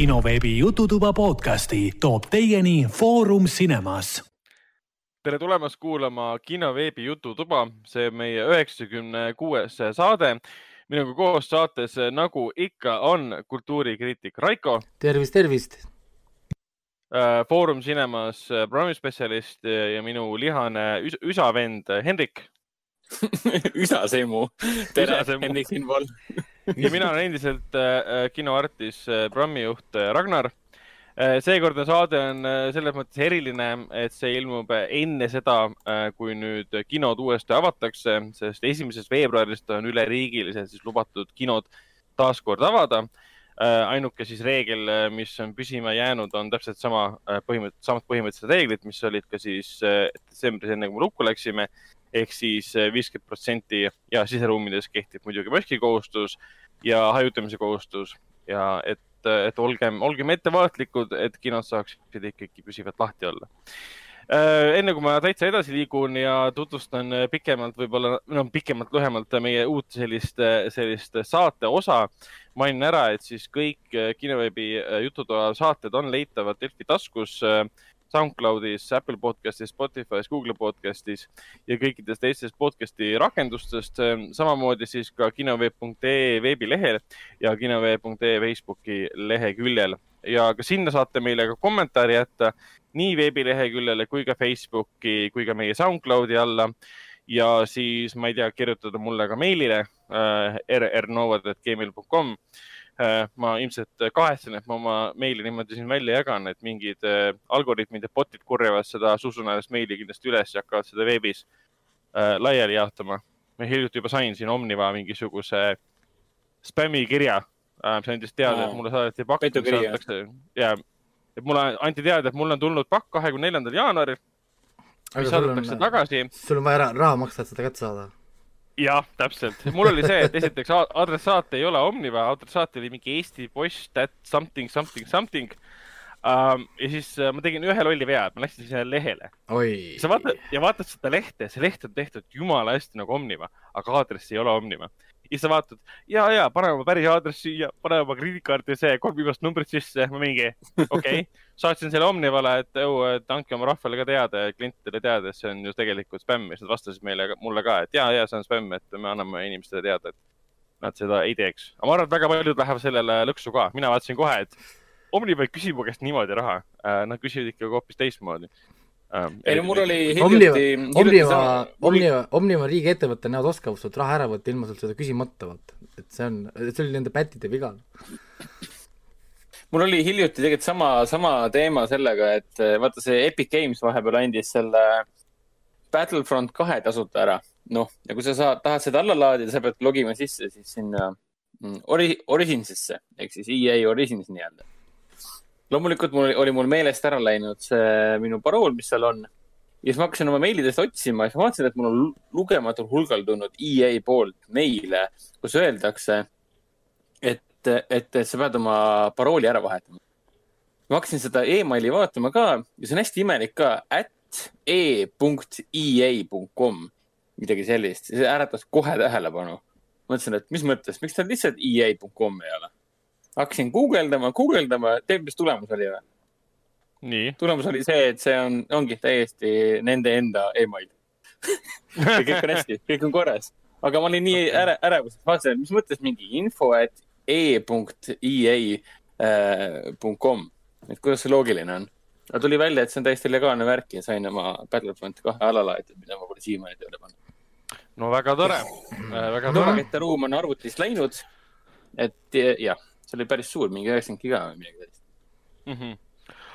kinoveebi Jututuba podcasti toob teieni Foorum Cinemas. tere tulemast kuulama kinoveebi Jututuba, see meie üheksakümne kuues saade. minuga koos saates, nagu ikka, on kultuurikriitik Raiko. tervist, tervist Äh, Foorum Cinemas programmispetsialist ja minu lihane üs üsavend Hendrik üsasemu. tere, Hendrik siinpool ja mina olen endiselt äh, kinoartis äh, programmijuht äh, Ragnar äh,. seekordne saade on äh, selles mõttes eriline, et see ilmub enne seda äh,, kui nüüd kinod uuesti avatakse, sest esimesest veebruarist on üleriigiliselt siis lubatud kinod taas kord avada Äh, ainuke siis reegel, äh, mis on püsima jäänud, on täpselt sama äh, põhimõtteliselt, samad põhimõttelised reeglid, mis olid ka siis detsembris, enne kui me lukku läksime. Ehk siis viiskümmend protsenti ja siseruumides kehtib muidugi maskikohustus ja hajutamise kohustus. Ja et, et olgem, olgem ettevaatlikud, et kinod saaksid ikkagi püsivalt lahti olla. Enne kui ma täitsa edasi liigun ja tutvustan pikemalt, võib-olla, no pikemalt-lühemalt meie uut sellist, sellist saate osa. Mainin ära, et siis kõik kinoveebi Jututoa saated on leitavad Delfi taskus, äh, SoundCloudis, Apple podcastis, Spotify's, Google podcastis ja kõikides teistes podcasti rakendustest. samamoodi siis ka kinoveeb.ee veebilehel ja kinoveeb.ee Facebooki leheküljel ja ka sinna saate meile ka kommentaari jätta nii veebileheküljele kui ka Facebooki kui ka meie SoundCloudi alla ja siis ma ei tea, kirjutada mulle ka meilile äh, rrnovad.gmail.com äh,. Ma ilmselt kahetsen, et ma oma meili niimoodi siin välja jagan, et mingid äh, algoritmid ja bot'id korjavad seda susunäost meili kindlasti üles ja hakkavad seda veebis äh, laiali jaotama. ma hiljuti juba sain siin Omniva mingisuguse spämmikirja äh,, mis andis teada et mulle saadeti pakk. ja, et mulle anti teada, et mulle on tulnud pakk kahekümne neljandal jaanuaril mis saadetakse tagasi. sul on vaja raha maksta, et seda kätte saada. Jah, täpselt. mul oli see, et esiteks adressaat ei ole Omniva, adressaat oli mingi Eesti Post at something, something, something um,. ja siis uh, ma tegin ühe lolli vea, et ma läksin sinna lehele. sa vaatad ja vaatad seda lehte, see leht on tehtud jumala hästi nagu Omniva, aga aadress ei ole Omniva ja sa vaatad ja, ja pane oma päris aadress siia, pane oma krediitkaardi see kolm viimast numbrit sisse, mingi okei okay. saatsin selle Omnivale, et oh, et andke oma rahvale ka teada ja klientidele teada, et see on ju tegelikult spämm ja siis nad vastasid meile, mulle ka, et ja, ja see on spämm, et me anname inimestele teada, et nad seda ei teeks. aga ma arvan, et väga paljud lähevad sellele lõksu ka, mina vaatasin kohe, et Omniva ei küsi mu käest niimoodi raha, äh, nad küsivad ikkagi hoopis teistmoodi ei no mul oli hiljuti. Omniva, Omniva, Omniva riigiettevõte, nad oskavad sult raha ära võtta ilma sult seda küsimata, vaata. et see on, see oli nende pättide viga. mul oli hiljuti tegelikult sama, sama teema sellega, et eh, vaata see Epic Games vahepeal andis selle Battlefront kahe tasuta ära. noh, ja kui sa saad, tahad seda alla laadida, sa pead logima sisse siis sinna mm, ori-, Originsisse ehk siis EA Origins nii-öelda loomulikult mul oli mul meelest ära läinud see minu parool, mis seal on. ja siis ma hakkasin oma meilidest otsima ja siis ma vaatasin, et mul on lugematul hulgal tulnud EA poolt meile, kus öeldakse, et, et, sa pead oma parooli ära vahetama. ma hakkasin seda emaili vaatama ka ja see on hästi imelik ka, at e.ea.com, midagi sellist, see äratas kohe tähelepanu. mõtlesin, et mis mõttes, miks tal lihtsalt ea.com ei ole hakkasin guugeldama, guugeldama, tead, mis tulemus oli või? tulemus oli see, et see on, ongi täiesti nende enda email kõik on hästi, kõik on korras. aga ma olin nii äre, ärevus, et vaatasin, et mis mõttes mingi info, et e.ea.com, et kuidas see loogiline on. aga tuli välja, et see on täiesti legaalne värk ja sain oma Battlefront kahe alla laaditud, mida ma pole siiamaani tööle pannud. no väga tore äh,, väga tore. ruum on arvutist läinud, et jah see oli päris suur, mingi üheksakümmend giga või midagi sellist mm. -hmm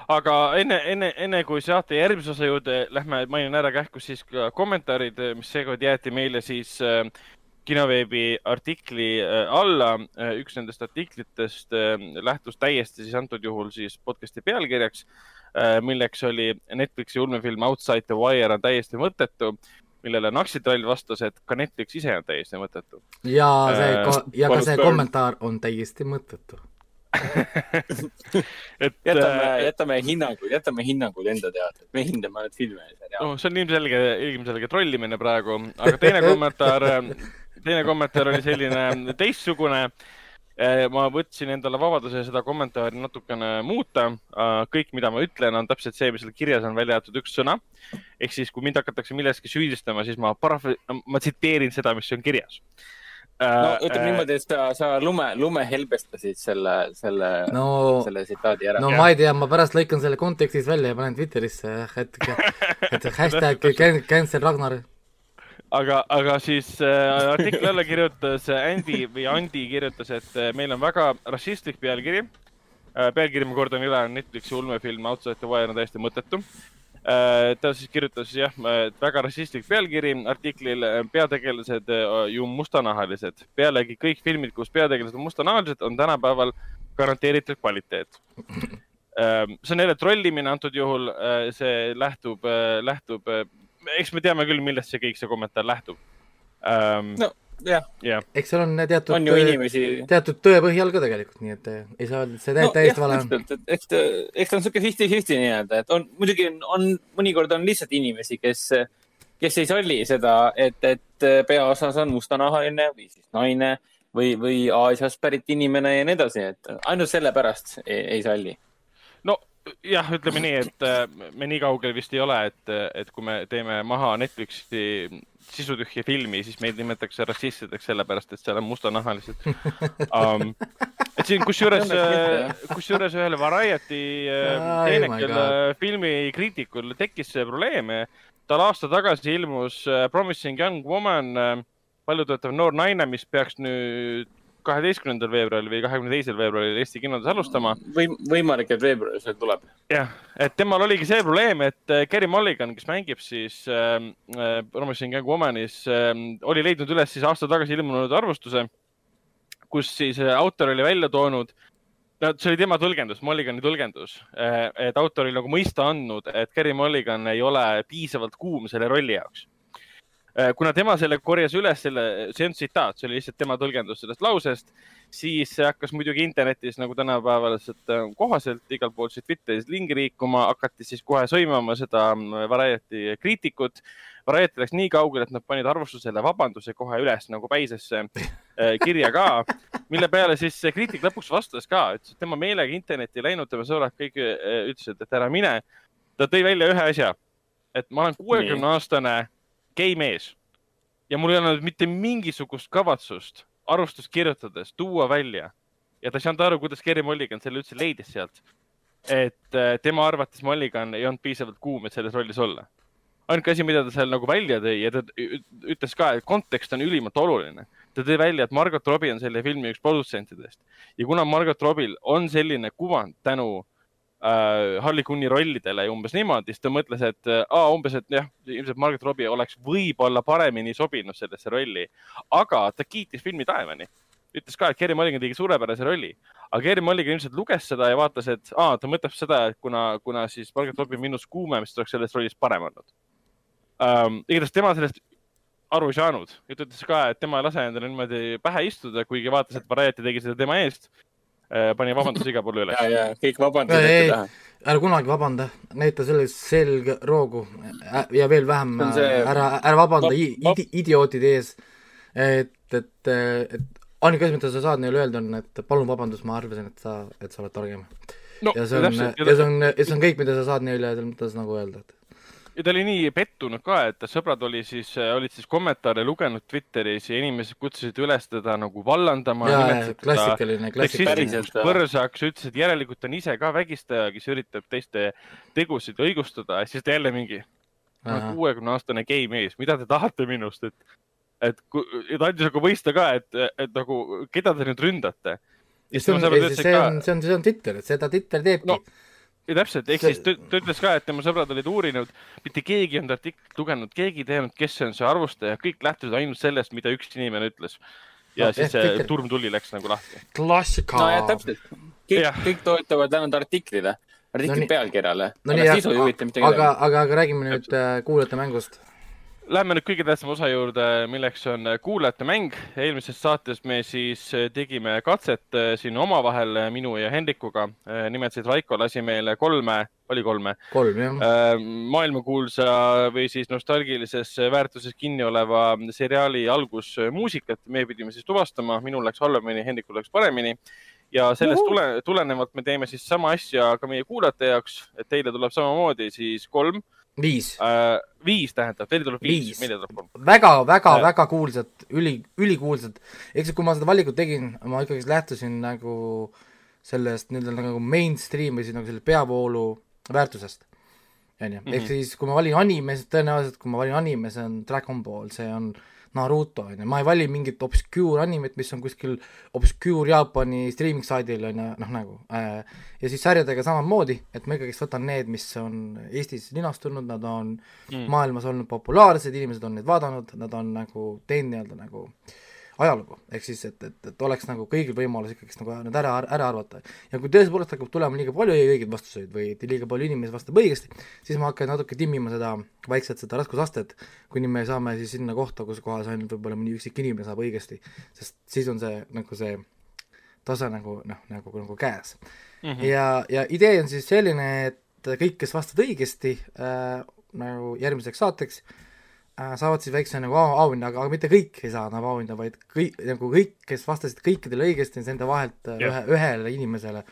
aga enne, enne, enne kui saate järgmise osa juurde lähme, mainin ära kähku siis kommentaarid, mis seekord jäeti meile siis äh, kinoveebi artikli äh, alla. Äh, üks nendest artiklitest äh, lähtus täiesti siis antud juhul siis podcast'i pealkirjaks, milleks oli Netflixi ulmefilm Outside the Wire on täiesti mõttetu millele Naksitrall vastas, et ka Netflix ise on täiesti mõttetu. ja see äh,, ja ka see kommentaar on täiesti mõttetu et jätame äh,, jätame hinnangud, jätame hinnangud enda teada, et me hindame ainult filme ja seriaale. no see on ilmselge, ilmselge trollimine praegu, aga teine kommentaar, teine kommentaar oli selline teistsugune ma võtsin endale vabaduse seda kommentaari natukene muuta. kõik, mida ma ütlen, on täpselt see, mis seal kirjas on, välja jäetud üks sõna. ehk siis, kui mind hakatakse milleski süüdistama, siis ma paraf-, ma tsiteerin seda, mis on kirjas no ütleme äh, niimoodi, et sa, sa lume, lume helbestasid selle, selle no,, selle tsitaadi ära. no ja. ma ei tea, ma pärast lõikan selle kontekstis välja ja panen Twitterisse, et, et hashtag cancel Ragnar. Aga, aga siis äh, artikli alla kirjutas Andy või Andi kirjutas, et äh, meil on väga rassistlik pealkiri äh,. pealkiri, ma kordan üle, on Netflixi ulmefilm Outside the Wire on täiesti mõttetu äh, Äh, ta siis kirjutas jah, väga rassistlik pealkiri artiklil, äh, peategelased äh, ju mustanahalised. pealegi kõik filmid, kus peategelased on mustanahalised, on tänapäeval garanteeritud kvaliteet. see on jälle trollimine antud juhul, see lähtub, lähtub, eks me teame küll, millest see kõik see kommentaar lähtub. no jah yeah.. eks seal on teatud, inimesi. teatud tõepõhjal ka tegelikult, nii et eh, ei saa öelda, et see no, täiesti vale on. eks ta, eks ta on sihuke fifty-fifty nii-öelda, et on, muidugi on, on, mõnikord on lihtsalt inimesi, kes, kes ei salli seda, et, et peaosas on mustanahaline või siis naine või, või Aasiast pärit inimene ja nii edasi, et ainult sellepärast ei, ei salli jah, ütleme nii, et äh, me nii kaugel vist ei ole, et, et kui me teeme maha Netflixi sisutühja filmi, siis meid nimetatakse rassistideks sellepärast, et seal on mustanahalised um,. et siin kusjuures, kusjuures ühele Variety äh, teenekal filmi kriitikul tekkis see probleem. tal aasta tagasi ilmus äh, Promising Young Woman, paljutöötav noor naine, mis peaks nüüd kaheteistkümnendal veebruaril või kahekümne teisel veebruaril Eesti kinodes alustama. või võimalik, et veebruaris veel tuleb. jah, et temal oligi see probleem, et äh, Kerry Mulligan, kes mängib siis äh, äh Promising Young Womanis äh,, oli leidnud üles siis aasta tagasi ilmunud arvustuse, kus siis äh, autor oli välja toonud no see oli tema tõlgendus, Mulligani tõlgendus, äh, et autor oli nagu mõista andnud, et Kerry Mulligan ei ole piisavalt kuum selle rolli jaoks kuna tema selle korjas üles, selle, see on tsitaat, see oli lihtsalt tema tõlgendus sellest lausest, siis hakkas muidugi internetis nagu tänapäevaliselt äh, kohaselt igalt poolt siit Twitteris lingi liikuma, hakati siis kohe sõimama seda äh, Variety kriitikut. Variety läks nii kaugele, et nad panid arvustusele vabanduse kohe üles nagu päisesse kirja ka, mille peale siis see kriitik lõpuks vastas ka, ütles, et tema meelega internetti ei läinud, tema sõbrad kõik ütlesid, et ära mine. ta tõi välja ühe asja, et ma olen kuuekümne aastane gei mees ja mul ei olnud mitte mingisugust kavatsust arvustust kirjutades tuua välja ja ta ei saanud aru, kuidas Kerry Mulligan selle üldse leidis sealt. et äh, tema arvates Mulligan ei olnud piisavalt kuum, et selles rollis olla. ainuke asi, mida ta seal nagu välja tõi ja ta ütles ka, et kontekst on ülimalt oluline. ta tõi välja, et Margot Robbie on selle filmi üks produtsentidest ja kuna Margot Robbie'l on selline kuvand tänu äh, Harley Quinni rollidele umbes niimoodi, siis ta mõtles, et äh, umbes, et jah, ilmselt Margaret Robbie oleks võib-olla paremini sobinud sellesse rolli, aga ta kiitis filmi taevani. ütles ka, et Kerry Mulligan tegi suurepärase rolli, aga Kerry Mulligan ilmselt luges seda ja vaatas, et aa, ta mõtleb seda, et kuna, kuna siis Margaret Robbie on minust kuumem, siis ta oleks selles rollis parem olnud um,. igatahes tema sellest aru ei saanud ja ta ütles ka, et tema ei lase endale niimoodi pähe istuda, kuigi vaatas, et Variety tegi seda tema eest pani vabandusi igale poole üles. ja, ja kõik vabandasid ette taha. ära kunagi vabanda, näita selles selge roogu ja veel vähem see... ära, ära vabanda vab, vab... Idi, idiootide ees. et, et, et ainuke asi, mida sa saad neile öelda, on, et palun vabandust, ma arvasin, et sa, et sa oled targem no,. ja see on, ja see on, ja see on kõik, mida sa saad neile selles mõttes nagu öelda, et ja ta oli nii pettunud ka, et ta sõbrad oli siis, olid siis kommentaare lugenud Twitteris ja inimesed kutsusid üles teda nagu vallandama. klassikaline, klassikaline. põrsaks, ütles, et järelikult on ise ka vägistaja, kes üritab teiste tegusid õigustada ja siis ta jälle mingi kuuekümne aastane gei mees, mida te tahate minust, et, et ja ta andis nagu mõista ka, et, et nagu, keda te nüüd ründate. see on, see on, see on, Twitter, seda Twitter teebki no ja täpselt, ehk siis ta, ütles ka, et tema sõbrad olid uurinud, mitte keegi ei olnud artiklit lugenud, keegi ei teadnud, kes see on see arvustaja, kõik lähtusid ainult sellest, mida üks inimene ütles. ja no, siis see turm tuli, läks nagu lahti. klassika. no ja täpselt, kõik, kõik toetuvad ainult artiklile, artikli no, pealkirjale. no aga, aga, aga, aga räägime nüüd äh, kuulajate mängust Lähme nüüd kõige tähtsama osa juurde, milleks on kuulajate mäng. eelmises saates me siis tegime katset siin omavahel, minu ja Hendrikuga. nimelt siis Raiko lasi meile kolme, oli kolme? kolm, jah. Maailmakuulsa või siis nostalgilises väärtuses kinni oleva seriaali algusmuusikat. me pidime siis tuvastama, minul läks halvemini, Hendrikul läks paremini ja sellest tule, tulenevalt me teeme siis sama asja ka meie kuulajate jaoks, et teile tuleb samamoodi siis kolm viis äh,. viis tähendab, teile tuleb viis, viis., meile tuleb kolm. väga, väga äh., väga kuulsad, üli, ülikuulsad. eks kui ma seda valikut tegin, ma ikkagi lähtusin nagu sellest nii-öelda nagu mainstream või siis nagu selle peavoolu väärtusest. onju, ehk mhm. siis kui ma valin anime, siis tõenäoliselt kui ma valin anime, see on Dragon Ball, see on äh, Naruto, on ju, ma ei vali mingit obscure animet, mis on kuskil obscure Jaapani streaming saidil, on ju, noh nagu äh,, ja siis sarjadega samamoodi, et ma ikkagist võtan need, mis on Eestis linastunud, nad on mm. maailmas olnud populaarsed, inimesed on neid vaadanud, nad on nagu teinud nii-öelda nagu äh, ajalugu, ehk siis et, et, et oleks nagu kõigil võimalus ikkagist nagu need ära, ära arvata. ja kui tõepoolest hakkab tulema liiga palju õigeid vastuseid või liiga palju inimesi vastab õigesti, siis ma hakkan natuke timmima seda vaikselt seda raskusastet, kuni me saame siis sinna kohta, kus kohas ainult võib-olla mõni üksik inimene saab õigesti, sest siis on see nagu see tase nagu noh, nagu, nagu käes mm. -hmm. ja, ja idee on siis selline, et kõik, kes vastavad õigesti äh, nagu järgmiseks saateks äh,, saavad siis väikse nagu auhinna, aga mitte kõik ei saa nagu auhinda, vaid kõik, nagu kõik, kes vastasid kõikidele õigesti, nende vahelt yeah. ühe, ühele inimesele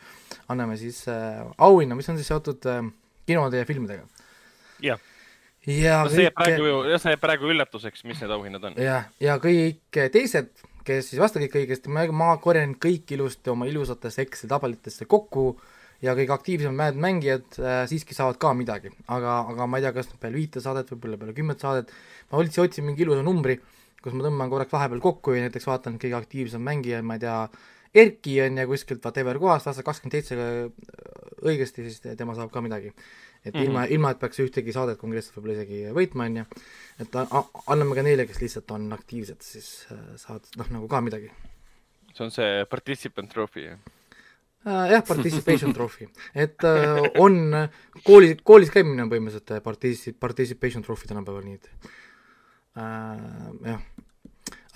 anname siis äh, auhinna, mis on siis seotud äh, kinode ja filmidega. jah yeah. ja no, see jääb praegu, see jääb praegu üllatuseks, mis need auhinnad on. jah, ja kõik teised, kes siis vastasid õigesti, ma, ma korjan kõik ilusti oma ilusatesse Exceli tabelitesse kokku äh, ja kõige aktiivsemad mängijad äh, siiski saavad ka midagi, aga, aga ma ei tea, kas peale viite saadet, võib-olla peale kümmet saadet, ma üldse otsin mingi ilusa numbri, kus ma tõmban korraks vahepeal kokku ja näiteks vaatan kõige aktiivsem mängija, ma ei tea, Erki on ju kuskilt whatever kohast, aastal kakskümmend seitse õigesti, siis tema saab ka midagi. et mm -hmm. ilma, ilma, et peaks ühtegi saadet konkreetselt võib-olla isegi võitma, on ju, et anname ka neile, kes lihtsalt on aktiivsed, siis äh, saavad noh, nagu ka midagi. see on see participant trophy, jah? Äh, jah, participation trophy, et äh, on kooli, koolis käimine on põhimõtteliselt äh, partici-, participation trophy tänapäeval, nii et äh, jah.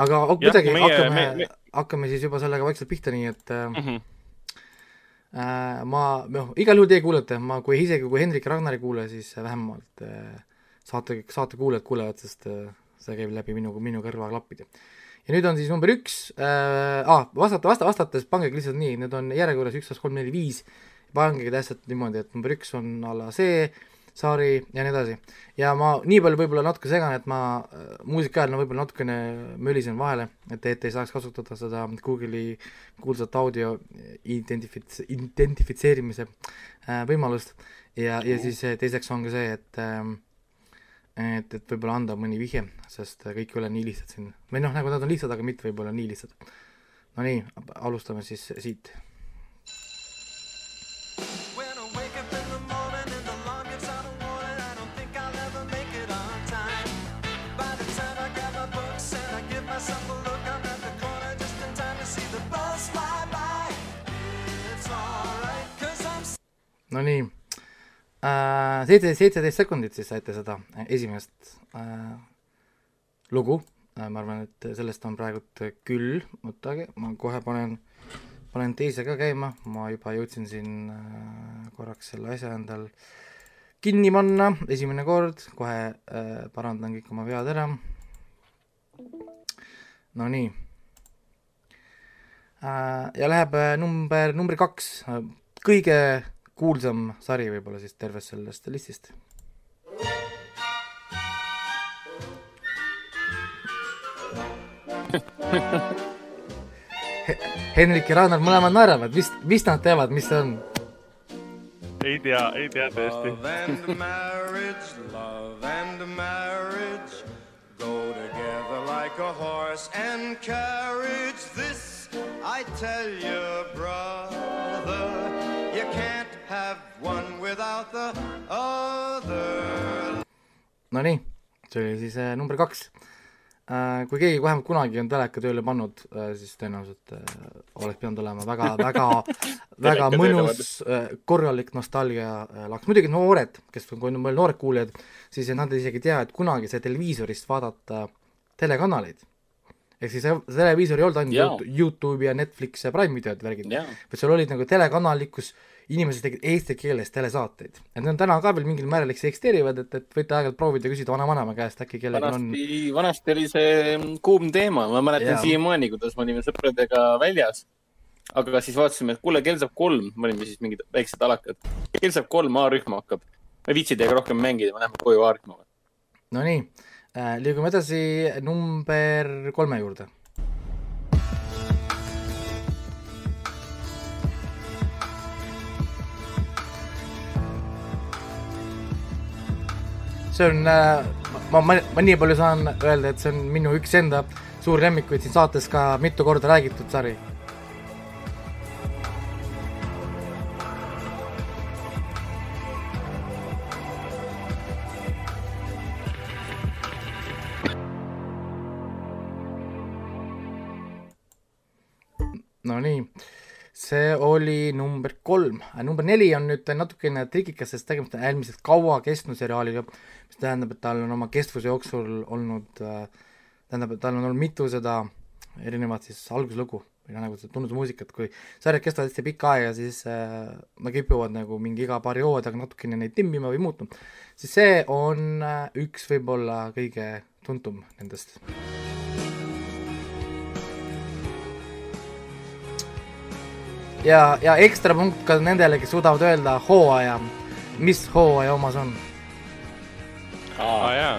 aga kuidagi hakkame me, me..., hakkame siis juba sellega vaikselt pihta, nii et äh, mm -hmm. ma, noh, igal juhul teie kuulete, ma, kui isegi kui Hendrik ja Ragnar ei kuule, siis vähemalt äh, saate, saate kuulajad kuulevad, sest see käib läbi minu, minu kõrvaklappide äh, ja nüüd on siis number üks äh,, ah, vastata, vasta, vastates pangegi lihtsalt nii, need on järjekorras üks, kaks, kolm, neli, viis, pangegi täpselt niimoodi, et number üks on a la see sari ja nii edasi. ja ma nii palju võib-olla natuke segan, et ma äh, muusika ajal no võib-olla natukene mölisen vahele, et, et ei saaks kasutada seda Google'i kuulsat audio identifits-, identifitseerimise äh, võimalust ja, ja siis teiseks on ka see, et äh, et, et võib-olla anda mõni vihje, sest kõik ei ole nii lihtsad siin, või noh, nagu nad on lihtsad, aga mitte võib-olla nii lihtsad. Nonii, alustame siis siit. Nonii Äh, seitse, seitseteist sekundit siis saite seda esimest äh, lugu äh,, ma arvan, et sellest on praegult küll, oodake, ma kohe panen, panen teise ka käima, ma juba jõudsin siin äh, korraks selle asja endal kinni panna, esimene kord, kohe äh, parandan kõik oma vead ära. Nonii äh,. ja läheb äh, number, number kaks, kõige kuulsam sari võib-olla siis tervest sellest listist Henrik ja Ragnar mõlemad naeravad, mis, mis nad teevad, mis see on? ei tea, ei tea tõesti. Like a horse and carriage. This I tell you, brother, one without the other. Nonii, see oli siis äh, number kaks. Äh, kui keegi vähemalt kunagi on teleka tööle pannud äh,, siis tõenäoliselt äh, oleks pidanud olema väga, väga väga mõnus äh, korralik nostalgia äh, laks, muidugi noored, kes on, kui on meil noored kuulajad, siis nad isegi ei tea, et kunagi sai televiisorist vaadata telekanaleid. ehk siis televiisor ei olnud ainult Youtube ja Netflix ja Prime videod värgid, vaid seal olid nagu telekanalid, kus inimesed tegid eesti keeles telesaateid. et need on täna ka veel mingil määral eksisteerivad, et, et võite aeg-ajalt proovida küsida vanavanema käest, äkki kellelgi on. vanasti oli see kuum teema, ma mäletan siiamaani, kuidas me olime sõpradega väljas. aga siis vaatasime, et kuule, kell saab kolm, me olime siis mingid väiksed alakad. kell saab kolm, A-rühm hakkab. ma ei viitsi teiega rohkem mängida, me läheme koju A-rühma. Nonii äh,, liigume edasi number kolme juurde see on, äh, ma, ma, ma nii palju saan öelda, et see on minu üks enda suur lemmikuid siin saates ka mitu korda räägitud sari. Nonii see oli number kolm, number neli on nüüd natukene trikikas, sest tegemist on äärmiselt kaua kestnud seriaaliga, mis tähendab, et tal on oma kestvuse jooksul olnud, tähendab, et tal on olnud mitu seda erinevat siis alguslugu või noh, nagu tunnusmuusikat, kui sarjad kestavad hästi pikka aega, siis äh, nad kipuvad nagu mingi iga paari hooaja tagant natukene neid timmima või muutma, siis see on äh, üks võib-olla kõige tuntum nendest. Ja, ja ekstra punkt ka nendele, kes suudavad öelda hooaja, mis hooaja oma see on. aa ah, jaa.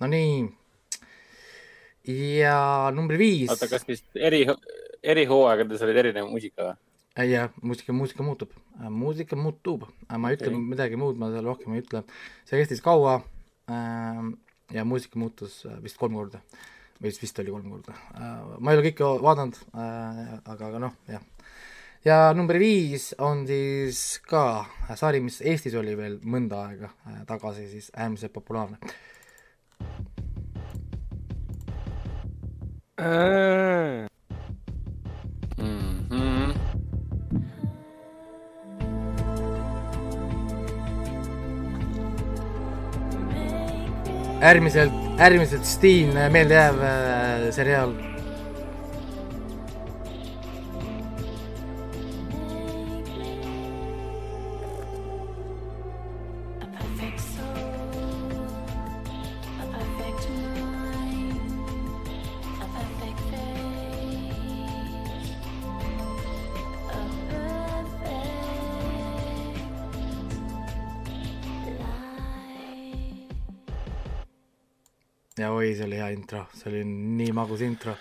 no nii ja number viis. oota, kas vist eri, erihooaegades olid erinev muusika või? jah, muusika, muusika muutub, muusika muutub, ma ei ütle okay. midagi muud, ma seal rohkem ei ütle. see kestis kaua äh, ja muusika muutus äh, vist kolm korda või vist, vist oli kolm korda äh,. ma ei ole kõike vaadanud äh,, aga, aga noh, jah. ja number viis on siis ka sari, mis Eestis oli veel mõnda aega äh, tagasi siis äärmiselt populaarne Mm -hmm. äärmiselt, äärmiselt stiilne, meeldejääv äh, seriaal oi, see oli hea intro, see oli nii magus intro.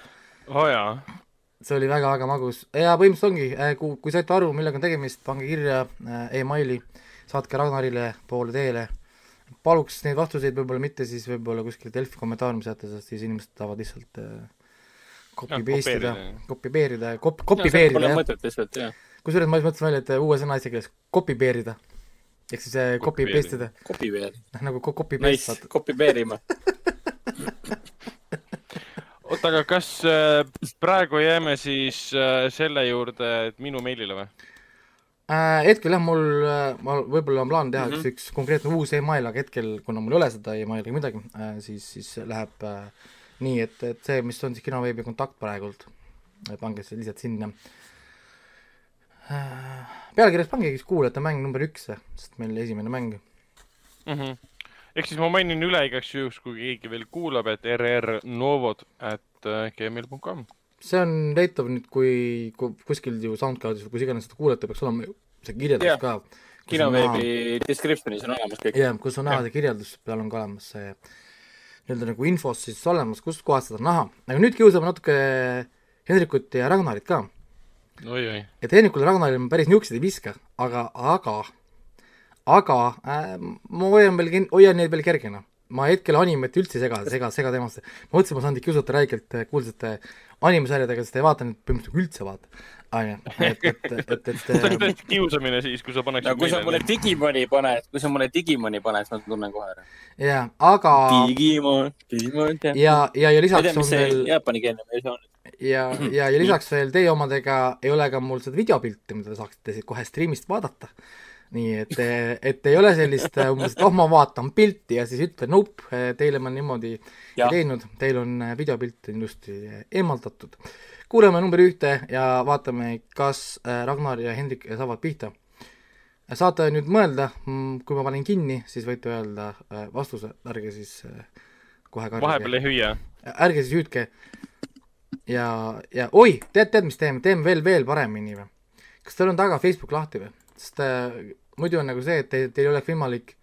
oo oh, jaa. see oli väga-väga magus ja põhimõtteliselt ongi, äh, kui, kui saite aru, millega on tegemist, pange kirja äh, emaili, saatke Ragnarile poole teele. paluks neid vastuseid võib-olla mitte siis võib-olla kuskil Delfi kommentaariumis jätta, sest siis inimesed tahavad lihtsalt äh, copy paste ida, copy peerida, copy, copy peerida, jah. kusjuures ma just mõtlesin välja, et uue sõna eesti keeles, copy peerida ehk siis copy paste ida. Copy peer. noh, nagu copy paste. Nice, copy peerima oota, aga kas äh, praegu jääme siis äh, selle juurde, et minu meilile või? Äh, hetkel jah, mul, ma võib-olla on plaan teha mm -hmm. üks konkreetne uus email, aga hetkel, kuna mul ei ole seda emaili ega midagi, siis, siis läheb äh, nii, et, et see, mis on siis kinoveebi kontakt praegult, pange see lihtsalt sinna äh,. pealkirjas pangegi siis kuulajate mäng number üks, sest meil esimene mäng mm. -hmm ehk siis ma mainin üle igaks juhuks, kui keegi veel kuulab, et rrnovod at äh, gmail.com. see on leitav nüüd, kui, kui kuskil ju SoundCloudis või kus iganes seda kuulete, peaks olema see kirjeldus yeah. ka. kinoveebi description'is on olemas kõik. jah yeah,, kus on näha yeah. see kirjeldus, peal on ka olemas see nii-öelda nagu infos siis olemas, kust kohast seda on näha. aga nüüd kiusame natuke Hendrikut ja Ragnarit ka. et Hendrikule ja Ragnarile ma päris niisuguseid ei viska, aga, aga aga äh, ma hoian veel, hoian neid veel kergena. ma hetkel animet üldse ei sega, sega, sega temasse. ma mõtlesin, ma saan teid kiusata räigelt kuulsate animesarjadega, sest ei vaata neid põhimõtteliselt üldse vaata onju, et, et, et, et, et. see on tõesti kiusamine siis, kui sa paneksid no,. kui sa mulle Digimoni paned, kui sa mulle Digimoni paned, siis ma tunnen kohe ära. jaa, aga. Digimon, Digimon. ja, ja, ja lisaks tea, on veel. Jaapani-keelne versioon. ja, ja, ja lisaks veel teie omadega ei ole ka mul seda videopilti, mida te saaksite siit kohe stream'ist vaadata nii et, et ei ole sellist umbes, et oh, ma vaatan pilti ja siis ütlen nope, teile ma niimoodi ja. ei teinud, teil on videopilt ilusti eemaldatud kuulame number ühte ja vaatame, kas äh, Ragnar ja Hendrik saavad pihta. saate nüüd mõelda, mm, kui ma panen kinni, siis võite öelda äh, vastuse, ärge siis äh, kohe karjuge. vahepeal ei hüüa. ärge siis hüüdke. ja, ja oi, tead, tead, mis teeme, teeme veel, veel paremini või? kas teil on taga Facebook lahti või? sest äh, muidu on nagu see, et te, teil ei oleks võimalik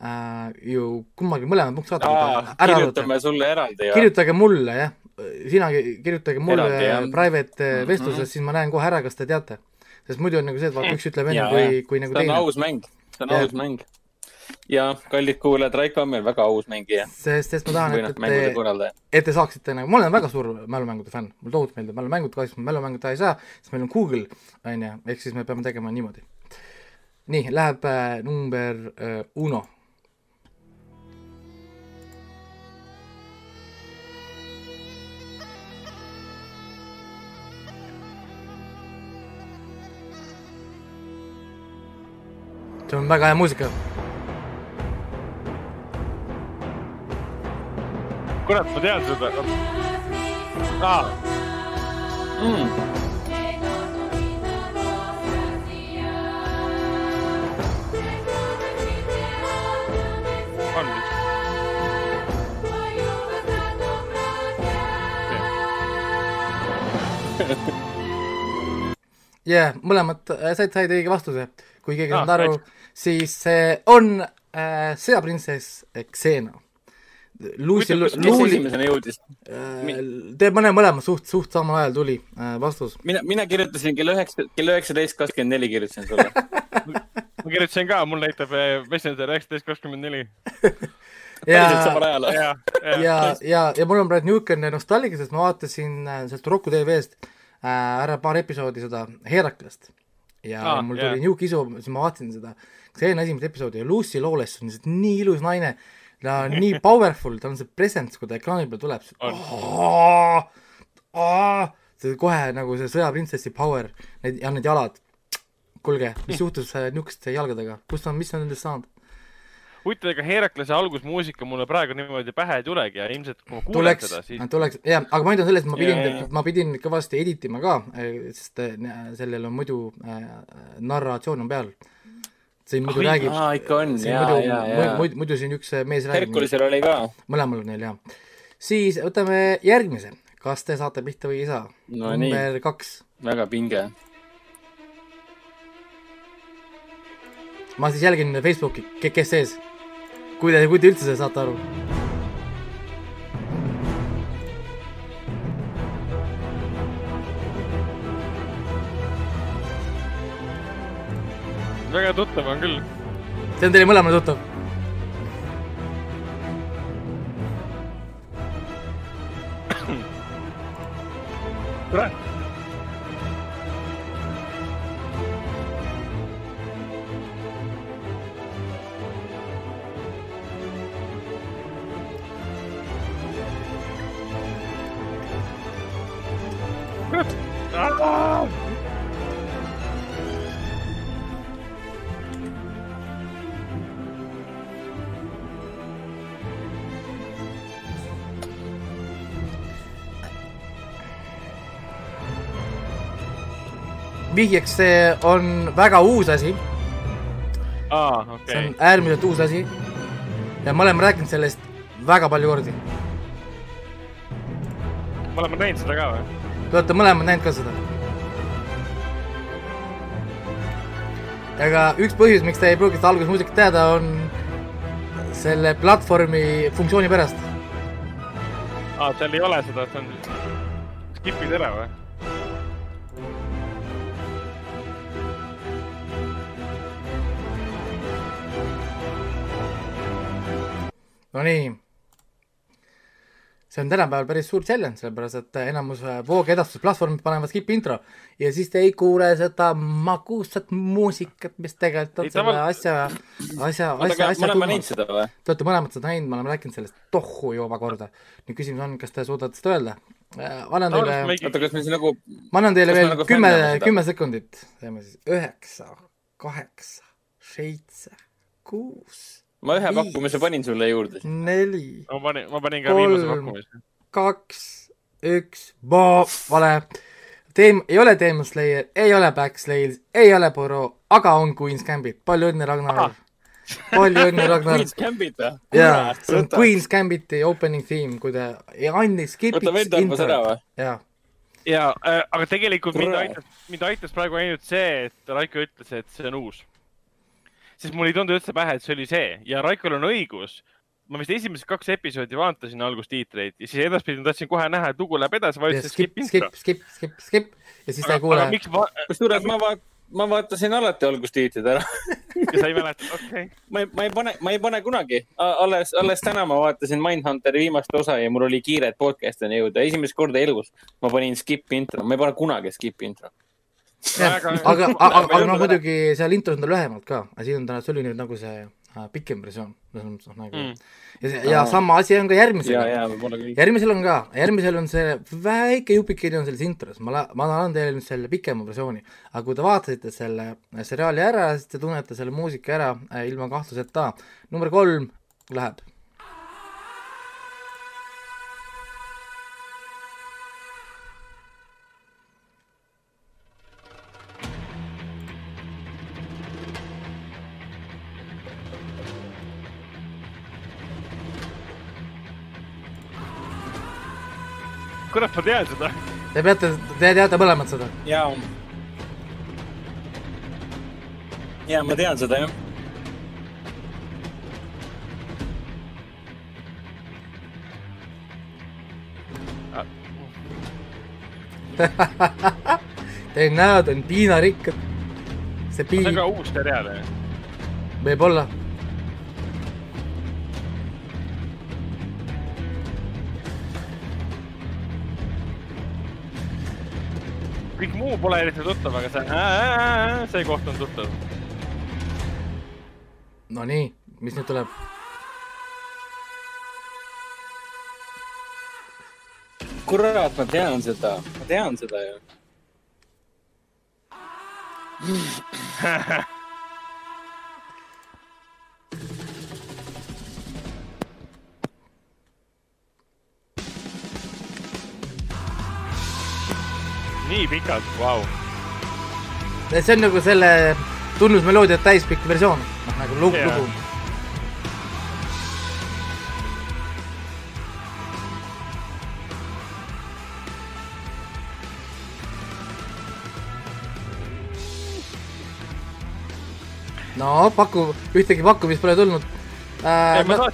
äh, ju kummagi mõlemad punkt saata. kirjutame sulle eraldi. kirjutage mulle, jah sina kirjutage mulle Eraldi, private mm -hmm. vestluses, siis ma näen kohe ära, kas te teate. sest muidu on nagu see, et vaata, üks ütleb enne kui, kui nagu teine. see on aus mäng, see on ja. aus mäng. ja kallid kuulajad, Raiko on meil väga aus mängija. sest, sest ma tahan, et, et te, et te saaksite nagu, ma olen väga suur mälumängude fänn, mulle tohutult meeldib mälumängud, kahjuks ma mälumängu teha ei saa, sest meil on Google, on ju, ehk siis me peame tegema niimoodi. Nii, läheb äh, number äh, uno see on väga hea muusika. kurat, ma tean seda ah.. Mm. jah, mõlemad said, said õige vastuse, kui keegi ei saanud aru ah,, siis see on äh, sõjaprintsess Xena. Lucy, Lucy esimesena jõudis äh,? Te mõne mõlema suht, suht samal ajal tuli äh, vastus. mina, mina kirjutasin kell üheksa, kell üheksateist kakskümmend neli kirjutasin sulle ma kirjutasin ka, mul näitab äh, Messenger üheksateist kakskümmend neli. ja, ja, ja, ja, ja mul on praegu niisugune nostalgia, sest ma vaatasin äh, sealt Roku tv-st äh, ära paar episoodi seda Heraklast ja ah, mul tuli yeah. niisugune isu, siis ma vaatasin seda. See eelmine esimest episoodi ja Lucy Lawless on lihtsalt nii ilus naine, ta on nii powerful, tal on see presence, kui ta ekraani peal tuleb, see kohe nagu see sõjaprintsessi power, need ja need jalad. kuulge, mis juhtus äh, niisuguste jalgadega, kust on, mis on nendest saanud? Huvitav, ega Heraklase algusmuusika mulle praegu niimoodi pähe ei tulegi ja ilmselt kui ma kuulen tuleks, seda, siis. tuleks, jah, aga point on selles, et ma pidin yeah,, yeah. ma pidin kõvasti edit ima ka, sest äh, sellel on muidu äh, narratsioon on peal siin muidu räägib. aa, ikka on, jaa, jaa, jaa. muidu, muidu siin üks äh, mees räägib. Herkulisel oli ka. mõlemal on neil, jah. siis võtame järgmise. kas te saate pihta või ei saa no,? number nii. kaks. väga pinge. ma siis jälgin Facebooki, kes sees. Kui te, kui te üldse saate aru väga tuttav on küll. see on teile mõlemale tuttav? kurat vihjeks, see on väga uus asi ah,. Okay. see on äärmiselt uus asi. ja me oleme rääkinud sellest väga palju kordi. me oleme näinud seda ka või? Te olete mõlemad näinud ka seda? aga üks põhjus, miks te ei pruugi seda alguses muusikat teada, on selle platvormi funktsiooni pärast. aa, seal ei ole seda, see on, skip'id ära või? Nonii see on tänapäeval päris suur challenge, sellepärast et enamus äh, voogedastusplatvormid panevad skip intro ja siis te ei kuule seda magusat muusikat, mis tegelikult on Ei, selle taval- asja, asja, asja, asja või? Te olete mõlemad seda näinud, me oleme rääkinud sellest tohu juba korda. nüüd küsimus on, kas te suudate seda öelda? annan teile, oota, kas me siis nagu, ma annan teile veel nagu kümme kümme sekundit. teeme siis üheksa, kaheksa, seitse, kuus, ma ühe Viis. pakkumise panin sulle juurde. neli, ma panin, ma panin ka viimase Kolm. pakkumise. kaks, üks, vale. Teem-, ei ole Demon Slayer, ei ole Backslayers, ei ole Boro, aga on Queen's Gambit, palju õnne, Ragnar. palju õnne, Ragnar. Queen's Gambit või? jaa, see on Queen's Gambiti opening theme, kui te ei andis võta skipiks vend arvas ära või? jaa, ja äh,, aga tegelikult mind aitas, mind aitas praegu ainult see, et Raiko ütles, et see on uus. Sest mul ei tulnud üldse pähe, et see oli see ja Raikol on õigus. ma vist esimesed kaks episoodi vaatasin algustiitreid ja siis edaspidi ma tahtsin kohe näha, et lugu läheb edasi, vajutasin skip skip, skip,. skip, skip, skip ja siis ta ei kuule kusjuures ma vaat-, ma vaatasin alati algustiitrid ära. sa ei mäleta, okei okay.. ma ei, ma ei pane, ma ei pane kunagi. alles, alles täna ma vaatasin Mindhunteri viimast osa ja mul oli kiire, et podcast'ini jõuda. esimest korda elus ma panin skip intro, ma ei pane kunagi skip intro. aga, aga, aga hea. muidugi seal intros on ta lühemalt ka, aga siin on ta, see oli nüüd nagu see äh, pikem versioon, selles mõttes nagu Mm. ja see, ja sama asi on ka küll. järgmisel on ka, järgmisel on see väike jupikene on selles intros, ma ma annan teile nüüd selle pikema versiooni. aga kui te vaatasite selle seriaali ära, siis te tunnete selle muusika ära äh, ilma kahtluseta. number kolm läheb. kurat, ma tean seda. Te peate, te teate mõlemad seda. ja. ja ma tean seda jah. Teie näod on piinarikkad. see see piin on ka uus seriaal, jah? võib-olla. Kõik muu pole eriti tuttav, aga see, see koht on tuttav. Nonii, mis nüüd tuleb? kurat, ma tean seda, ma tean seda ju. nii pikalt, vau. see on nagu selle tunnusmeloodia täispikk versioon, noh nagu lugu Jaa. lugu. no paku, ühtegi pakkumist pole tulnud äh, no,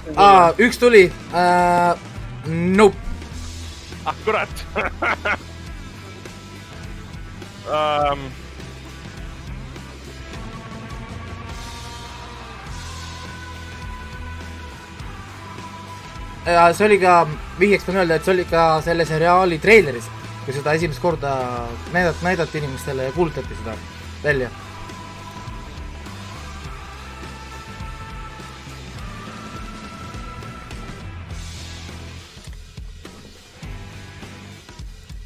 üks tuli äh,. Nope, ah kurat um,. ja see oli ka, vihjeks tahan öelda, et see oli ka selle seriaali treileris, kui seda esimest korda näidati, näidati inimestele ja kuulutati seda välja.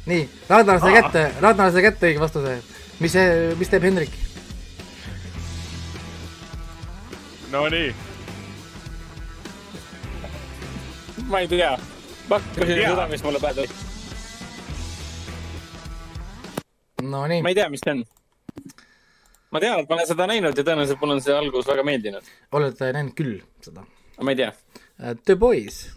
nii, Ragnar sai kätte, Ragnar sai kätte õige vastuse. mis see, mis teeb Hendrik? Nonii, ma ei tea. Ei tea. seda, mis mulle pähe tuli. Nonii ma, ei tea, mis see on. ma tean, et ma olen seda näinud ja tõenäoliselt mulle on see algus väga meeldinud. olete näinud küll seda. ma ei tea. The Boys.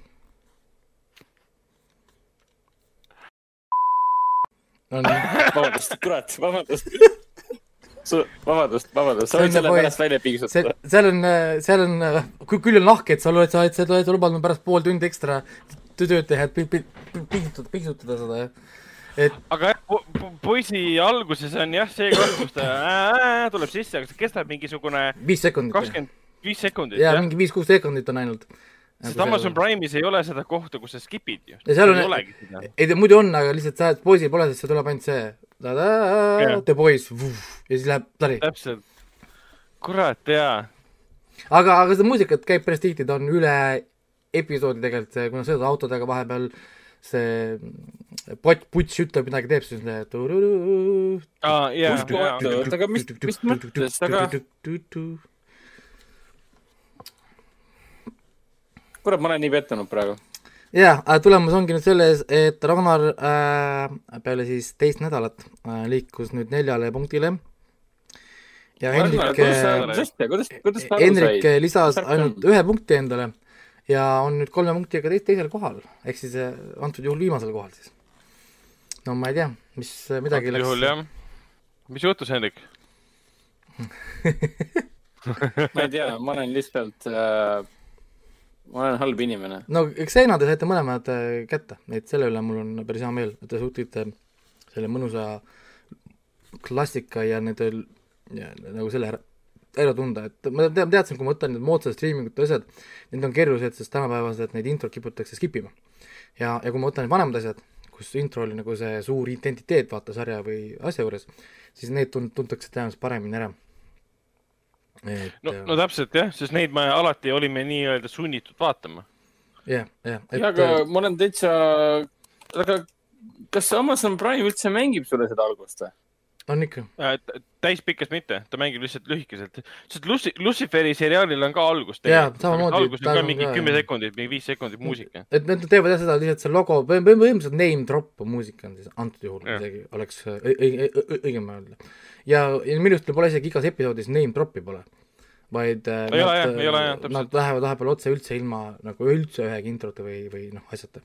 Nonii, vabandust, kurat, vabandust. vabandust, vabandust, sa See on võid selle nagu- pärast välja piiksutada., seal on, seal on, kui küll on lahke, et sa oled, sa oled, sa oled lubanud pärast pool tundi ekstra tööd teha, et pi- pi- pi- piksutada, piksutada seda, et aga jah, po- po- poisi alguses on jah see koht, kus ta äh, tuleb sisse, aga see kestab mingisugune viis sekundit. kakskümmend viis sekundit, jaa, jah. mingi viis-kuus sekundit on ainult. Sest Amazon Prime'is ei ole seda kohta, kus sa skip'id ju. seal on, ei ta muidu on, aga lihtsalt sa, poisil pole, sest seal tuleb ainult see yeah. The Boys ja siis läheb tari. täpselt, kurat jaa. aga, aga seda muusikat käib päris tihti, ta on üle episoodi tegelikult, kuna sõidad autodega vahepeal see pott, puts ütleb midagi, teeb siis see aa, jaa. oota, aga mis, mis mõttes, aga kurat, ma olen nii pettunud praegu. jaa, tulemus ongi nüüd selles, et Ragnar äh, peale siis teist nädalat äh, liikus nüüd neljale punktile ja Hendrik, Hendrik lisas ainult ühe punkti endale ja on nüüd kolme punktiga teist, teisel kohal, ehk siis äh, antud juhul viimasel kohal siis. no ma ei tea, mis midagi antud läks. juhul jah. mis juhtus, Hendrik ma ei tea, ma olen lihtsalt äh ma olen halb inimene. no eks seina te saite mõlemad äh, kätte, et selle üle mul on päris hea meel, et te suutsite selle mõnusa klassika ja nende ja, nagu selle ära, ära tunda, et ma teadsin, kui ma võtan need moodsad striimingute asjad, need on keerulised, sest tänapäevased neid introt kiputakse skip ima. ja, ja kui ma võtan need vanemad asjad, kus intro oli nagu see suur identiteet vaata sarja või asja juures, siis need tun-, tuntakse tõenäoliselt paremini ära et no, no täpselt jah, sest neid me alati olime nii-öelda sunnitud vaatama. jah, jah. ja aga äh, ma olen täitsa, aga kas Amazon Prime üldse mängib sulle seda algust või? on ikka äh,. täispikkast mitte, ta mängib lihtsalt lühikeselt, sest Luci-, Luciferi seriaalil on ka algus. jaa, samamoodi. algus on ka mingi kümme sekundit, mingi viis sekundit muusika. et nad teevad jah seda, lihtsalt see logo, põhimõtteliselt name drop muusika on siis antud juhul isegi oleks õige, õigem öelda ja, ja minu arust pole isegi igas episoodis name drop'i pole, vaid äh, ei nad, ole, jah, ole, jah, nad lähevad vahepeal otse üldse ilma nagu üldse ühegi introta või, või noh, asjata.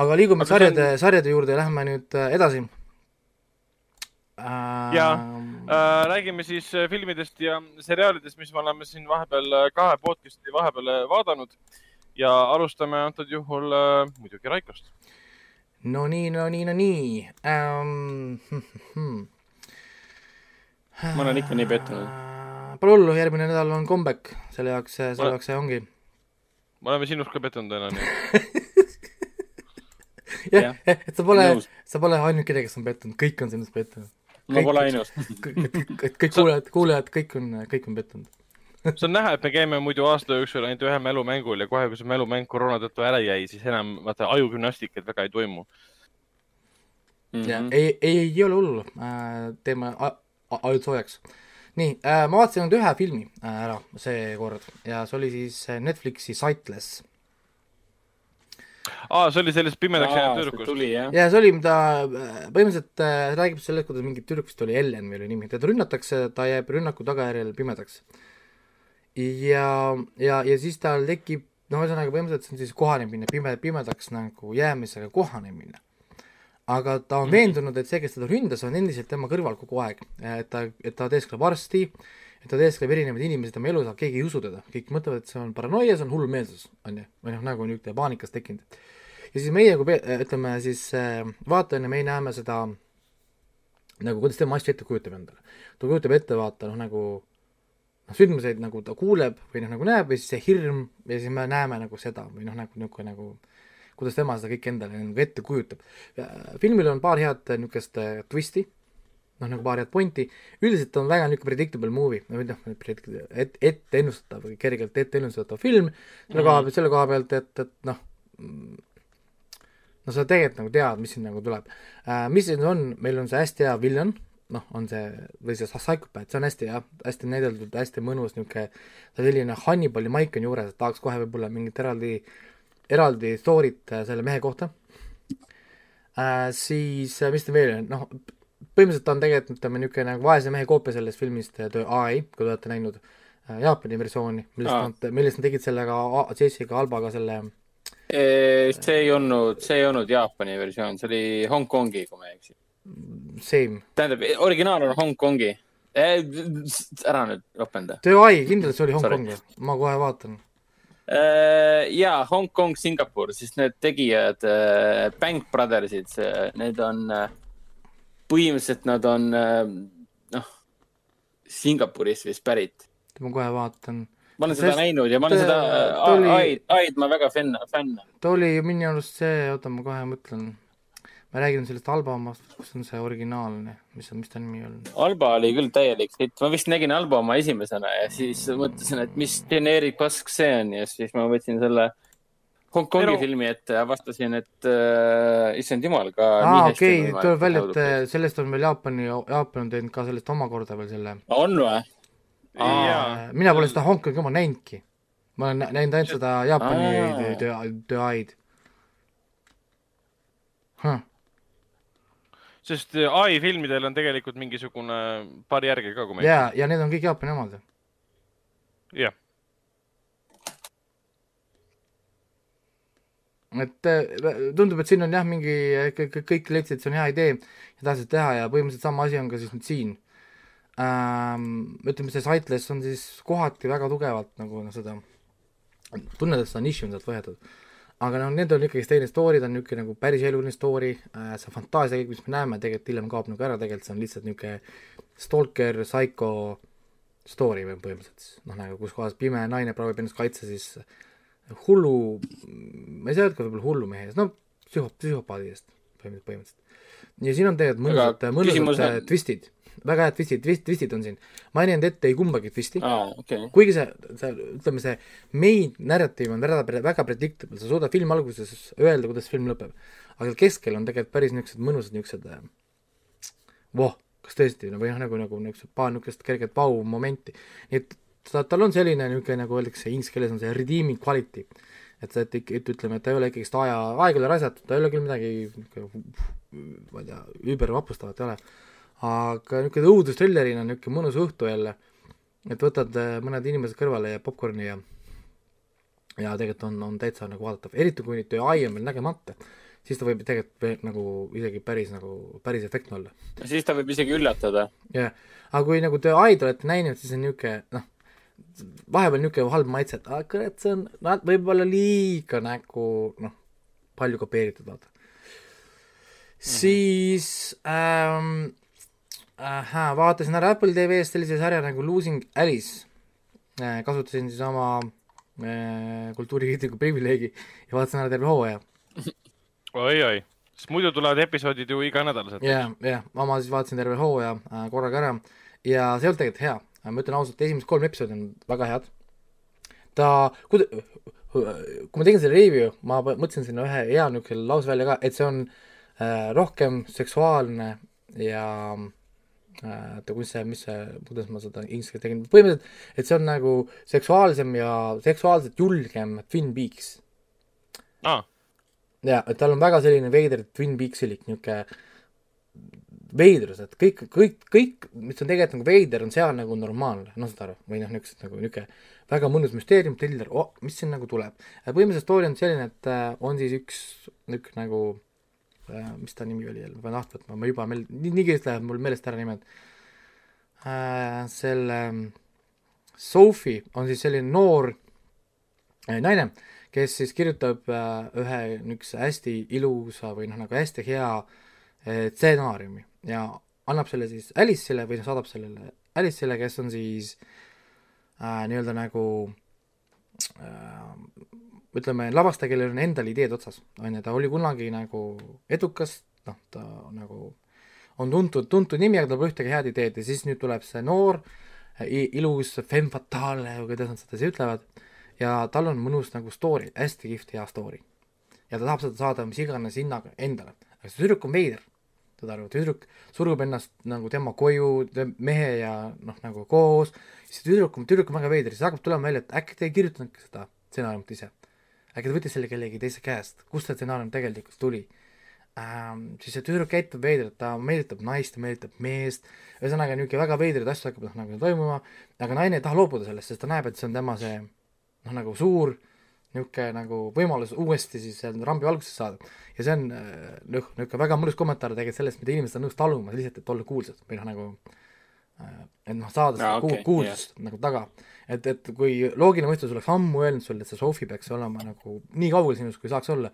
aga liigume aga sarjade on..., sarjade juurde ja lähme nüüd äh, edasi äh,. ja äh, räägime siis äh, filmidest ja seriaalidest, mis me oleme siin vahepeal kahe podcast'i vahepeal vaadanud ja alustame antud juhul äh, muidugi Raikost. no nii, no nii, no nii ähm, hm, hm, hm ma olen ikka nii pettunud. Pole hullu, järgmine nädal on comeback, selle jaoks, selle jaoks see ongi. me oleme sinust ka pettunud täna, nii jah, et sa pole, sa pole ainukene, kes on pettunud, kõik on sinust pettunud. ma pole ainus. kõik kuulajad, kuulajad, kõik on, kõik on pettunud see on näha, et me käime muidu aasta jooksul ainult ühe mälumängul ja kohe, kui see mälumäng koroona tõttu ära jäi, siis enam vaata ajugümnastikat väga ei toimu mm. -hmm. ja ei, ei, ei ole hullu, äh, teeme ajud soojaks. nii äh,, ma vaatasin ainult ühe filmi äh, ära seekord ja see oli siis äh, Netflixi Sightless. aa, see oli sellest pimedaks jäänud tüdrukust? ja see oli, mida äh, põhimõtteliselt äh, räägib sellest, kuidas mingit tüdrukust oli Ellen või oli nimi, teda rünnatakse, ta jääb rünnaku tagajärjel pimedaks. ja, ja, ja siis tal tekib, no ühesõnaga põhimõtteliselt see on siis kohanemine, pime, pimedaks nagu jäämisega kohanemine aga ta on veendunud, et see, kes teda ründas, on endiselt tema kõrval kogu aeg, et ta, et ta teeskleb arsti, et ta teeskleb erinevaid inimesi tema elus, aga keegi ei usu teda, kõik mõtlevad, et see on paranoia, see on hullumeelsus, on ju, või noh, nagu niisugune paanikas tekkinud. ja siis meie kui ütleme siis äh, vaatajana, me näeme seda nagu, kuidas tema asju ette kujutab endale. ta kujutab ette, vaata, noh nagu noh, sündmuseid nagu ta kuuleb või noh, nagu näeb ja siis see hirm ja siis me näeme nagu seda või noh, nagu niisugune nagu, nagu kuidas tema seda kõike endale nagu ette kujutab. filmil on paar head niisugust äh, twisti, noh, nagu paar head pointi, üldiselt on väga niisugune predictable movie, või noh, et, ette ennustatav kergelt ette ennustatav film, selle koha pealt, selle koha pealt, et, et noh, no sa tegelikult nagu tead, mis siin nagu tuleb uh,. mis siin on, meil on see hästi hea villan, noh, on see, või see Psychopath, see on hästi hea, hästi näideldud, hästi mõnus niisugune, selline Hannibali maik on juures, et tahaks kohe võib-olla mingit eraldi uh, eraldi story't äh, selle mehe kohta äh,, siis äh, mis ta veel on, noh, põhimõtteliselt ta on tegelikult ütleme niisugune nagu vaese mehe koopia sellest filmist The Eye, kui te olete näinud äh, Jaapani versiooni, millest nad, millest nad tegid sellega Jessica Albaga selle see ei olnud, see ei olnud Jaapani versioon, see oli Hongkongi, kui ma ei eksi. Same. tähendab, originaal on Hongkongi. ära nüüd ropenda. The Eye, kindlalt see oli Hongkong, ma kohe vaatan Äh, ja Hongkong, Singapur, siis need tegijad, äh, Bank Brothersid, need on, äh, põhimõtteliselt nad on, noh, Singapurist vist pärit. ma kohe vaatan. ma olen seda näinud ja ma olen seda Aid, Aid ma väga fänn, fänn. ta oli minu arust see, oota ma kohe mõtlen ma räägin sellest Alba omast, kus on see originaalne, mis on, mis ta nimi on? Alba oli küll täielik hitt, ma vist nägin Alba oma esimesena ja siis mõtlesin, et mis geneerik pask see on ja siis ma võtsin selle Hongkongi Pero... filmi ette ja avastasin, et äh, issand jumal ka. aa, okei, tuleb välja, et äh, sellest on veel Jaapani, Jaapan on teinud ka sellest omakorda veel selle. on või? mina pole seda Hongkongi oma näinudki. ma olen näinud ainult seda Jaapani Eye-d huh sest äh, ai filmidel on tegelikult mingisugune paar järge ka, kui ma ei eksi. ja, ja need on kõik Jaapani omad. jah. et äh, tundub, et siin on jah, mingi, kõik leidsid, et see on hea idee ja tahtsid teha ja põhimõtteliselt sama asi on ka siis nüüd siin ähm,. ütleme, see Sightless on siis kohati väga tugevalt nagu noh, seda, tunned, et seda nišši on sealt võetud aga noh, need on ikkagist teine story, ta on niisugune nagu päris eluline story äh,, see fantaasia kõik, mis me näeme, tegelikult hiljem kaob nagu ära, tegelikult see on lihtsalt niisugune stalker, psycho story või põhimõtteliselt, noh nagu kus kohas pime naine proovib ennast kaitsta siis hullu, ma ei saa öelda, võib-olla hullumehe eest, no psühho-, psühhopaadi eest põhimõtteliselt. ja siin on tegelikult mõnusad, mõnusad twistid väga head twistid, twist, twistid on siin. ma ei näinud ette ei kumbagi twisti ah,, okay. kuigi see, see, ütleme, see main narratiiv on väga, väga predictable, sa suudad filmi alguses öelda, kuidas film lõpeb. aga keskel on tegelikult päris niisugused mõnusad niisugused äh, voh, kas tõesti, või noh, nagu, nagu niisugused paar niisugust kerget vau-momenti. nii et ta, tal on selline niisugune, nagu öeldakse inglise keeles, on see redeeming quality. et, et, et ütleme, et ta ei ole ikkagist aja, aeg ei ole raisatud, ta ei ole küll midagi ma ei tea, üübervapustavat ei ole aga niisugune õudustrillerina niisugune mõnus õhtu jälle, et võtad äh, mõned inimesed kõrvale ja popkorni ja ja tegelikult on, on täitsa nagu vaadatav, eriti kui nüüd ai on veel nägemata, siis ta võib tegelikult nagu isegi päris nagu, päris efektne olla. siis ta võib isegi üllatada. jah yeah., aga kui nagu te ai-d olete näinud, siis on niisugune noh, vahepeal niisugune halb maitse, et ah, kurat, see on võib-olla liiga nagu noh, palju kopeeritud, vaata mm. -hmm. siis ähm, ahhaa, vaatasin ära Apple TV-st sellise sarja nagu Losing Alice. Äh, kasutasin siis oma äh, kultuurikriitiku privileegi ja vaatasin ära terve hooaja oi-oi, sest muidu tulevad episoodid ju iganädalaselt. jah, jah, ma siis vaatasin terve hooaja äh, korraga ära ja see ei olnud tegelikult hea, ma ütlen ausalt, esimesed kolm episoodi on väga head. ta, kui, kui ma tegin selle review, ma mõtlesin sinna ühe hea niisuguse lause välja ka, et see on äh, rohkem seksuaalne ja äh, oota, kus see, mis see, kuidas ma seda inglise keeles tegin, põhimõtteliselt, et see on nagu seksuaalsem ja seksuaalselt julgem Twin Peaks ah.. jaa, et tal on väga selline veider Twin Peaksilik niisugune veidrus, et kõik, kõik, kõik, mis on tegelikult nagu veider, on seal nagu normaalne, noh, saad aru, või noh, niisugused nagu niisugune väga mõnus müsteerium, triller oh,, mis siin nagu tuleb. põhimõtteliselt story on selline, et äh, on siis üks niisugune nagu äh,, mis ta nimi oli jälle, ma pean ahtu võtma, ma juba meil, nii, nii kiiresti läheb mul meelest ära nimed äh,. selle Sophie on siis selline noor äh, naine, kes siis kirjutab äh, ühe niisuguse hästi ilusa või noh, nagu hästi hea äh, stsenaariumi ja annab selle siis Alice'ile või noh, saadab sellele Alice'ile, kes on siis äh, nii-öelda nagu äh, ütleme, lavastaja, kellel on endal ideed otsas, on ju, ta oli kunagi nagu edukas, noh, ta nagu on tuntud, tuntud nimi, aga tal pole ühtegi head ideed ja siis nüüd tuleb see noor, ilus femme fatale kuidas nad seda siis ütlevad, ja tal on mõnus nagu story, hästi kihvt hea story. ja ta tahab seda saada mis iganes hinnaga endale, aga see tüdruk on veider, saad aru, tüdruk surub ennast nagu tema koju, mehe ja noh, nagu koos, siis tüdruk, tüdruk on väga veider, siis hakkab tulema välja, et äkki te ei kirjutanudki seda stsenaariumit ise äkki ta võttis selle kellegi teise käest, kust see stsenaarium tegelikult tuli ähm,. siis see tüdruk käitub veidralt, ta meelitab naist, ta meelitab meest, ühesõnaga niisugune väga veidraid asju hakkab noh, nagu toimuma, aga naine ei taha loobuda sellest, sest ta näeb, et see on tema see noh, nagu suur niisugune nagu võimalus uuesti siis rambi algusesse saada. ja see on noh, niisugune väga mõnus kommentaar tegelikult sellest, mida inimesed on nõus taluma lihtsalt, et olla kuulsad või noh, nagu äh, et noh, saada seda ah, okay, kuulsust yeah. nagu taga et, et kui loogiline mõistus oleks ammu öelnud sulle, et see Sophie peaks olema nagu nii kaugel sinust, kui saaks olla,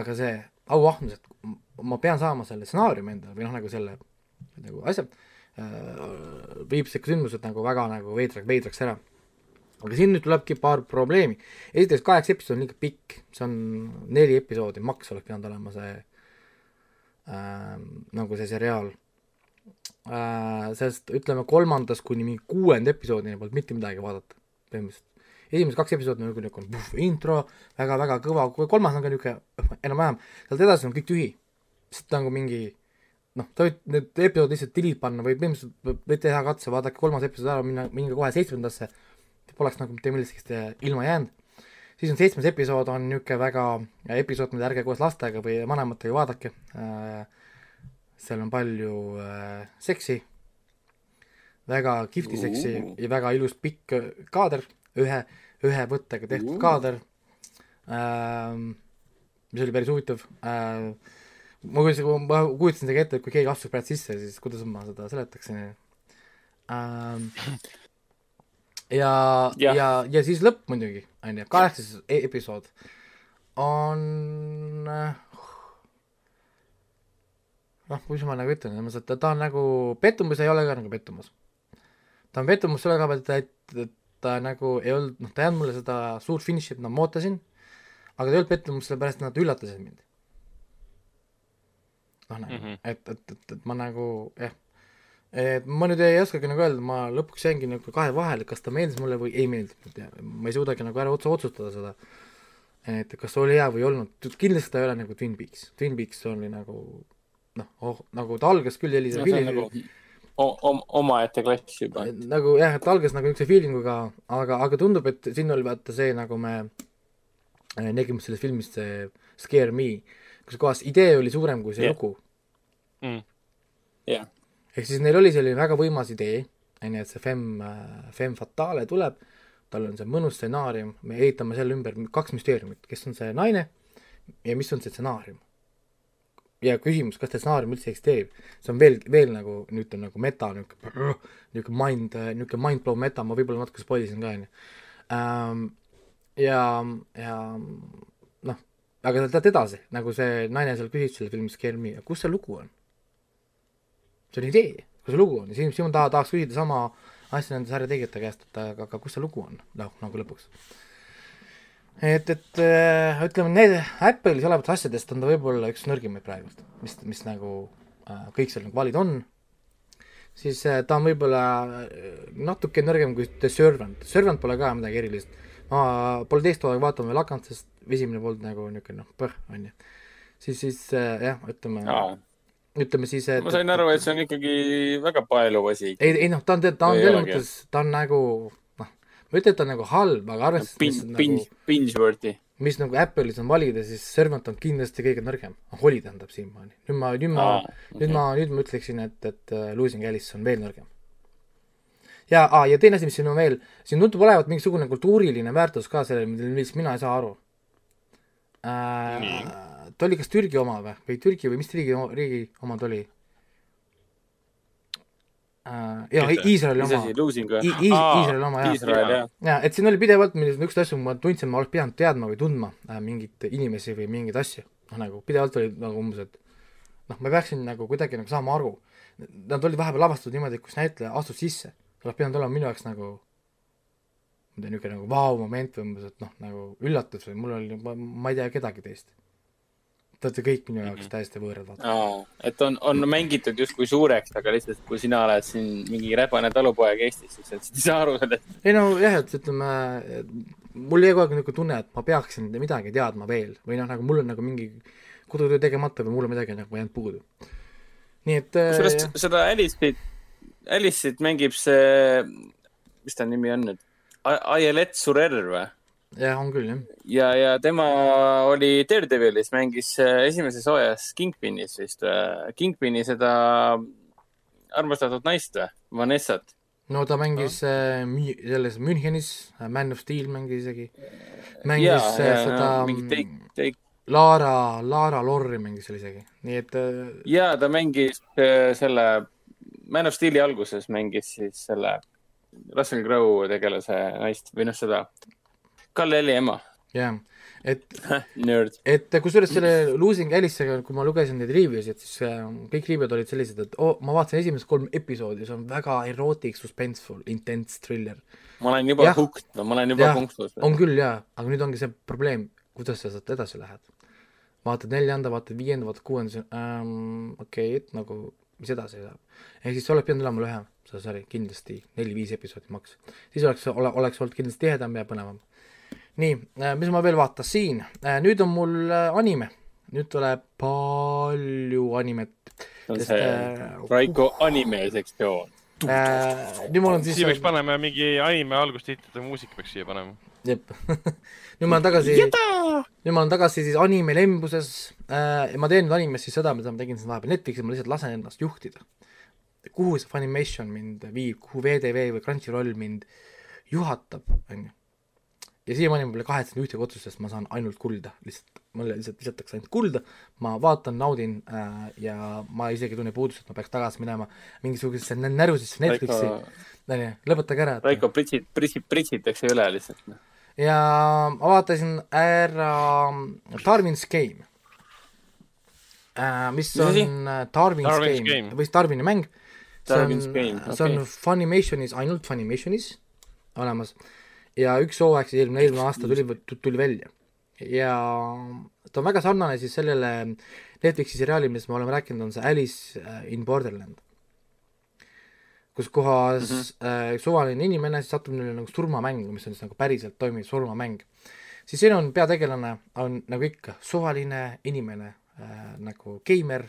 aga see auahnus, et ma pean saama selle stsenaariumi endale või noh, nagu selle nagu asja äh,, viib siuke sündmused nagu väga nagu veidraks, veidraks ära. aga siin nüüd tulebki paar probleemi. esiteks, kaheksa episoodi on liiga pikk, see on neli episoodi, maks oleks pidanud olema see äh, nagu see seriaal äh,. sest ütleme, kolmandast kuni mingi kuuenda episoodini polnud mitte midagi vaadata, põhimõtteliselt. esimesed kaks episoodi on niisugune intro väga,, väga-väga kõva, kolmas on ka niisugune enam-vähem, sealt edasi on kõik tühi. lihtsalt nagu mingi noh, sa võid need episood lihtsalt delete panna või põhimõtteliselt võid teha katse, vaadake kolmas episood ära, minna, minge kohe seitsmendasse poleks nagu mitte millestki ilma jäänud. siis on seitsmes episood, on niisugune väga episood, mida ärge koos lastega või vanematega vaadake äh,, seal on palju äh, seksi, väga kihvti seksi ja väga ilus pikk kaader, ühe, ühe võttega tehtud kaader. Äh,, mis oli päris huvitav äh,, ma kujutasin, ma kujutasin isegi ette, et kui keegi astus praegu sisse, siis kuidas ma seda seletaksin. Ähm, ja, ja, ja, ja siis lõpp muidugi, on ju, kaheksas episood on noh, kuidas ma nagu ütlen, selles mõttes, et ta, ta on nagu, pettumus ei ole ka nagu pettumus. ta on pettumus selle koha pealt, et, et ta nagu ei olnud, noh, ta ei andnud mulle seda suurt finišit, nagu ma ootasin, aga ta ei olnud pettumus sellepärast, et nad üllatasid mind. noh, nagu mm, -hmm. et, et, et, et ma nagu jah et ma nüüd ei oskagi nagu öelda, ma lõpuks jäingi nagu kahe vahele, kas ta meeldis mulle või ei meeldinud ma ei suudagi nagu ära otse otsustada seda, et kas oli hea või ei olnud, kindlasti ta ei ole nagu Twin Peaks, Twin Peaks oli nagu noh oh,, nagu ta algas küll sellise no, feelingu nagu omaette klass juba. nagu jah, et algas nagu niisuguse feelinguga, aga, aga tundub, et siin oli vaata see, nagu me äh, nägime selles filmis see Scare Me, kus kohas idee oli suurem kui see yeah. lugu mm.. jah yeah ehk siis neil oli selline väga võimas idee, on ju, et see Femme, Femme Fatale tuleb, tal on see mõnus stsenaarium, me ehitame selle ümber kaks müsteeriumit, kes on see naine ja mis on see stsenaarium. Ja küsimus, kas see stsenaarium üldse eksisteerib, see on veel, veel nagu, nüüd on nagu meta, niisugune, niisugune mind, niisugune mind-blow meta, ma võib-olla natuke spoilisin ka, on ju. Ähm, ja, ja noh, aga tead edasi, nagu see naine seal küsib selle filmi Scare Me, kus see lugu on? see on idee, kus see lugu on ja Siim, Siim taha, tahaks küsida sama asja nende sarja tegijate käest, et aga, aga kus see lugu on, noh, nagu lõpuks. Et, et äh, ütleme, need Apple'is olevatest asjadest on ta võib-olla üks nõrgimaid praegult, mis, mis nagu äh, kõik seal nagu valid on, siis äh, ta on võib-olla natuke nõrgem kui The Servant, Servant pole ka midagi erilist, ma pole teist hooaega vaatama veel hakanud, sest esimene polnud nagu niisugune noh, põh, on ju. siis, siis jah, ütleme Aa. ütleme siis, et ma sain aru, et see on ikkagi väga paeluv asi. ei, ei noh, ta on, ta on selles mõttes, ta on nagu ma ei ütle, et ta on nagu halb, aga arvestades Pin, pin, nagu, binge-worthy. mis nagu Apple'is on valida, siis Servant on kindlasti kõige nõrgem. Holly tähendab siiamaani. nüüd ma, nüüd ma, nüüd ma, nüüd ma ütleksin, et, et uh, Losing Alice on veel nõrgem. ja ah,, ja teine asi, mis siin on veel, siin tundub olevat mingisugune kultuuriline väärtus ka sellel, millest mina ei saa aru äh, ta oli kas Türgi oma või, või Türgi või mis riigi, riigi oma ta oli? Jaa, Iisraeli oma. Iisraeli oma, jaa. jaa, et siin oli pidevalt niisuguseid asju, ma tundsin, ma oleks pidanud teadma või tundma äh, mingeid inimesi või mingeid asju. noh, nagu pidevalt oli nagu umbes, et noh, ma peaksin nagu kuidagi nagu saama aru. Nad olid vahepeal lavastatud niimoodi, kus näitleja astus sisse. see oleks pidanud olema minu jaoks nagu ma ei tea, niisugune nagu vau-moment või umbes, et noh, nagu üllatus või mul oli, ma ei tea kedagi teist Te olete kõik minu jaoks -hmm. täiesti võõrad vaata. et on, on mängitud justkui suureks, aga lihtsalt, kui sina oled siin mingi rebane talupoeg Eestis, siis sa ei saa aru sellest. ei no jah, et ütleme, mul jäi kogu aeg niisugune tunne, et ma peaksin midagi teadma veel või noh, nagu mul on nagu mingi kodutöö tegemata või mul on midagi nagu jäänud puudu. nii et kusjuures äh, seda Alice'it, Alice'it mängib see, mis ta nimi on nüüd, Ayelet Surer või? Jah, on küll, jah. ja, ja tema oli Daredevilis, mängis äh, esimeses hooajas Kingpinis vist, äh, Kingpini seda armastatud naist või, Vanessat. no ta mängis no. äh, selles Münchenis, äh, Man of Steel mängis isegi. mängis ja, ja, seda no, take, take. Laara, Laara Lorri mängis seal isegi, nii et äh.... ja ta mängis äh, selle Man of Steeli alguses mängis siis selle Russell Crowe tegelase naist või noh, seda Kalle Elli ema. jah, et et kusjuures selle Losing Alice'iga, kui ma lugesin neid review'sid, siis äh, kõik review'd olid sellised, et oo oh,, ma vaatasin esimesed kolm episoodi, see on väga erotic, suspenseful, intense thriller. ma olen juba hooked, ma olen juba punktus. on küll jaa, aga nüüd ongi see probleem, kuidas sa sealt edasi lähed. vaatad neljanda, vaatad viienda, vaatad kuuenda, ähm, okei okay,, et nagu, mis edasi saab. ehk siis sa oleks pidanud olema lühem, see sari, kindlasti neli-viis episoodi maks. siis oleks, ole, oleks olnud kindlasti tihedam ja põnevam. Nii äh,, mis ma veel vaatasin äh,, nüüd on mul äh, anime, nüüd tuleb palju animet. see on see äh, Raiko anime sektsioon äh,. nüüd mul on siis. siia peaks panema mingi anime algustiitrite muusika peaks siia panema. jep nüüd ma olen tagasi, nüüd ma olen tagasi siis anime lembuses äh, ja ma teen nüüd animes siis seda, mida ma tegin siin vahepeal Netflixis, ma lihtsalt lasen ennast juhtida. kuhu see Funimation mind viib, kuhu VTV või Crunchyroll mind juhatab, onju ja siiamaani ma pole kahetsenud ühtegi otsust, sest ma saan ainult kulda, lihtsalt, mulle lihtsalt visatakse ainult kulda, ma vaatan, naudin äh, ja ma isegi ei tunne puudust, et ma peaks tagasi minema mingisugusesse närusisse Netflixi, onju, lõpetage ära. Raiko pritsid, pritsid, pritsitakse üle lihtsalt. Noh. ja ma vaatasin ära Darwin's Game äh,, mis on Darwin's, Darwin's Game, Game. või siis Darwini mäng. see on, okay. see on Funimationis, ainult Funimationis olemas ja üks hooaeg siis eelmine, eelmine aasta tuli, tuli välja. ja ta on väga sarnane siis sellele Netflixi seriaali, millest me oleme rääkinud, on see Alice äh, in Borderland. kus kohas mm -hmm. äh, suvaline inimene siis satub neile nagu surmamängu, mis on siis nagu päriselt toimiv surmamäng. siis siin on peategelane, on nagu ikka suvaline inimene äh,, nagu geimer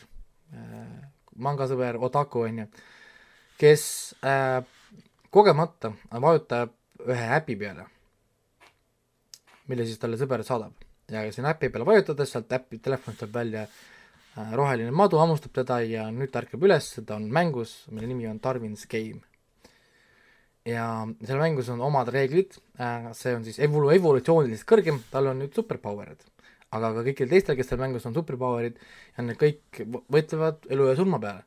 äh,, mangasõber, otaku, on ju, kes äh, kogemata vajutab ühe äpi peale, mille siis talle sõber saadab. ja sinna äpi peale vajutades sealt äpi telefonist tuleb välja äh, roheline madu, hammustab teda ja nüüd ta ärkab üles, ta on mängus, mille nimi on Darwin's Game. ja seal mängus on omad reeglid, äh, see on siis evolu-, evolutsiooniliselt kõrgem, tal on nüüd superpower'id. aga ka kõikidel teistel, kes seal mängus on superpower'id ja need kõik võitlevad elu ja surma peale.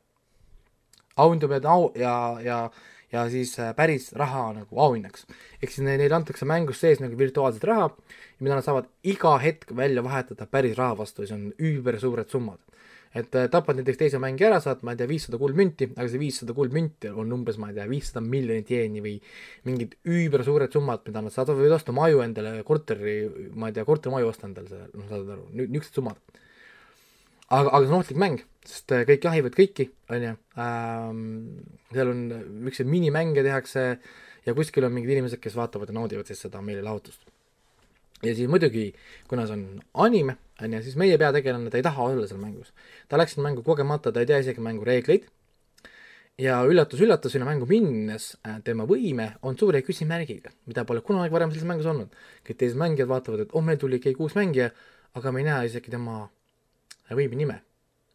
auhindu pead au ja, ja ja siis äh, päris raha nagu auhinnaks. ehk siis neile antakse mängus sees nagu virtuaalset raha, mida nad saavad iga hetk välja vahetada päris raha vastu ja see on üübersuured summad. et äh, tapad näiteks teise mängija ära, saad, ma ei tea, viissada kuldmünti, aga see viissada kuldmünti on umbes, ma ei tea, viissada miljonit jeeni või mingid üübersuured summad, mida nad saavad, võivad osta maju endale, korteri, ma ei tea, kortermaju osta endale, noh, saad aru, niisugused summad aga, aga see on ohtlik mäng, sest äh, kõik jahivad kõiki, on ju ähm,, seal on niisuguseid minimänge tehakse ja kuskil on mingid inimesed, kes vaatavad ja naudivad siis seda meelelahutust. ja siis muidugi, kuna see on anime, on ju, siis meie peategelane, ta ei taha olla seal mängus. ta läks sinna mängu kogemata, ta ei tea isegi mängu reegleid ja üllatus-üllatus, sinna mängu minnes äh, tema võime on suure küsimärgiga, mida pole kunagi varem selles mängus olnud. kõik teised mängijad vaatavad, et oh, meil tuli keegi uus mängija, aga me ei näe isegi tema võimi nime.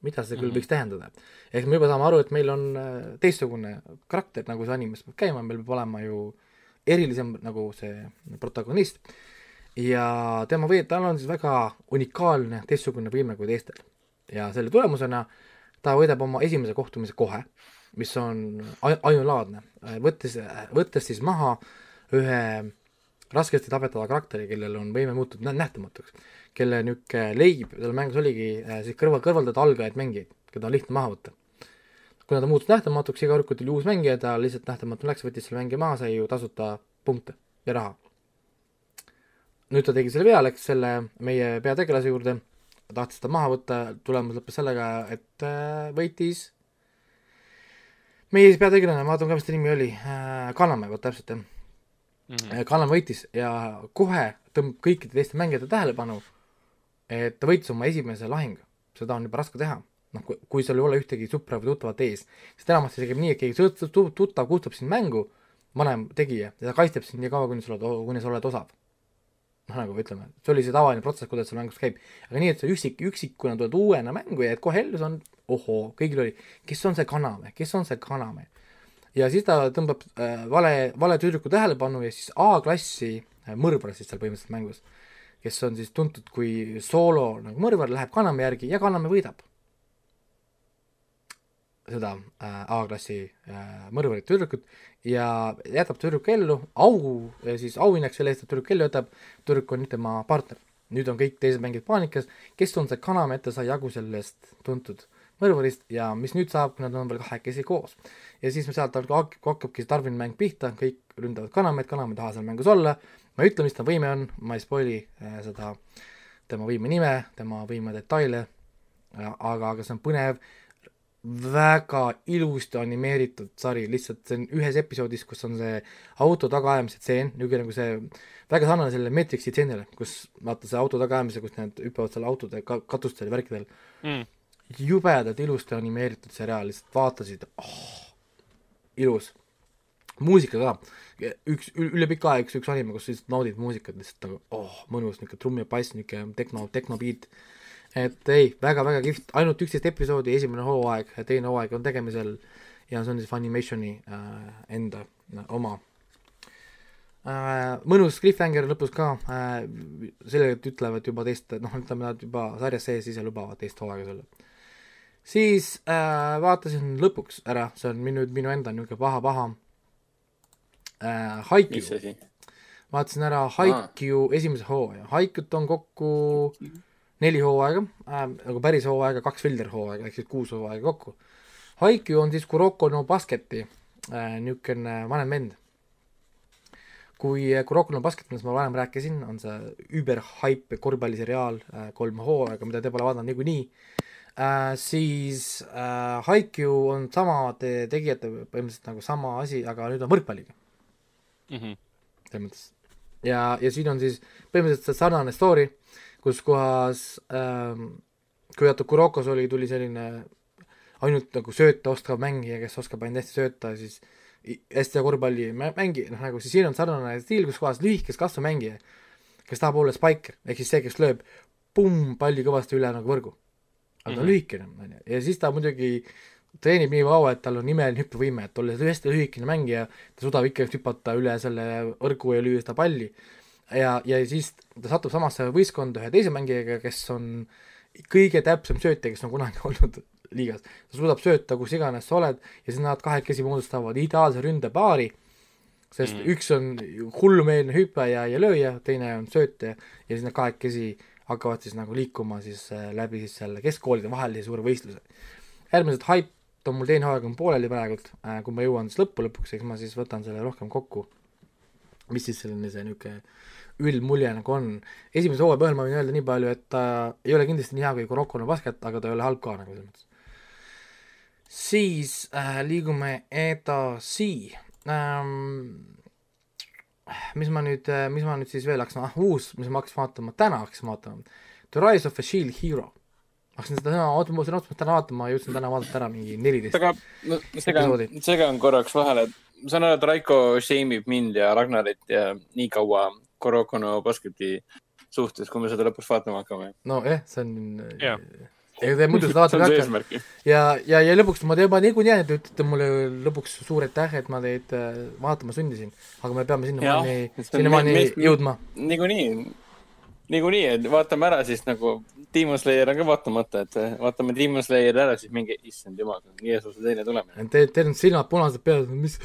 mida see küll mm -hmm. võiks tähendada? ehk me juba saame aru, et meil on äh, teistsugune karakter, nagu see animes peab käima, meil peab olema ju erilisem nagu see protagonist ja tema või-, tal on siis väga unikaalne teistsugune võime kui teistel. ja selle tulemusena ta võidab oma esimese kohtumise kohe, mis on ainulaadne, võttes, võttes siis maha ühe raskesti tapetava karakteri, kellel on võime muutuda nähtamatuks kelle niisugune leib seal mängus oligi äh, siis kõrval, kõrvaldada algajaid mängijaid, keda on lihtne maha võtta. kuna ta muutus nähtamatuks, iga kord, kui tuli uus mängija, ta lihtsalt nähtamatu läks, võttis selle mängija maha, sai ju tasuta punkte ja raha. nüüd ta tegi selle vea, läks selle meie peategelase juurde, tahtis ta maha võtta, tulemus lõppes sellega, et äh, võitis meie peategelane, ma vaatan ka, mis ta nimi oli äh,, Kannamäe, vot täpselt jah mm -hmm.. Kannamäe võitis ja kohe tõmbab kõikide teiste mängijate tähelepanu et ta võitis oma esimese lahingu, seda on juba raske teha. noh, kui, kui sul ei ole ühtegi sõpra või tuttavat ees, sest enamasti see käib nii, et keegi tuttav kutsub sind mängu, vanem tegija, ja ta kaitseb sind nii kaua, kuni sa oled, kuni sa oled osav. noh, nagu ütleme, see oli see tavaline protsess, kuidas see mängus käib. aga nii, et sa üksik, üksikuna tuled uuena mängu ja et kohe ellu, see on ohoo, kõigil oli, kes on see Kaname, kes on see Kaname. Ja siis ta tõmbab äh, vale, vale tüdruku tähelepanu ja siis A-klassi äh, mõrvar siis seal põhimõtteliselt mängus kes on siis tuntud kui soolo nagu mõrvar, läheb Kaname järgi ja Kaname võidab seda äh, A-klassi äh, mõrvarit tüdrukut ja jätab tüdruku ellu, au, siis auhinnaks selle eest, et tüdruk ellu jätab, tüdruk on nüüd tema partner. nüüd on kõik teised mängijad paanikas, kes on see Kaname, et ta sai jagu sellest tuntud mõrvarist ja mis nüüd saab, kui nad on veel kahekesi koos. ja siis sealt hak-, hakkabki see Tarvin mäng pihta, kõik ründavad Kanameid, Kanam ei taha seal mängus olla, ma ei ütle, mis ta võime on, ma ei spoil'i äh, seda tema võime nime, tema võime detaile, aga, aga see on põnev, väga ilusti animeeritud sari, lihtsalt see on ühes episoodis, kus on see auto tagaajamise tseen, niisugune nagu see, väga sarnane sellele Matrixi tseenile, kus vaata see auto tagaajamise, kus need hüppavad seal autode ka-, katustel ja värkidel. Mm.. Jubedalt ilusti animeeritud seriaal, lihtsalt vaatasid oh,, ilus. muusika ka, üks, üle pika aja üks, üks anime, kus lihtsalt naudid muusikat lihtsalt nagu oh, mõnus, niisugune trumm ja bass, niisugune tehno, tehnobeat et ei väga,, väga-väga kihvt, ainult üksteist episoodi, esimene hooaeg, teine hooaeg on tegemisel ja see on siis Funimationi äh, enda äh, oma äh,. mõnus cliffhanger lõpus ka äh,, selgelt ütlevad juba teist, noh, ütleme nad juba sarjas sees ise lubavad teist hooaega sulle. Siis äh, vaatasin lõpuks ära, see on minu, minu enda niisugune paha-paha äh,, Haiku. vaatasin ära Haiku esimese hooaja, Haikut on kokku neli hooaega äh,, nagu päris hooaega, kaks filterhooaega, ehk siis kuus hooaega kokku. Haiku on siis Kuroko no Basketi äh, niisugune vanem vend. kui Kuroko no Basket, millest ma varem rääkisin, on see überhype korvpalliseriaal äh,, kolm hooaega, mida te pole vaadanud niikuinii äh,, siis äh, Haiku on samade tegijate põhimõtteliselt nagu sama asi, aga nüüd on võrkpalliga mm. -hmm. selles mõttes. ja, ja siin on siis põhimõtteliselt sarnane story äh,, kus kohas ähm, kui vaata Kurokos oli, tuli selline ainult nagu sööta oskav mängija, kes oskab ainult hästi sööta, siis hästi hea korvpalli mängija, noh nagu siis siin on sarnane stiil, kus kohas lühikest kasvu mängija, kes tahab olla spiker, ehk siis see, kes lööb pumm, palli kõvasti üle nagu võrgu. Aga ta mm -hmm. on lühikene, on ju, ja siis ta muidugi treenib nii kaua, et tal on imeline hüppevõime, et olles hästi lühikene mängija, ta suudab ikka hüpata üle selle võrgu ja lüüa seda palli ja, ja siis ta satub samasse võistkonda ühe teise mängijaga, kes on kõige täpsem söötja, kes on kunagi olnud liigas. ta suudab sööta kus iganes sa oled ja siis nad kahekesi moodustavad ideaalse ründepaari, sest mm. üks on hullumeelne hüppaja ja lööja, teine on söötja ja siis nad kahekesi hakkavad siis nagu liikuma siis äh, läbi siis selle keskkoolide vahelise suure võistluse. äärmiselt hype on mul teine hooaeg on pooleli praegult äh,, kui ma jõuan siis lõppu lõpuks, eks ma siis võtan selle rohkem kokku. mis siis selline see niisugune üldmulje nagu on. esimese hooaja põhjal ma võin öelda nii palju, et ta ei ole kindlasti nii hea kui Kuroko no Basket, aga ta ei ole halb ka nagu selles mõttes. siis äh, liigume edasi ähm,. Mis ma nüüd, äh, mis ma nüüd siis veel hakkasin, ah uus, mis ma hakkasin vaatama, täna hakkasin vaatama. The Rise of a Shield Hero hakkasin seda täna, oota, ma mõtlesin otseselt täna vaatama, jõudsin täna vaadata ära mingi neliteist aga ma segan, segan korraks vahele, ma saan aru, et Raiko shame ib mind ja Ragnarit ja nii kaua Kuroko no Basketi suhtes, kui me seda lõpus vaatama hakkame. nojah, see on yeah. Te muidu seda vaatama ei hakka. ja, ja, ja lõpuks ma juba niikuinii et te ütlete mulle lõpuks suur aitäh, et ma teid äh, vaatama sundisin, aga me peame sinnamaani, sinnamaani jõudma. niikuinii, niikuinii, et vaatame ära siis nagu Demon Slayer on ka vaatamata, et eh, vaatame Demon Slayeri ära, siis mingi, issand jumal, Jeesuse teine tulemine. Te, teil on silmad punased peal, mis,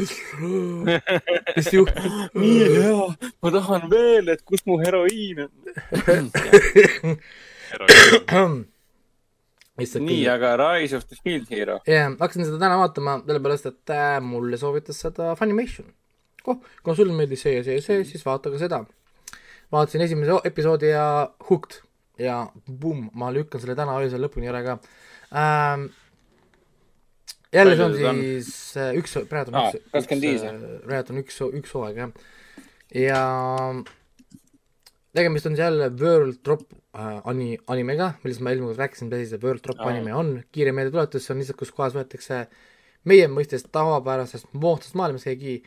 mis juhtub? nii hea, ma tahan veel, et kus mu heroiin on nii, aga Rise of the Shield Hero. jah yeah,, hakkasin seda täna vaatama, sellepärast et äh, mulle soovitas seda Funimation. oh, kui sulle meeldis see ja see ja see, siis vaata ka seda. vaatasin esimese episoodi ja hooked ja bumm, ma lükkan selle täna öösel lõpuni ära ka ähm,. jälle see on siis on? Äh, üks, praegu on üks, äh, praegu on üks, üks hooaeg, jah. ja tegemist on jälle World Drop äh, ani-, animega, millest ma eelmine kord rääkisin, mis see World Drop Aa. anime on, kiire meeldetuletus, see on lihtsalt, kus kohas võetakse meie mõistes tavapärasest moodsast maailmast keegi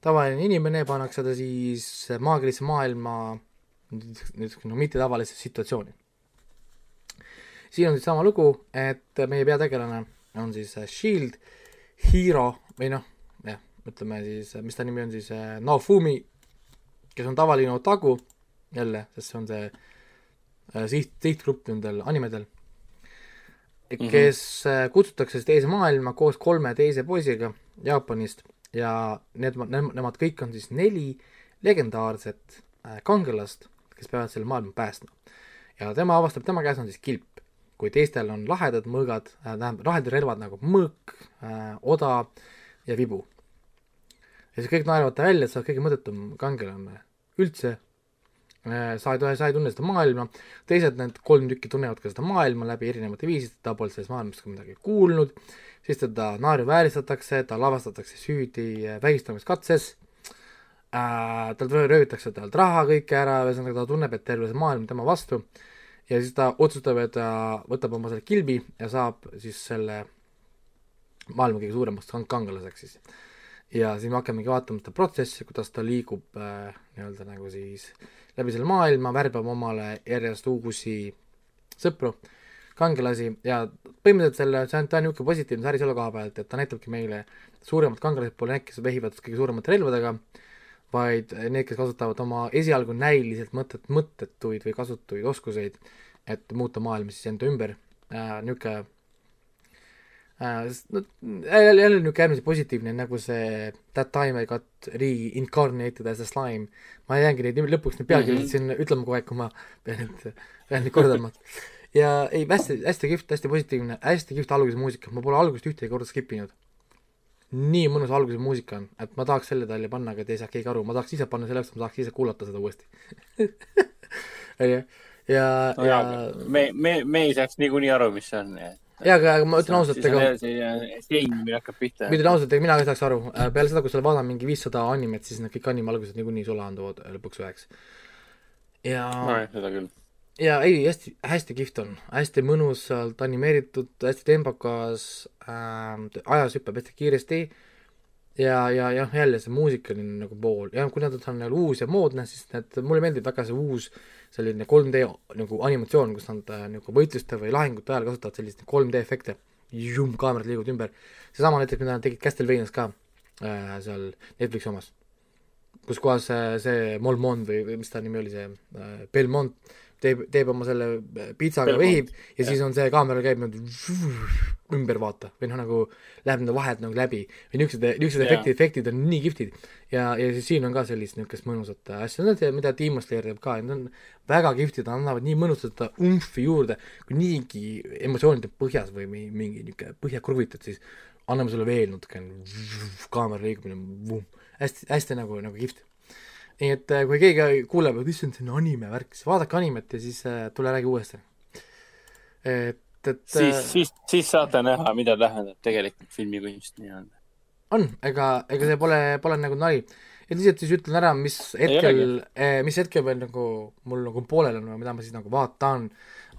tavaline inimene, pannakse ta siis maagilisse maailma niisugune no, mittetavalisse situatsiooni siin on siis sama lugu, et meie peategelane on siis äh, Shield Hero või noh, jah, ütleme siis, mis ta nimi on siis, äh, Naofumi, kes on tavaline otaku, jälle, sest see on see äh, siht, sihtgrupp nendel animedel, mhm. kes mm -hmm. kutsutakse siis teise maailma koos kolme teise poisiga Jaapanist ja need, nemad kõik on siis neli legendaarset kangelast, kes peavad selle maailma päästma. ja tema avastab, tema käes on siis kilp kui teistel on lahedad mõõgad äh,, tähendab lahedad relvad nagu mõõk äh,, oda ja vibu. ja siis kõik naeravad ta välja, et sa oled kõige mõttetum kangelane üldse äh,. Sa ei, sa ei tunne seda maailma, teised need kolm tükki tunnevad ka seda maailma läbi erinevate viiside, ta pole sellest maailmast ka midagi kuulnud, siis teda naeruvääristatakse, ta lavastatakse süüdi äh, vägistamiskatses äh,, talt röövitakse talt raha kõike ära, ühesõnaga ta tunneb, et terve see maailm tema vastu. Ja siis ta otsustab, et ta võtab oma selle kilbi ja saab siis selle maailma kõige suuremaks kang-, kangelaseks siis. ja siis me hakkamegi vaatama seda protsessi, kuidas ta liigub äh, nii-öelda nagu siis läbi selle maailma, värbab omale järjest uusi sõpru, kangelasi ja põhimõtteliselt selle, see on, ta on niisugune positiivne sari selle koha pealt, et ta näitabki meile, suuremad kangelased pole need, kes vehivad kõige suuremate relvadega, vaid need, kes kasutavad oma esialgu näiliselt mõtet, mõttetuid või kasutuid oskuseid, et muuta maailma siis enda ümber. Äh,, niisugune no jälle, jälle niisugune äärmiselt positiivne, nagu see That time I got reincarnated as a slime. ma jäängi neid lõpuks neid pealkirjasid mm -hmm. siin ütlema kogu aeg, kui ma pean neid, pean neid kordama. ja ei, hästi, hästi kihvt, hästi positiivne, hästi kihvt alguse muusika, ma pole algust ühtegi korda skip inud nii mõnus alguse muusika on, et ma tahaks selle talle panna, aga te ei saa keegi aru, ma tahaks ise panna selleks, et ma tahaks ise kuulata seda uuesti onju, ja no, ja me, me, me ei saaks niikuinii aru, mis see on. Jaa, aga ma ütlen ausalt, ega seinimine hakkab pihta. ma ütlen ausalt, ega mina ka ei saaks aru, äh, peale seda, kui sa vaadanud mingi viissada animet, siis need kõik anime algused niikuinii sulaanduvad lõpuks üheks. ja no, seda küll. Ja ei, hästi, hästi kihvt on, hästi mõnusalt animeeritud, hästi tempokas äh,, ajas hüppab hästi kiiresti. Ja, ja jah, jälle see muusikaline nagu pool. Ja kui nad on nagu uus ja moodne, siis need, mulle meeldib väga see uus selline 3D nagu animatsioon, kus nad äh, nagu võitluste või lahingute ajal kasutavad selliseid 3D efekte, kaamerad liiguvad ümber. seesama näiteks, mida nad tegid Castlevanias ka äh, seal Netflixi omas, kus kohas see, see Molmon või, või mis ta nimi oli, see äh, Belmont teeb, teeb oma selle pitsaga, vehib ja, ja siis on see kaamera käib nüüd ümber vaata või noh, nagu läheb nende vahed nagu läbi või niisugused, niisugused efektid, efektid on nii kihvtid. ja, ja siis siin on ka sellist niisugust mõnusat asja, see, mida Demon Slayer teeb ka, need on väga kihvtid, nad annavad nii mõnusat umfi juurde, kui niigi emotsioonid on põhjas või mingi, niisugune põhja kruvitad, siis anname sulle veel natuke, kaamera liigumine, hästi, hästi nagu, nagu kihvt nii et äh, kui keegi kuuleb, et issand, see on anime värk, siis vaadake animet ja siis äh, tule räägi uuesti. et, et siis äh,, siis, siis saate näha, mida tähendab tegelikult filmikunst nii-öelda. on, ega, ega see pole, pole nagu nali. ja lihtsalt siis ütlen ära, mis hetkel, mis hetkel veel nagu mul nagu pooleli on või mida ma siis nagu vaatan,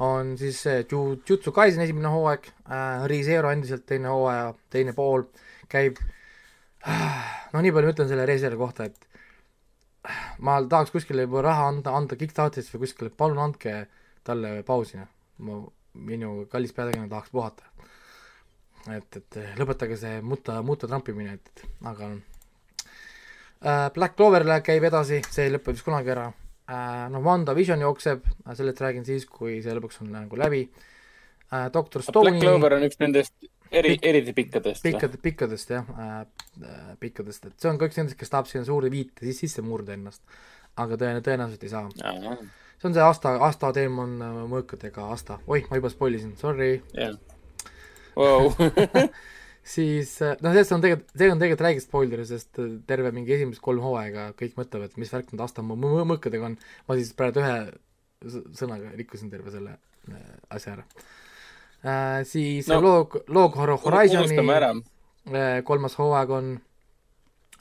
on siis Jujutsu Kaisen esimene hooaeg äh,, ReZero endiselt teine hooaja, teine pool käib. no nii palju ütlen selle ReZero kohta, et ma tahaks kuskile juba raha anda, anda Kickstarterisse või kuskile, palun andke talle pausi, noh. ma, minu kallis peategelane tahaks puhata. et, et lõpetage see muta, muta trampimine, et, aga äh, Black Clover käib edasi, see ei lõpe vist kunagi ära äh,. noh, WandaVision jookseb, sellest räägin siis, kui see lõpuks on nagu läbi äh,. Doctor Stone'i Black Clover on üks nendest eri, eriti pikkadest. pikkad, pikkadest jah äh, äh,, pikkadest, et see on ka üks nendest, kes tahab sinna suurde viite siis sisse murda ennast. aga tõen-, tõenäoliselt ei saa. see on see Asta, Asta teemon äh, mõõkadega Asta, oih, ma juba spoil isin, sorry yeah.. Wow. siis noh, sellest on tegelikult, see on tegelikult räige spoiler, sest terve mingi esimesed kolm hooaega kõik mõtlevad, mis värk need Asta mõõkadega on. ma siis praegu ühe sõnaga rikkusin terve selle asja ära äh,. siis no, loog, loog Horizoni äh, kolmas hooaeg on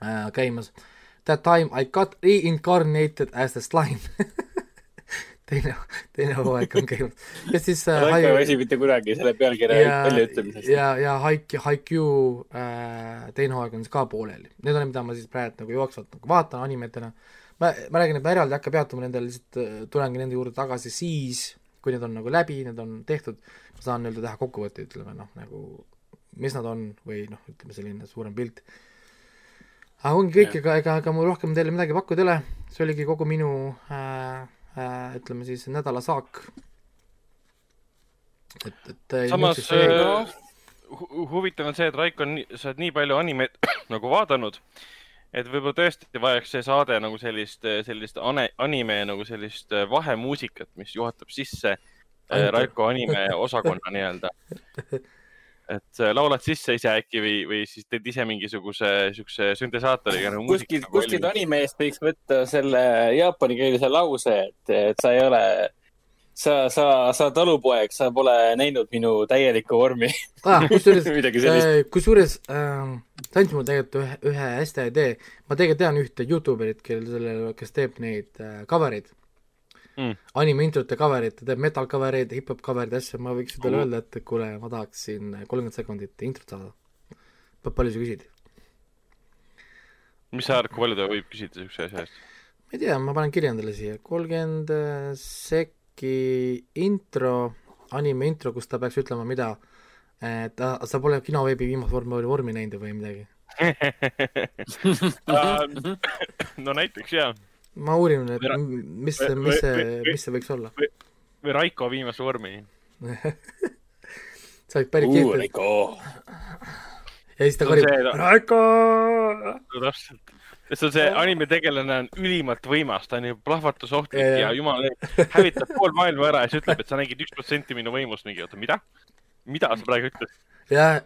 äh, käimas. That time I got reincarnated as a slime teine, teine hooaeg on käimas. ja siis äh, ma ei väsi mitte kunagi selle pealkirja väljaütlemisest. ja, ja Haiku, Haiku äh, teine hooaeg on siis ka pooleli. Need on, mida ma siis praegu nagu jooksvalt nagu vaatan animetena. ma, ma räägin, et ma eraldi ei hakka peatuma nendel, lihtsalt äh, tulengi nende juurde tagasi siis, kui need on nagu läbi, need on tehtud, ma saan nii-öelda teha kokkuvõtte, ütleme noh, nagu mis nad on või noh, ütleme selline suurem pilt. aga ongi kõik, ega, ega, ega mul rohkem teile midagi pakkuda ei ole, see oligi kogu minu äh, äh, ütleme siis nädala saak. et, et samas äh, huvitav on see, et Raiko, sa oled nii palju animeid nagu vaadanud, et võib-olla tõesti vajaks see saade nagu sellist, sellist ane, anime nagu sellist vahemuusikat, mis juhatab sisse äh, Raiko anime osakonna nii-öelda. et äh, laulad sisse ise äkki või, või siis teed ise mingisuguse siukse süntesaatoriga nagu kuskilt, muusika kuskilt animeest võiks võtta selle jaapanikeelse lause, et, et sa ei ole, sa, sa, sa talupoeg, sa pole näinud minu täielikku vormi. ah,. kusjuures midagi sellist. kusjuures äh, sa andsid mulle tegelikult ühe, ühe hästi hea idee. ma tegelikult tean ühte Youtube erit, kellel selle, kes teeb neid äh, cover eid Mm. anime introte cover eid, ta teeb metal cover eid, hip-hop cover eid, asju, ma võiks talle Mm. öelda, et kuule, ma tahaksin kolmkümmend sekundit introt saada. palju sa küsid? mis sa arvad, kui palju ta võib küsida siukse asja eest? ma ei tea, ma panen kirja endale siia, kolmkümmend sekki intro, anime intro, kus ta peaks ütlema, mida ta, sa pole kinoveebi viimast vormi, vormi näinud või midagi? no näiteks jaa, ma uurin, et mis mis see mis see võiks olla. või Raiko viimase vormi. sa olid päris kihvt. Raiko. ja siis ta karjub Raiko. täpselt. Sest on see anime tegelane on ülimalt võimas, ta on ju plahvatusohtlik Ja, ja. ja jumal, hävitab pool maailma ära ja siis ütleb, et sa nägid üks protsenti minu võimust mingi, oota, mida? mida sa praegu ütlesid? jah,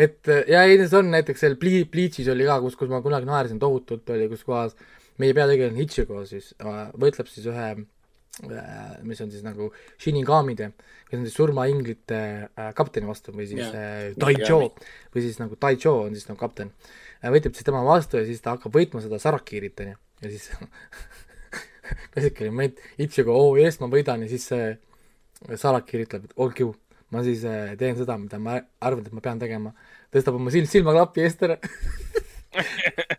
et ja ei, see on näiteks seal Ble-, Bleach'is oli ka, kus, kus ma kunagi naersin tohutult, oli, kus kohas meie peategelane Ichigo siis äh, võitleb siis ühe äh, mis on siis nagu Shinigamide, kes on siis surmainglite äh, kapteni vastu või siis äh, Taicho või siis nagu Taicho on siis nagu kapten. Võitleb siis tema vastu ja siis ta hakkab võitma seda Sarakirit onju. Ja siis klassikalisel moment, Ichigo, oo yes, ma võidan ja siis see Sarakir ütleb, et olgu, ma siis äh, teen seda, mida ma arvan, et ma pean tegema. tõstab oma silm, silmaklapi eest ära.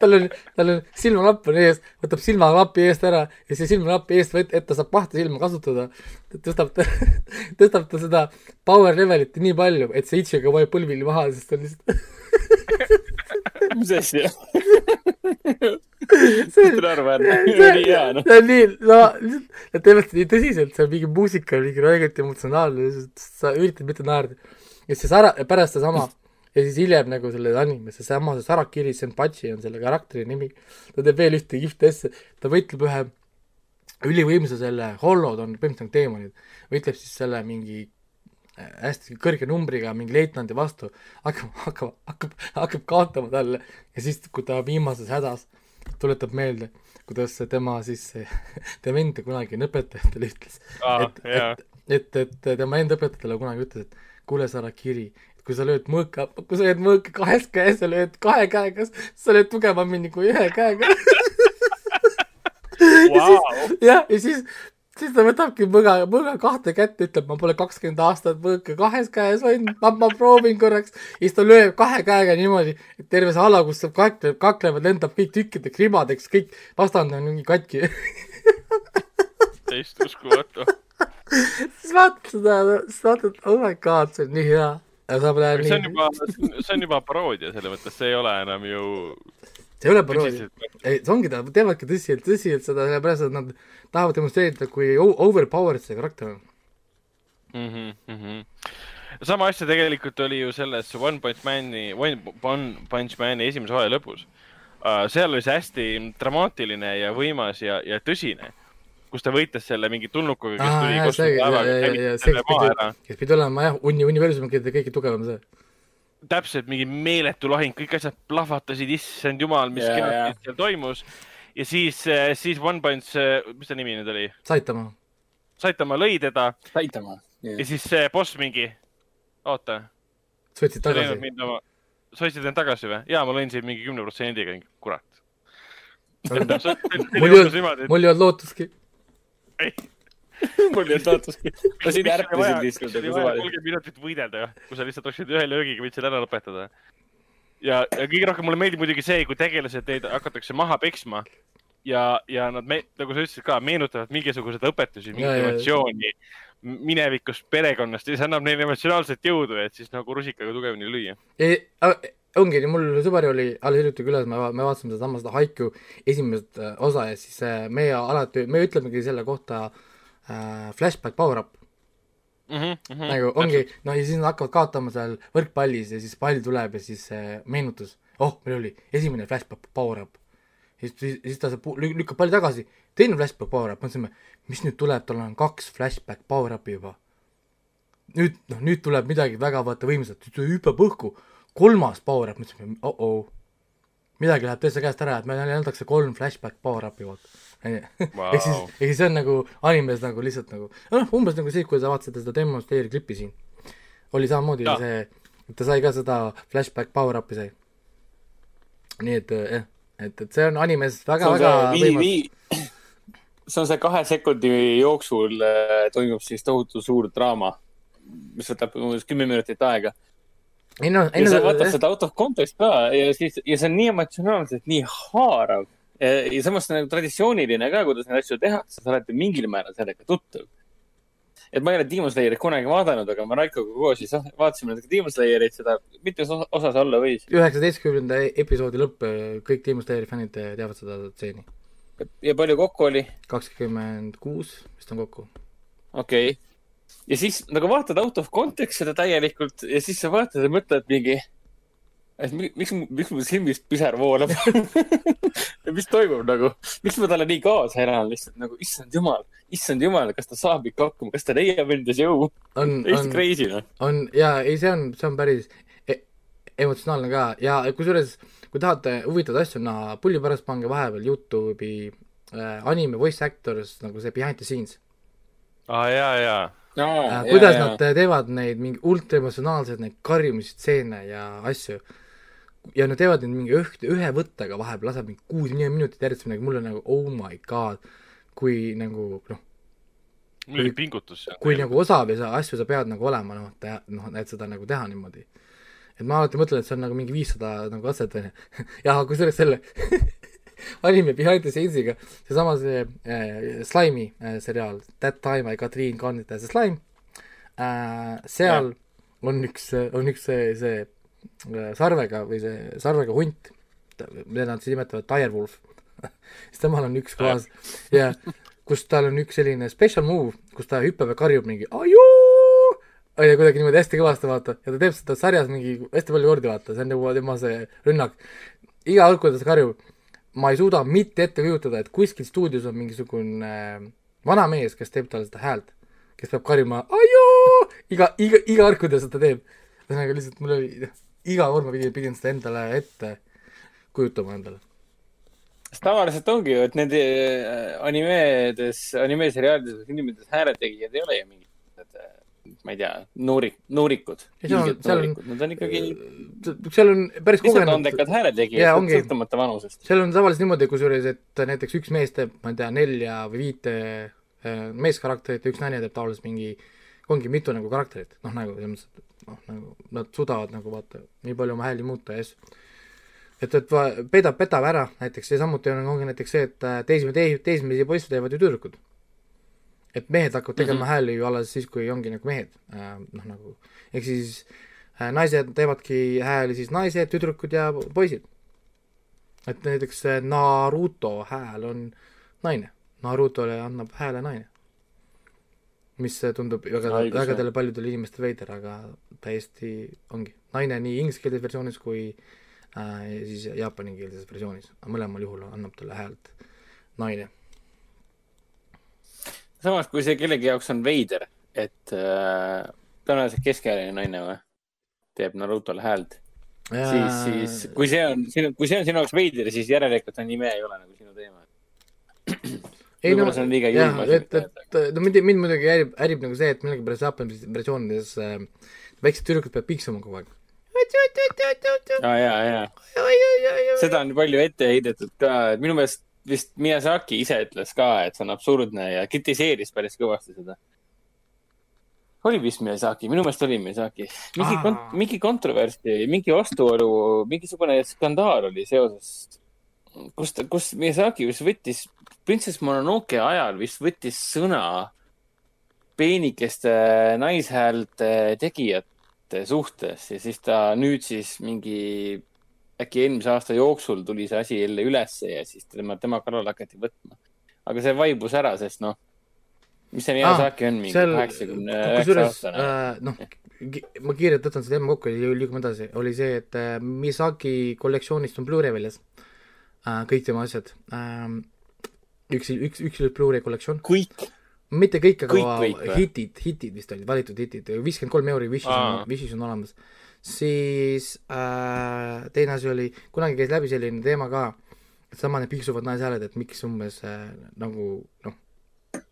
Tal on, tal on silmaklapp on ees, võtab silmaklapi eest ära ja see silmaklapi eest võt-, et ta saab kahte silma kasutada, tõstab ta, tõstab ta seda power levelit nii palju, et see Ichigo vajub põlvili maha, sest ta on lihtsalt mis asja? hea, noh. see on nii, no nad teevad seda nii tõsiselt, see on mingi muusika, mingi räigelt emotsionaalne, sa üritad mitte naerda. ja siis Sara, pärast sedasama ja siis hiljem nagu selle animes, seesama see Sarakiri Senpachi on selle karakteri nimi, ta teeb veel ühte kihvti asja, ta võitleb ühe ülivõimsa selle Hollod on põhimõtteliselt nagu teemonid, võitleb siis selle mingi hästi kõrge numbriga mingi leitnandi vastu, hakkab, hakkab, hakkab, hakkab kaotama talle ja siis, kui ta viimases hädas tuletab meelde, kuidas tema siis, tema enda kunagine õpetaja talle ütles, aa, et, jaa. et, et, et tema enda õpetaja talle kunagi ütles, et kuule, Sarakiri, kui sa lööd mõõka, kui sa lööd mõõka kahes käes ja lööd kahe käega, sa lööd tugevamini kui ühe käega. Vau, jah, ja siis, siis ta võtabki mõõga, mõõga kahte kätte, ütleb, ma pole kakskümmend aastat mõõka kahes käes hoidnud, ma, ma proovin korraks. ja siis ta lööb kahe käega niimoodi, et terve see ala, kus see kaklev, kaklevad, lendab kõik tükkideks, ribadeks, kõik vastane on mingi katki. täiesti uskumatu. siis vaatad seda, siis vaatad, oh my god, see on nii hea. saab see on juba, see on juba paroodia selles mõttes, see ei ole enam ju see ei ole paroodia. ei, see ongi, nad teevadki tõsiselt, tõsiselt seda, sellepärast et nad tahavad demonstreerida, kui overpowered see karakter on. mm. -hmm. sama asja tegelikult oli ju selles One Punch Mani, One Punch Mani esimese hooaja lõpus uh,. seal oli see hästi dramaatiline ja võimas ja, ja tõsine, kus ta võitles selle mingi tulnukaga, kes tuli see, selle kes pidi olema jah, uni-, universumi kõige, kõige tugevam see. Täpselt mingi meeletu lahing, kõik asjad plahvatasid, issand jumal, mis yeah, jaa. seal toimus. ja siis, siis One Punch, mis ta nimi nüüd oli, Saitama. Saitama lõi teda Saitama. ja siis see boss mingi, oota, sa võtsid tagasi. sa hoidsid end tagasi või? jaa, ma lõin sind mingi kümne protsendiga, kurat. mul ei olnud, mul ei olnud lootustki. mul ei olnud lootuski. ma siin ärkasin lihtsalt nagu suvaliselt. kolmkümmend minutit võidelda, kui sa lihtsalt oleksid ühe löögiga võtsid ära lõpetada. ja, ja kõige rohkem mulle meeldib muidugi see, kui tegelased neid hakatakse maha peksma ja, ja nad me,, nagu sa ütlesid ka, meenutavad mingisuguseid õpetusi, mingit emotsiooni minevikust, perekonnast ja see annab neile emotsionaalset jõudu, et siis nagu rusikaga tugevamini lüüa. ongi, mul sõber oli alles hiljuti külas, me, me vaatasime sedasama seda Haiku esimest äh, osa ja siis äh, meie alati, me ütlemegi selle kohta äh, flashback power up. Mm -hmm, mm -hmm. nagu ongi, no ja siis nad hakkavad kaotama seal võrkpallis ja siis pall tuleb ja siis äh, meenutus, oh, meil oli esimene flashback power up. siis, siis, siis ta saab, lükkab palli tagasi, teine flashback power up, mõtlesime, mis nüüd tuleb, tal on kaks flashback power up'i juba. nüüd, noh, nüüd tuleb midagi väga vaata võimsat, hüppab õhku, kolmas power-up, mõtlesime oh-oh, midagi läheb täitsa käest ära, et meile antakse kolm flashback power-up'i vaata onju. ehk siis, ehk siis see on nagu animes nagu lihtsalt nagu, noh, umbes nagu siis, kui sa vaatasid seda Demon Slayer klippi siin. oli samamoodi ja. see, et ta sai ka seda flashback power-up'i sai. nii et jah, et, et see on animes väga, väga võimas see on see kahe sekundi jooksul äh, toimub siis tohutu suur draama, mis võtab umbes kümme minutit aega. ei no, ei no. sa vaatad seda out of context ka ja siis, ja see on nii emotsionaalselt nii haarav. Ja samas see on nagu traditsiooniline ka, kuidas neid asju tehakse, sa oled mingil määral sellega tuttav. et ma ei ole Demon Slayerit kunagi vaadanud, aga me Raikoga koos siis vaatasime natuke Demon Slayerit, seda, mitmes osas olla võis? üheksateistkümnenda episoodi lõpp, kõik Demon Slayeri fännid teavad seda stseeni ja palju kokku oli? kakskümmend kuus vist on kokku. okei okay., ja siis nagu vaatad out of context seda täielikult ja siis sa vaatad ja mõtled mingi, et miks, miks mu silmist pisar voolab mis toimub nagu, miks ma talle nii kaasa elan lihtsalt nagu, issand jumal, issand jumal, kas ta saab ikka hakkama, kas ta leiab endas jõu? on, on, noh. on ja ei, see on, see on päris e emotsionaalne ka ja kusjuures kui tahate huvitavaid asju näha, pulli pärast pange vahepeal Youtube'i äh, anime voice actors nagu see behind the scenes. aa ah,, jaa, jaa. Äh, kuidas ja, nad ja. teevad neid mingi ultraemotsionaalseid neid karjumisstseene ja asju. Ja nad teevad neid mingi üht, ühe võttega vahepeal, laseb mingi kuus minutit järjest midagi, mul on nagu oh my god, kui nagu noh, muidugi pingutus. kui nagu osav ja sa asju sa pead nagu olema, noh, noh, et seda nagu teha niimoodi et ma alati mõtlen, et see on nagu mingi viissada nagu katset, on ju. ja kusjuures selle anime Behind the Scenes'iga, seesama see äh, Slime'i äh, seriaal, That time I got reincarnated as a slime äh,, seal ja. on üks, on üks see, see sarvega või see sarvega hunt, mida nad siis nimetavad direwolf siis temal on üks klaas ja kus tal on üks selline special move, kus ta hüppab ja karjub mingi ajuu on ju, kuidagi niimoodi hästi kõvasti, vaata, ja ta teeb seda sarjas mingi hästi palju kordi, vaata, see on nagu tema see rünnak. iga kord, kui ta karjub, ma ei suuda mitte ette kujutada, et kuskil stuudios on mingisugune äh, vana mees, kes teeb talle seda häält, kes peab karjuma ajoo, iga, iga, iga kord, kui ta seda teeb. ühesõnaga lihtsalt mul oli, iga kord ma pidin, pidin seda endale ette kujutama endale sest tavaliselt ongi ju, et nende äh, animedes, animeseriaalides, filmides hääletegijad ei ole ju mingid ma ei tea, seal on, nad on ikkagi. seal on päris kogenud. andekad hääletegijad, sõltumata vanusest. seal on tavaliselt niimoodi, kusjuures, et näiteks üks mees teeb, ma ei tea, nelja või viite äh, meeskarakterit ja üks naine teeb tavaliselt mingi, ongi mitu nagu karakterit, noh nagu selles mõttes, et noh, nagu nad suudavad nagu vaata, nii palju oma hääli muuta ja asju et, et petab, petab ära näiteks ja samuti on, ongi näiteks see, et äh, teismelisi, teismelisi poisse teevad ju tüdrukud et mehed hakkavad tegema mm -hmm. hääli ju alles siis, kui ongi nagu mehed äh,, noh nagu, ehk siis äh, naised teevadki hääli siis naised, tüdrukud ja poisid. et näiteks Naruto hääl on naine, Narutole annab hääle naine. Mis tundub väga, vägedele paljudele inimestele veider, aga täiesti ongi. Naine nii ingliskeelses versioonis kui äh, siis jaapanikeelses versioonis, mõlemal juhul annab talle häält naine. Samas, kui see kellegi jaoks on veider, et äh, tõenäoliselt keskealine naine või, teeb Narutole häält ja... siis, siis kui see on kui see on sinu jaoks veider, siis järelikult anime ei ole nagu sinu teema. Ei no, see on liiga julm asi. et, et no mind, mind muidugi häirib, häirib nagu see, et millegipärast Jaapani versioonides äh, väiksed tüdrukud peavad piiksuma kogu aeg. aa ah, jaa, jaa. seda on palju ette heidetud ka, et minu meelest vist Miyazaki ise ütles ka, et see on absurdne ja kritiseeris päris kõvasti seda. oli vist Miyazaki, minu meelest oli Miyazaki. mingi kont-, mingi kontroverssi, mingi vastuolu, mingisugune skandaal oli seoses, kus ta, kus Miyazaki vist võttis, Princess Mononoke ajal vist võttis sõna peenikeste naishäälte tegijate suhtes ja siis ta nüüd siis mingi äkki eelmise aasta jooksul tuli see asi jälle ülesse ja siis tema, tema kallal hakati võtma. aga see vaibus ära, sest noh, mis see Miyazaki ah, on, mingi kaheksakümne üheksa aastane äh,. noh, ma kiirelt võtan selle teema kokku ja liigume edasi, oli see, et äh, Miyazaki kollektsioonist on Blu-ray väljas äh,. Kõik tema asjad äh,. üks, üks, üks Blu-ray kollektsioon. kõik? mitte kõik, aga Kõik kõik hitid, hitid vist olid, valitud hitid, viiskümmend kolm euri Wishis on, Wishis on olemas. siis äh, teine asi oli, kunagi käis läbi selline teema ka, sama need piksuvad naishääled, et miks umbes äh, nagu noh,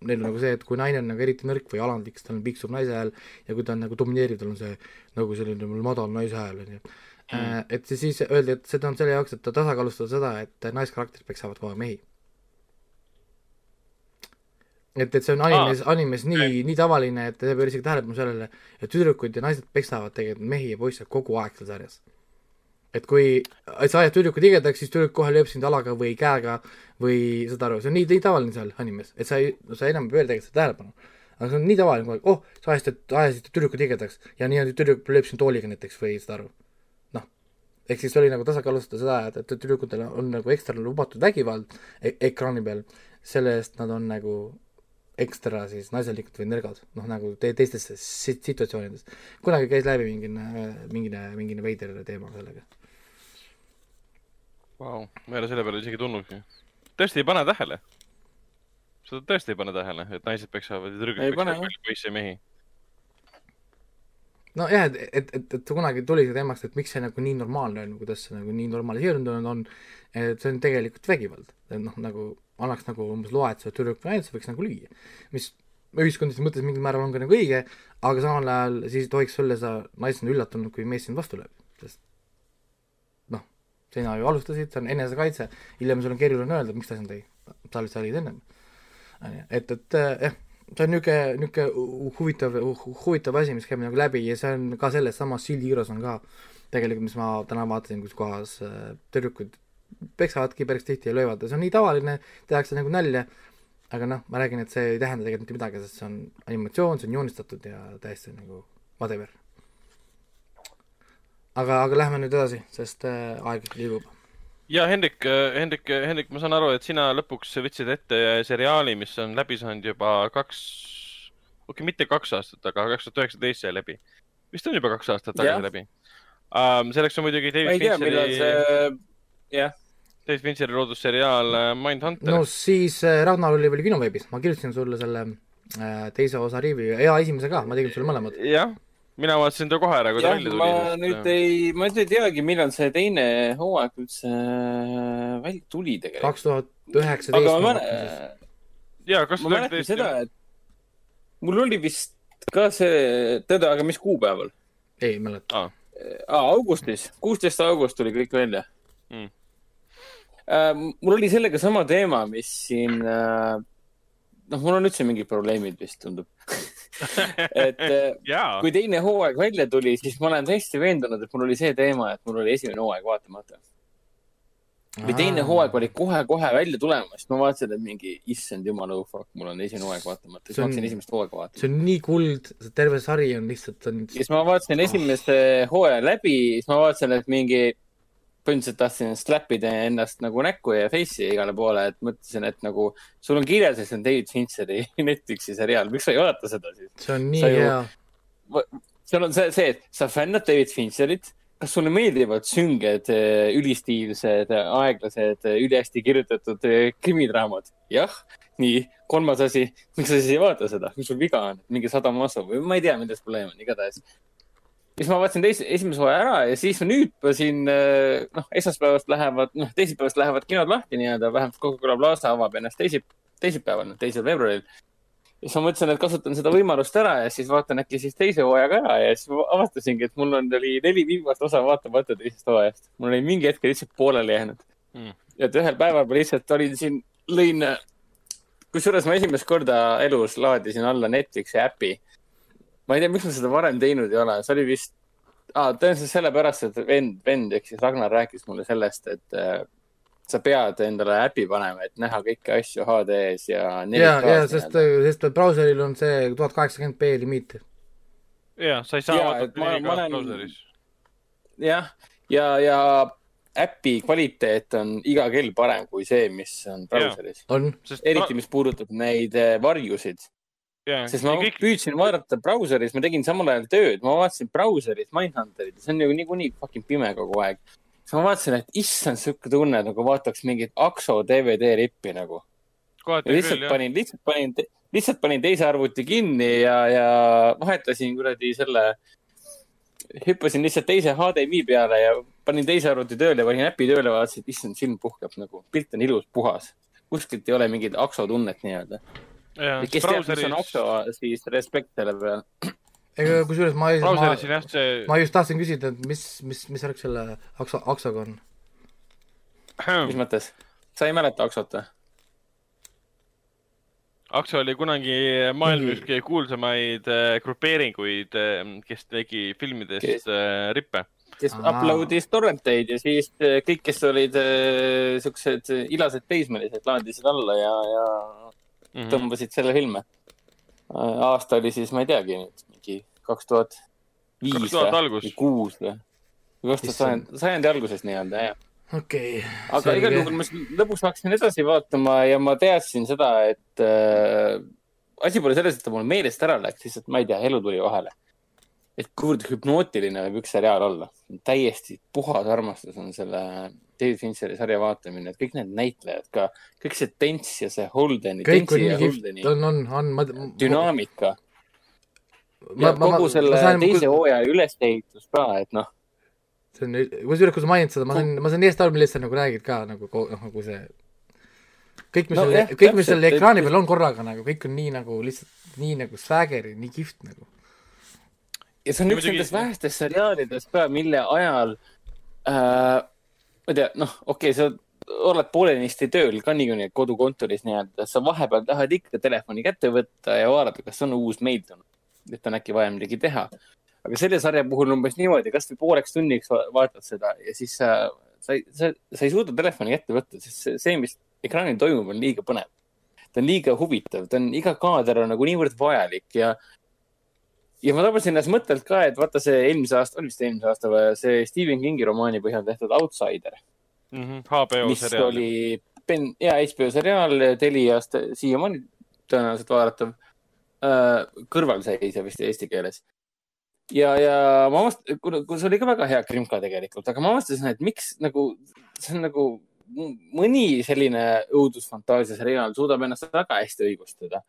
neil on nagu see, et kui naine on nagu eriti nõrk või alandlik, siis tal on piksuv naise hääl ja kui ta on nagu domineeriv, tal on see nagu selline madal naise hääl, on ju. et siis- öeldi, et seda on selle jaoks, et tasakaalustada seda, et naiskarakterid peksavad kogu aeg mehi. et, et see on animes, animes nii, nii tavaline, et ta peab isegi tähelepanu sellele, et tüdrukud ja naised peksavad tegelikult mehi ja poisse kogu aeg seal sarjas. et kui sa ajad tüdruku tigedaks, siis tüdruk kohe lööb sind jalaga või käega või saad aru, see on nii, nii tavaline seal animes, et sa ei, sa enam ei pööra tegelikult seda tähelepanu. aga see on nii tavaline kogu aeg, oh, sa ajasid, ajasid tüdruku tigedaks ja nii-öelda tüdruk lööb sind tooliga näiteks või saad aru. Ehk siis oli nagu tasakaalustada seda, et, et tüdrukutel on nagu ekstra lubatud vägivald e ekraani peal, selle eest nad on nagu ekstra siis naiselikud või nõrgad, noh nagu te teistes si- situatsioonides. kunagi käis läbi mingine, mingine, mingine veider teema sellega. Vau, ma ei ole selle peale isegi tulnudki. tõesti ei pane tähele? seda tõesti ei pane tähele, et naised peksavad ja tüdrukud Ei pane, peksavad palju poisse ja mehi. nojah, et, et, et, et kunagi tuli see teemaks, et miks see nagu nii normaalne on, kuidas see nagu nii normaliseerunud on, et see on tegelikult vägivald. et noh, nagu annaks nagu umbes loa, et see tüdruk või naine võiks nagu lüüa. mis ühiskondlises mõttes mingil määral on ka nagu õige, aga samal ajal siis ei tohiks olla sa naisena üllatunud, kui mees sind vastu lööb, sest noh, sina ju alustasid, see on enesekaitse, hiljem sul on keeruline öelda, miks ta sind tõi, sa olid, sa olid ennem. et, et äh, jah, see on niisugune, niisugune huvitav, huvitav asi, mis käib nagu läbi ja see on ka selles samas Shield Heroes on ka tegelikult, mis ma täna vaatasin, kus kohas äh, tüdrukud peksavadki päris tihti ja löövad ja see on nii tavaline, tehakse nagu nalja, aga noh, ma räägin, et see ei tähenda tegelikult mitte midagi, sest see on animatsioon, see on joonistatud ja täiesti nagu whatever. aga, aga lähme nüüd edasi, sest äh, aeg liigub. Ja Hendrik, Hendrik, Hendrik, ma saan aru, et sina lõpuks võtsid ette seriaali, mis on läbi saanud juba kaks, okei okay,, mitte kaks aastat, aga kaks tuhat üheksateist sai läbi. vist on juba kaks aastat tagasi Jah. läbi um,. selleks on muidugi David Fincheri, see, jah, David Fincheri loodud seriaal äh, Mindhunter no siis äh, Ragnar oli veel kinoveebis, ma kirjutasin sulle selle äh, teise osa review ja esimese ka, ma tegin sulle mõlemad. jah, mina vaatasin ta kohe ära, kui ta välja tuli. ma nüüd ei, ma nüüd ei teagi, millal see teine hooaeg üldse äh, välja tuli tegelikult. kaks tuhat aga ma üheksateist. mäletan, ja kas ma mäletan seda, et mul oli vist ka see, tead, aga mis kuupäeval? ei mäleta. aa, augustis, kuusteist august tuli kõik välja Mm. äh,. mul oli sellega sama teema, mis siin äh,, noh, mul on üldse mingid probleemid vist tundub. Et äh, jaa, kui teine hooaeg välja tuli, siis ma olen täiesti veendunud, et mul oli see teema, et mul oli esimene hooaeg vaatamata. või teine hooaeg oli kohe-kohe välja tulemas, siis ma vaatasin, et mingi issand jumal, oh fuck, mul on esimene hooaeg vaatamata, siis ma hakkasin esimest hooaega vaatama. see on nii kuld, terve sari on lihtsalt on siis ma vaatasin esimese hooaja läbi, siis ma vaatasin, et mingi, põhimõtteliselt tahtsin slap ida ennast nagu näkku ja face'i igale poole, et mõtlesin, et nagu sul on kirjas, et see on David Fincheri Netflixi seriaal, miks sa ei vaata seda siis? see on nii sa ju- hea. seal on see, see, et sa fännad David Fincherit, kas sulle meeldivad sünged, ülistiilsed, aeglased, ülihästi kirjutatud eh, krimidraamad? jah, nii, kolmas asi, miks sa siis ei vaata seda, mis sul viga on, mingi Saddam Maso või ma ei tea, milles probleem on, igatahes. Siis ma vaatasin teise, esimese hooaja ära ja siis nüüd ma siin, noh, esmaspäevast lähevad, noh, teisipäevast lähevad kinod lahti nii-öelda, vähemalt Coca-Cola Plaza avab ennast teisi, teisipäeval, teisel veebruaril. ja siis ma mõtlesin, et kasutan seda võimalust ära ja siis vaatan äkki siis teise hooajaga ära ja siis avastasingi, et mul on, oli neli viimast osa vaatamata teisest hooajast. mul oli mingi hetk lihtsalt pooleli jäänud Mm. ja et ühel päeval ma lihtsalt olin siin, lõin, kusjuures ma esimest korda elus laadisin alla Netflixi äpi. Ma ei tea, miks ma seda varem teinud ei ole, see oli vist ah,, tõenäoliselt sellepärast, et vend, vend ehk siis Ragnar rääkis mulle sellest, et äh, sa pead endale äpi panema, et näha kõiki asju HD-s ja ja, ja sest, sest brauseril on see tuhat kaheksakümmend B limiit. jaa, sa ei saa vaadata neli ma ka olen- brauseris. jah, ja, ja äpi kvaliteet on iga kell parem kui see, mis on brauseris. on, sest eriti, mis puudutab neid eh, varjusid, jaa, sest ma kõik, püüdsin vaadata brauseris, ma tegin samal ajal tööd, ma vaatasin brauseris Mindhunterit, see on ju niikuinii fucking pime kogu aeg. siis ma vaatasin, et issand, sihuke tunne nagu vaataks mingit Akso DVD rippi nagu. lihtsalt panin, lihtsalt panin, lihtsalt panin teise arvuti kinni ja, ja vahetasin kuradi selle, hüppasin lihtsalt teise HDMI peale ja panin teise arvuti tööle ja panin äpi tööle, vaatasin, et issand, silm puhkeb nagu, pilt on ilus, puhas. kuskilt ei ole mingit akso tunnet nii-öelda. Kes teab, mis on akso, siis respekt selle peale. ega kusjuures ma, ma see, ma just tahtsin küsida, et mis, mis, mis värk selle akso, aksoga on? mis mõttes? sa ei mäleta aksot või? Akso oli kunagi maailma üks kõige kuulsamaid äh, grupeeringuid, kes tegi filmidest Kes- äh, rippe. kes Aa. upload'is torrenteid ja siis kõik, kes olid siuksed ilased teismelised, laadisid alla ja, ja Mhm. tõmbasid selle filme. aasta oli siis, ma ei teagi nüüd, mingi kaks tuhat viis 2000 algus. või kuus või? kaks tuhat sajand, sajandi alguses nii-öelda, jah. okei aga Selge. igal juhul ma lõpuks hakkasin edasi vaatama ja ma teadsin seda, et äh, asi pole selles, et ta mul meelest ära läks, lihtsalt ma ei tea, elu tuli vahele. et kuivõrd hüpnootiline võib üks seriaal olla. täiesti puhas armastus on selle David Fincheri sarja vaatamine, et kõik need näitlejad ka, kõik see tents ja see Holdeni, kõik on tentsi nii ja kihvt, Holdeni on, on, on, ma, dünaamika ma ja, kogu selle teise hooaja ülesehitus ka, et noh, see on, kusjuures, kui sa mainid seda, ma sain, ma sain eest aru, millest sa nagu räägid ka nagu, noh, nagu see kõik, mis No seal kõik, mis seal ekraani peal on korraga nagu, kõik on nii nagu lihtsalt nii nagu swagger'i, nii kihvt nagu. ja see on Ja üks nendest vähestest seriaalidest ka, mille ajal äh,, ma ei tea, noh, okei okay,, sa oled poolenisti tööl Canigoni kodukontoris nii-öelda, sa vahepeal tahad ikka telefoni kätte võtta ja vaadata, kas on uus mail tulnud, et on äkki vaja midagi teha. aga selle sarja puhul umbes niimoodi, kasvõi pooleks tunniks va- vaatad seda ja siis sa, sa sa, sa ei suuda telefoni kätte võtta, sest see, see, mis ekraanil toimub, on liiga põnev. ta on liiga huvitav, ta on, iga kaader on nagu niivõrd vajalik ja ja ma tabasin ennast mõttelt ka, et vaata see eelmise aasta, oli vist eelmise aasta või see Stephen Kingi romaani põhjal tehtud Outsider, HBO mis seriaal. oli pen-, ja HBO seriaal Teliast siiamaani tõenäoliselt vaadatav äh,. kõrvalseisja vist eesti keeles. ja, ja ma avast-, kuna, see oli ka väga hea krimka tegelikult, aga ma avastasin, et miks nagu, see on nagu mõni selline õudusfantaasia seriaal suudab ennast väga hästi õigustada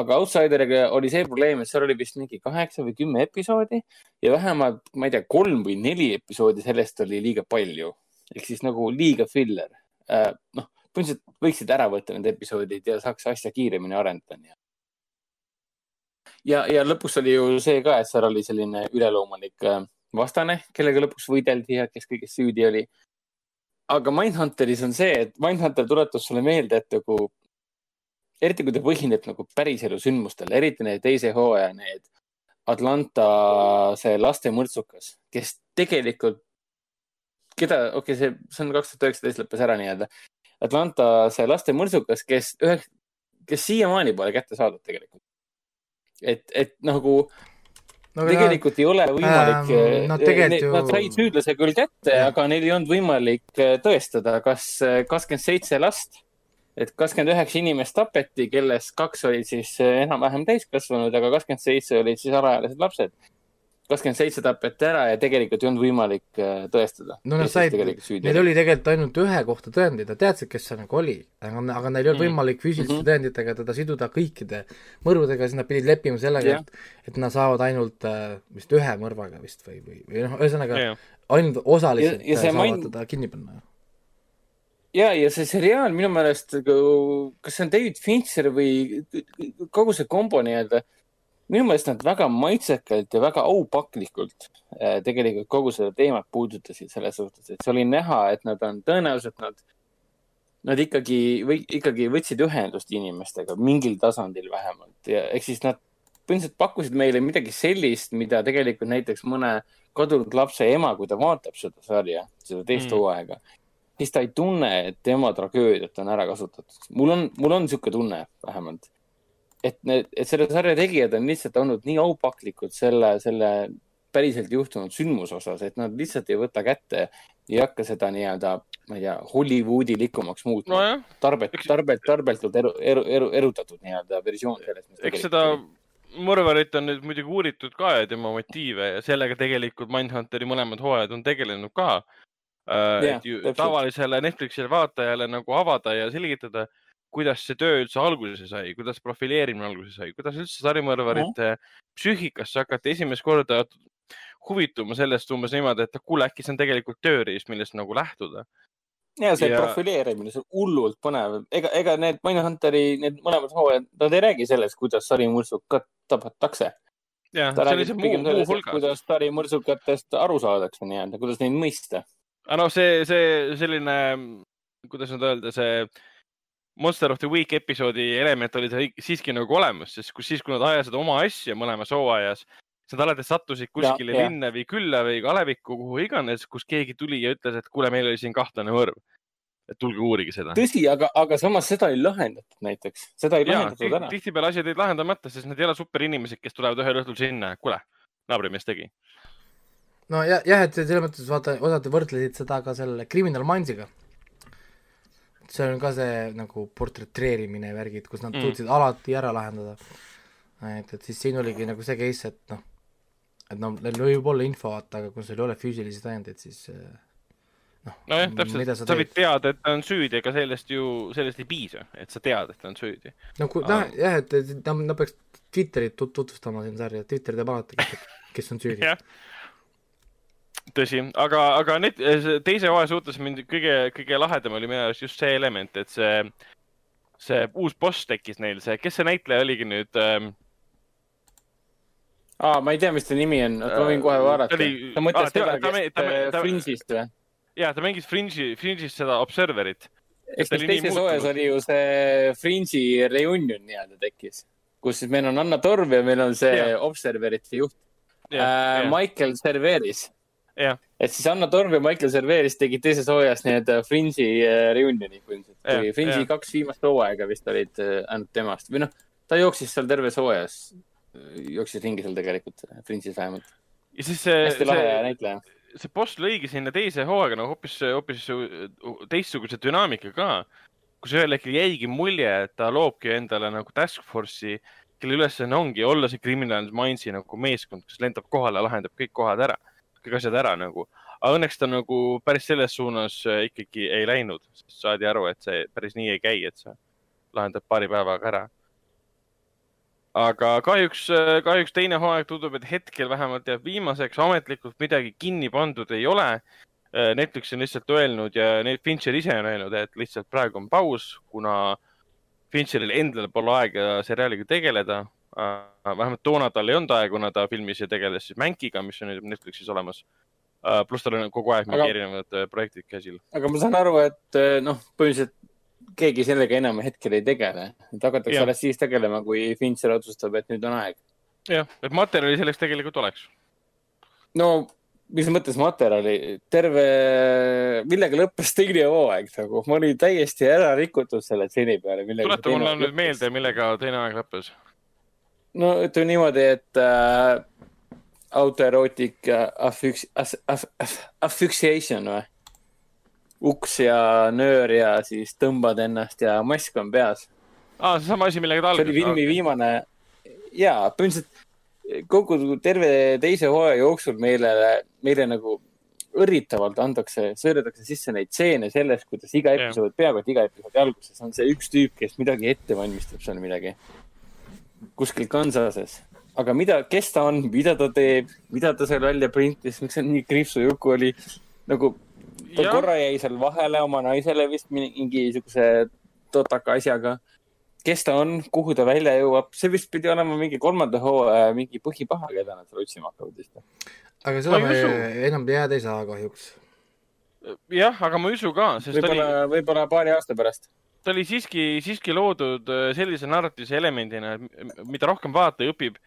aga Outsideriga oli see probleem, et seal oli vist mingi kaheksa või kümme episoodi ja vähemalt, ma ei tea, kolm või neli episoodi sellest oli liiga palju ehk siis nagu liiga filler äh,. noh, põhimõtteliselt võiksid ära võtta need episoodid ja saaks asja kiiremini arendada. ja, ja lõpus oli ju see ka, et seal oli selline üleloomulik äh, vastane, kellega lõpuks võideldi ja kes kõiges süüdi oli. aga Mindhunteris on see, et Mindhunter tuletas sulle meelde, et nagu eriti kui ta põhineb nagu päriselu sündmustel, eriti need teise hooaja need Atlanta see laste mõrtsukas, kes tegelikult, keda, okei okay,, see, see on kaks tuhat üheksateist lõppes ära nii-öelda. Atlanta see laste mõrtsukas, kes ühe, kes siiamaani pole kätte saadud tegelikult. et, et nagu no tegelikult ei ole võimalik Ähm, no tegelikult ju- Nad said süüdlase küll kätte, aga neil ei olnud võimalik äh, tõestada, kas kakskümmend seitse last, et kakskümmend üheksa inimest tapeti, kellest kaks olid siis äh, enam-vähem täiskasvanud, aga kakskümmend seitse olid siis alaealised lapsed. kakskümmend seitse tapeti ära ja tegelikult ei olnud võimalik äh, tõestada. no nad said, neil oli tegelikult ainult ühe kohta tõendid, nad teadsid, kes see nagu oli, aga, aga neil ei olnud Mm. võimalik füüsiliste Mhm. tõenditega teda siduda kõikide mõrvadega, siis nad pidid leppima sellega Jah., et, et nad saavad ainult äh, vist ühe mõrvaga vist või, või, või noh, ühesõnaga jah, ainult osaliselt saavad main- teda kinni panna. ja, ja see seriaal minu meelest, kas see on David Fincher või kogu see kombo nii-öelda, minu meelest nad väga maitsekalt ja väga aupaklikult äh, tegelikult kogu seda teemat puudutasid selles suhtes, et see oli näha, et nad on tõenäoliselt nad, nad ikkagi või ikkagi võtsid ühendust inimestega mingil tasandil vähemalt ja ehk siis nad põhimõtteliselt pakkusid meile midagi sellist, mida tegelikult näiteks mõne kadunud lapse ema, kui ta vaatab seda sarja, seda teist Mm. Siis ta ei tunne, et tema tragöödiat on ära kasutatud. mul on, mul on niisugune tunne vähemalt. et need, et selle sarja tegijad on lihtsalt olnud nii aupaklikud selle, selle päriselt juhtunud sündmuse osas, et nad lihtsalt ei võta kätte, ei hakka seda nii-öelda, ma ei tea, Hollywoodi likumaks muutma no,. tarbet tarbet, tarbetult eru, eru, eru, erutatud nii-öelda versioon sellest. eks seda mõrvarit on nüüd muidugi uuritud ka ja tema motiive ja sellega tegelikult Mindhunteri mõlemad hooajad on tegelenud ka. Jah, et ju täpselt. tavalisele Netflixi vaatajale nagu avada ja selgitada, kuidas see töö üldse alguse sai, kuidas profileerimine alguse sai, kuidas üldse sarimõrvarite mm -hmm. psüühikasse hakati esimest korda huvituma sellest umbes niimoodi, et kuule, äkki see on tegelikult tööriist, millest nagu lähtuda. ja see ja... profileerimine, see on hullult põnev, ega, ega need Mindhunteri, need mõlemad hooajad, nad ei räägi sellest, kuidas sarimõrsukat tabatakse. ta räägib pigem sellest, kuidas sarimõrsukatest aru saadakse nii-öelda, kuidas neid mõista. Aga noh, see, see selline, kuidas nüüd öelda, see Monster of the Week episoodi element oli siiski nagu olemas, sest kus siis, kui nad ajasid oma asja mõlemas hooajas, siis nad alati sattusid kuskile ja, linna või külla või alevikku, kuhu iganes, kus keegi tuli ja ütles, et kuule, meil oli siin kahtlane mõrv. et tulge uurige seda. tõsi, aga, aga samas seda ei lahendatud näiteks, seda ei ja, lahendatud ära. tihtipeale asjad jäid lahendamata, sest nad ei ole superinimesed, kes tulevad ühel õhtul sinna, kuule, naabrimees tegi. No ja, jah, et selles mõttes vaata, osad võrdlesid seda ka selle Criminal Mindsiga seal on ka see nagu portretreerimine värgid, kus nad mm. suutsid alati ära lahendada. et, et siis siin oligi nagu see case, et noh, et no neil võib olla info, vaata, aga kui sul ei ole füüsilisi tõendeid, siis eh, noh. nojah, täpselt, sa, sa võid teada, et ta on süüdi, ega sellest ju, sellest ei piisa, et sa tead, et ta on süüdi. no kui, noh, jah, et, ta, ta peaks Twitterit tut-, tutvustama siin sarja, Twitter teab alati, kes on süüdi tõsi, aga, aga need, teise hooaja suhtes mind kõige, kõige lahedam oli minu arust just see element, et see, see uus boss tekkis neil, see, kes see näitleja oligi nüüd ähm,? aa, ma ei tea, mis ta nimi on, ma võin kohe vaadata. sa mõtled seda, kes Fringe'ist või? ja, ta mängis Fringe'i, Fringe'is seda Observerit. eks siis teises hooajas oli ju see Fringe'i reunion nii-öelda tekkis, kus siis meil on Anna Torv ja meil on see ja. Observerite juht. Äh, Michael Cerveris et siis Anna Torm ja Michael Cerveris tegid teises hooajas need äh, Fringe'i äh, reunioni põhimõtteliselt. Fringe'i kaks viimast hooaega vist olid äh, ainult temast või noh, ta jooksis seal terves hooajas, jooksis ringi seal tegelikult, Fringe'is vähemalt. ja siis see. hästi lahe näitleja. see boss lõigi sinna teise hooaega nagu hoopis, hoopis teistsuguse dünaamika ka, kus ühel hetkel jäigi mulje, et ta loobki endale nagu task force'i kelle ülesanne ongi olla see Criminal Mindsi nagu meeskond, kes lendab kohale, lahendab kõik kohad ära kõik asjad ära nagu. aga õnneks ta nagu päris selles suunas äh, ikkagi ei läinud, sest saadi aru, et see päris nii ei käi, et see lahendab paari päevaga ära. aga kahjuks, äh, kahjuks teine hooaeg tundub, et hetkel vähemalt jääb viimaseks, ametlikult midagi kinni pandud ei ole. Äh, Netflix on lihtsalt öelnud ja Fincher ise on öelnud, et lihtsalt praegu on paus, kuna Fincheril endal pole aega seriaaliga tegeleda. Vähemalt toona tal ei olnud aega, kuna ta filmis ja tegeles siis Mänkiga, mis on nüüd Netflixis olemas uh,. pluss tal on kogu aeg mingi erinevad uh, projektid käsil. aga ma saan aru, et noh, põhimõtteliselt keegi sellega enam hetkel ei tegele, et hakatakse alles siis tegelema, kui Fincher otsustab, et nüüd on aeg. jah, et materjali selleks tegelikult oleks. no mis mõttes materjali, terve, millega lõppes teine hooaeg nagu, ma olin täiesti ära rikutud selle stseeni peale. tuleta mulle nüüd meelde, millega teine aeg lõppes no ütleme niimoodi, et äh, autoerootik affix- aff,, aff, aff, asphyxiation või? uks ja nöör ja siis tõmbad ennast ja mask on peas. aa, seesama asi, millega ta algas. see oli filmi viimane ja põhimõtteliselt kogu terve teise hooaja jooksul meile, meile nagu õrritavalt antakse, sõõdetakse sisse neid stseene sellest, kuidas iga episood, peaaegu et iga episoodi alguses on see üks tüüp, kes midagi ette valmistab seal midagi kuskil Kansases. aga mida, kes ta on, mida ta teeb, mida ta seal välja printis, miks see nii kriipsu juku oli? nagu ta ja. korra jäi seal vahele oma naisele vist mingi niisuguse totaka asjaga. kes ta on, kuhu ta välja jõuab, see vist pidi olema mingi kolmanda hooaja mingi põhipaha, keda nad seal otsima hakkavad vist. aga seda me enam teada ei saa kahjuks. jah, aga ma ei usu ka, sest võib-olla oli..., võib-olla paari aasta pärast ta oli siiski, siiski loodud äh, sellise narratiivse elemendina, mida rohkem vaataja õpib,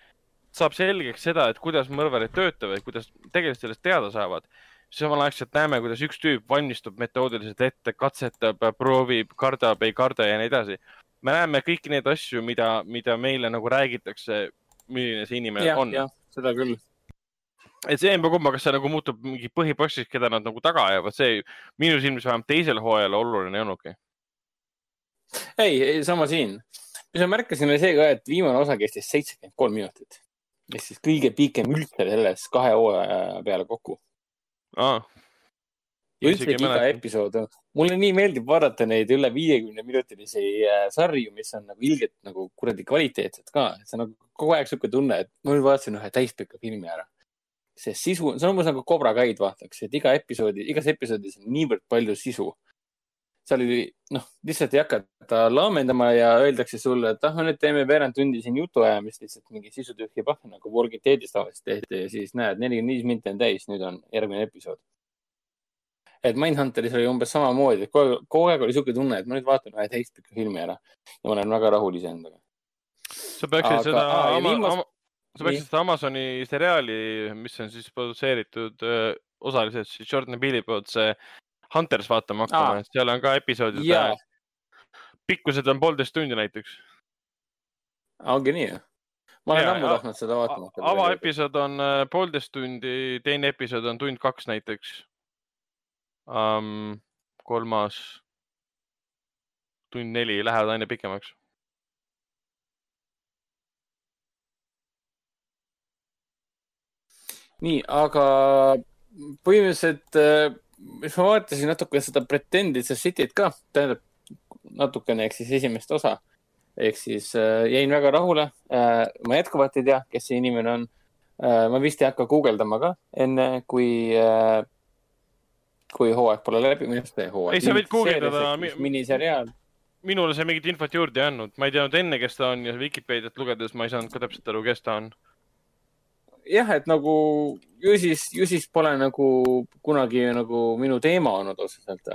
saab selgeks seda, et kuidas mõrvarid töötavad, kuidas tegelased sellest teada saavad. samalaegselt näeme, kuidas üks tüüp valmistub metoodiliselt ette, katsetab, proovib, kardab, ei karda ja nii edasi. me näeme kõiki neid asju, mida, mida meile nagu räägitakse, milline see inimene ja, on. seda küll et see emba kumma, kas see nagu muutub mingi põhibossiks, keda nad nagu taga ajavad, see minu silmis vähemalt teisel hooajal oluline ei olnudki ei, sama siin. mis ma märkasin, oli see ka, et viimane osa kestis seitsekümmend kolm minutit. ehk siis kõige pikem üldse selles kahe hooaja peale kokku ah.. ja üldse iga episood, mulle nii meeldib vaadata neid üle viiekümne minutilisi äh, sarju, mis on nagu ilgelt nagu kuradi kvaliteetsed ka, et see on nagu kogu aeg sihuke tunne, et ma nüüd vaatasin ühe täispika filmi ära. see sisu, see on umbes nagu Cobra Kaid vaataks, et iga episoodi, igas episoodis on niivõrd palju sisu. Seal oli, noh, lihtsalt ei hakata laamendama ja öeldakse sulle, et ah, nüüd teeme veerand tundi siin jutuajamist, lihtsalt mingi sisutühja pahv nagu Walking Deadis tavaliselt tehti ja siis näed, nelikümmend viis minti on täis, nüüd on järgmine episood et Mindhunteris oli umbes samamoodi, et kogu kogu aeg oli sihuke tunne, et ma nüüd vaatan ühe täispika filmi ära ja ma olen väga rahul iseendaga. sa peaksid Aga, seda aa, ama, viimast... ama, sa peaksid seda Amazoni seriaali, mis on siis produtseeritud osaliselt siis Jordan Peele'i poolt, see Hunters vaatama hakkama, et seal on ka episoodid. pikkused on poolteist tundi näiteks. ongi nii või? ma olen ammu tahtnud seda vaatama hakata. avaepisood on poolteist tundi, teine episood on tund kaks näiteks um,. kolmas tund neli lähevad aina pikemaks. nii, aga põhimõtteliselt, mis ma vaatasin natuke seda Pretended City't ka, tähendab natukene ehk siis esimest osa. ehk siis äh, jäin väga rahule äh,. ma jätkuvalt ei tea, kes see inimene on äh,. ma vist ei hakka guugeldama ka enne, kui äh, kui hooaeg pole läbi, minu arust hooaeg. ei, sa võid guugeldada. miniseriaal. minule see mingit infot juurde ei andnud, ma ei teadnud enne, kes ta on ja Vikipeediat lugedes ma ei saanud ka täpselt aru, kes ta on. Jah, et nagu ju siis, ju siis pole nagu kunagi nagu minu teema olnud otseselt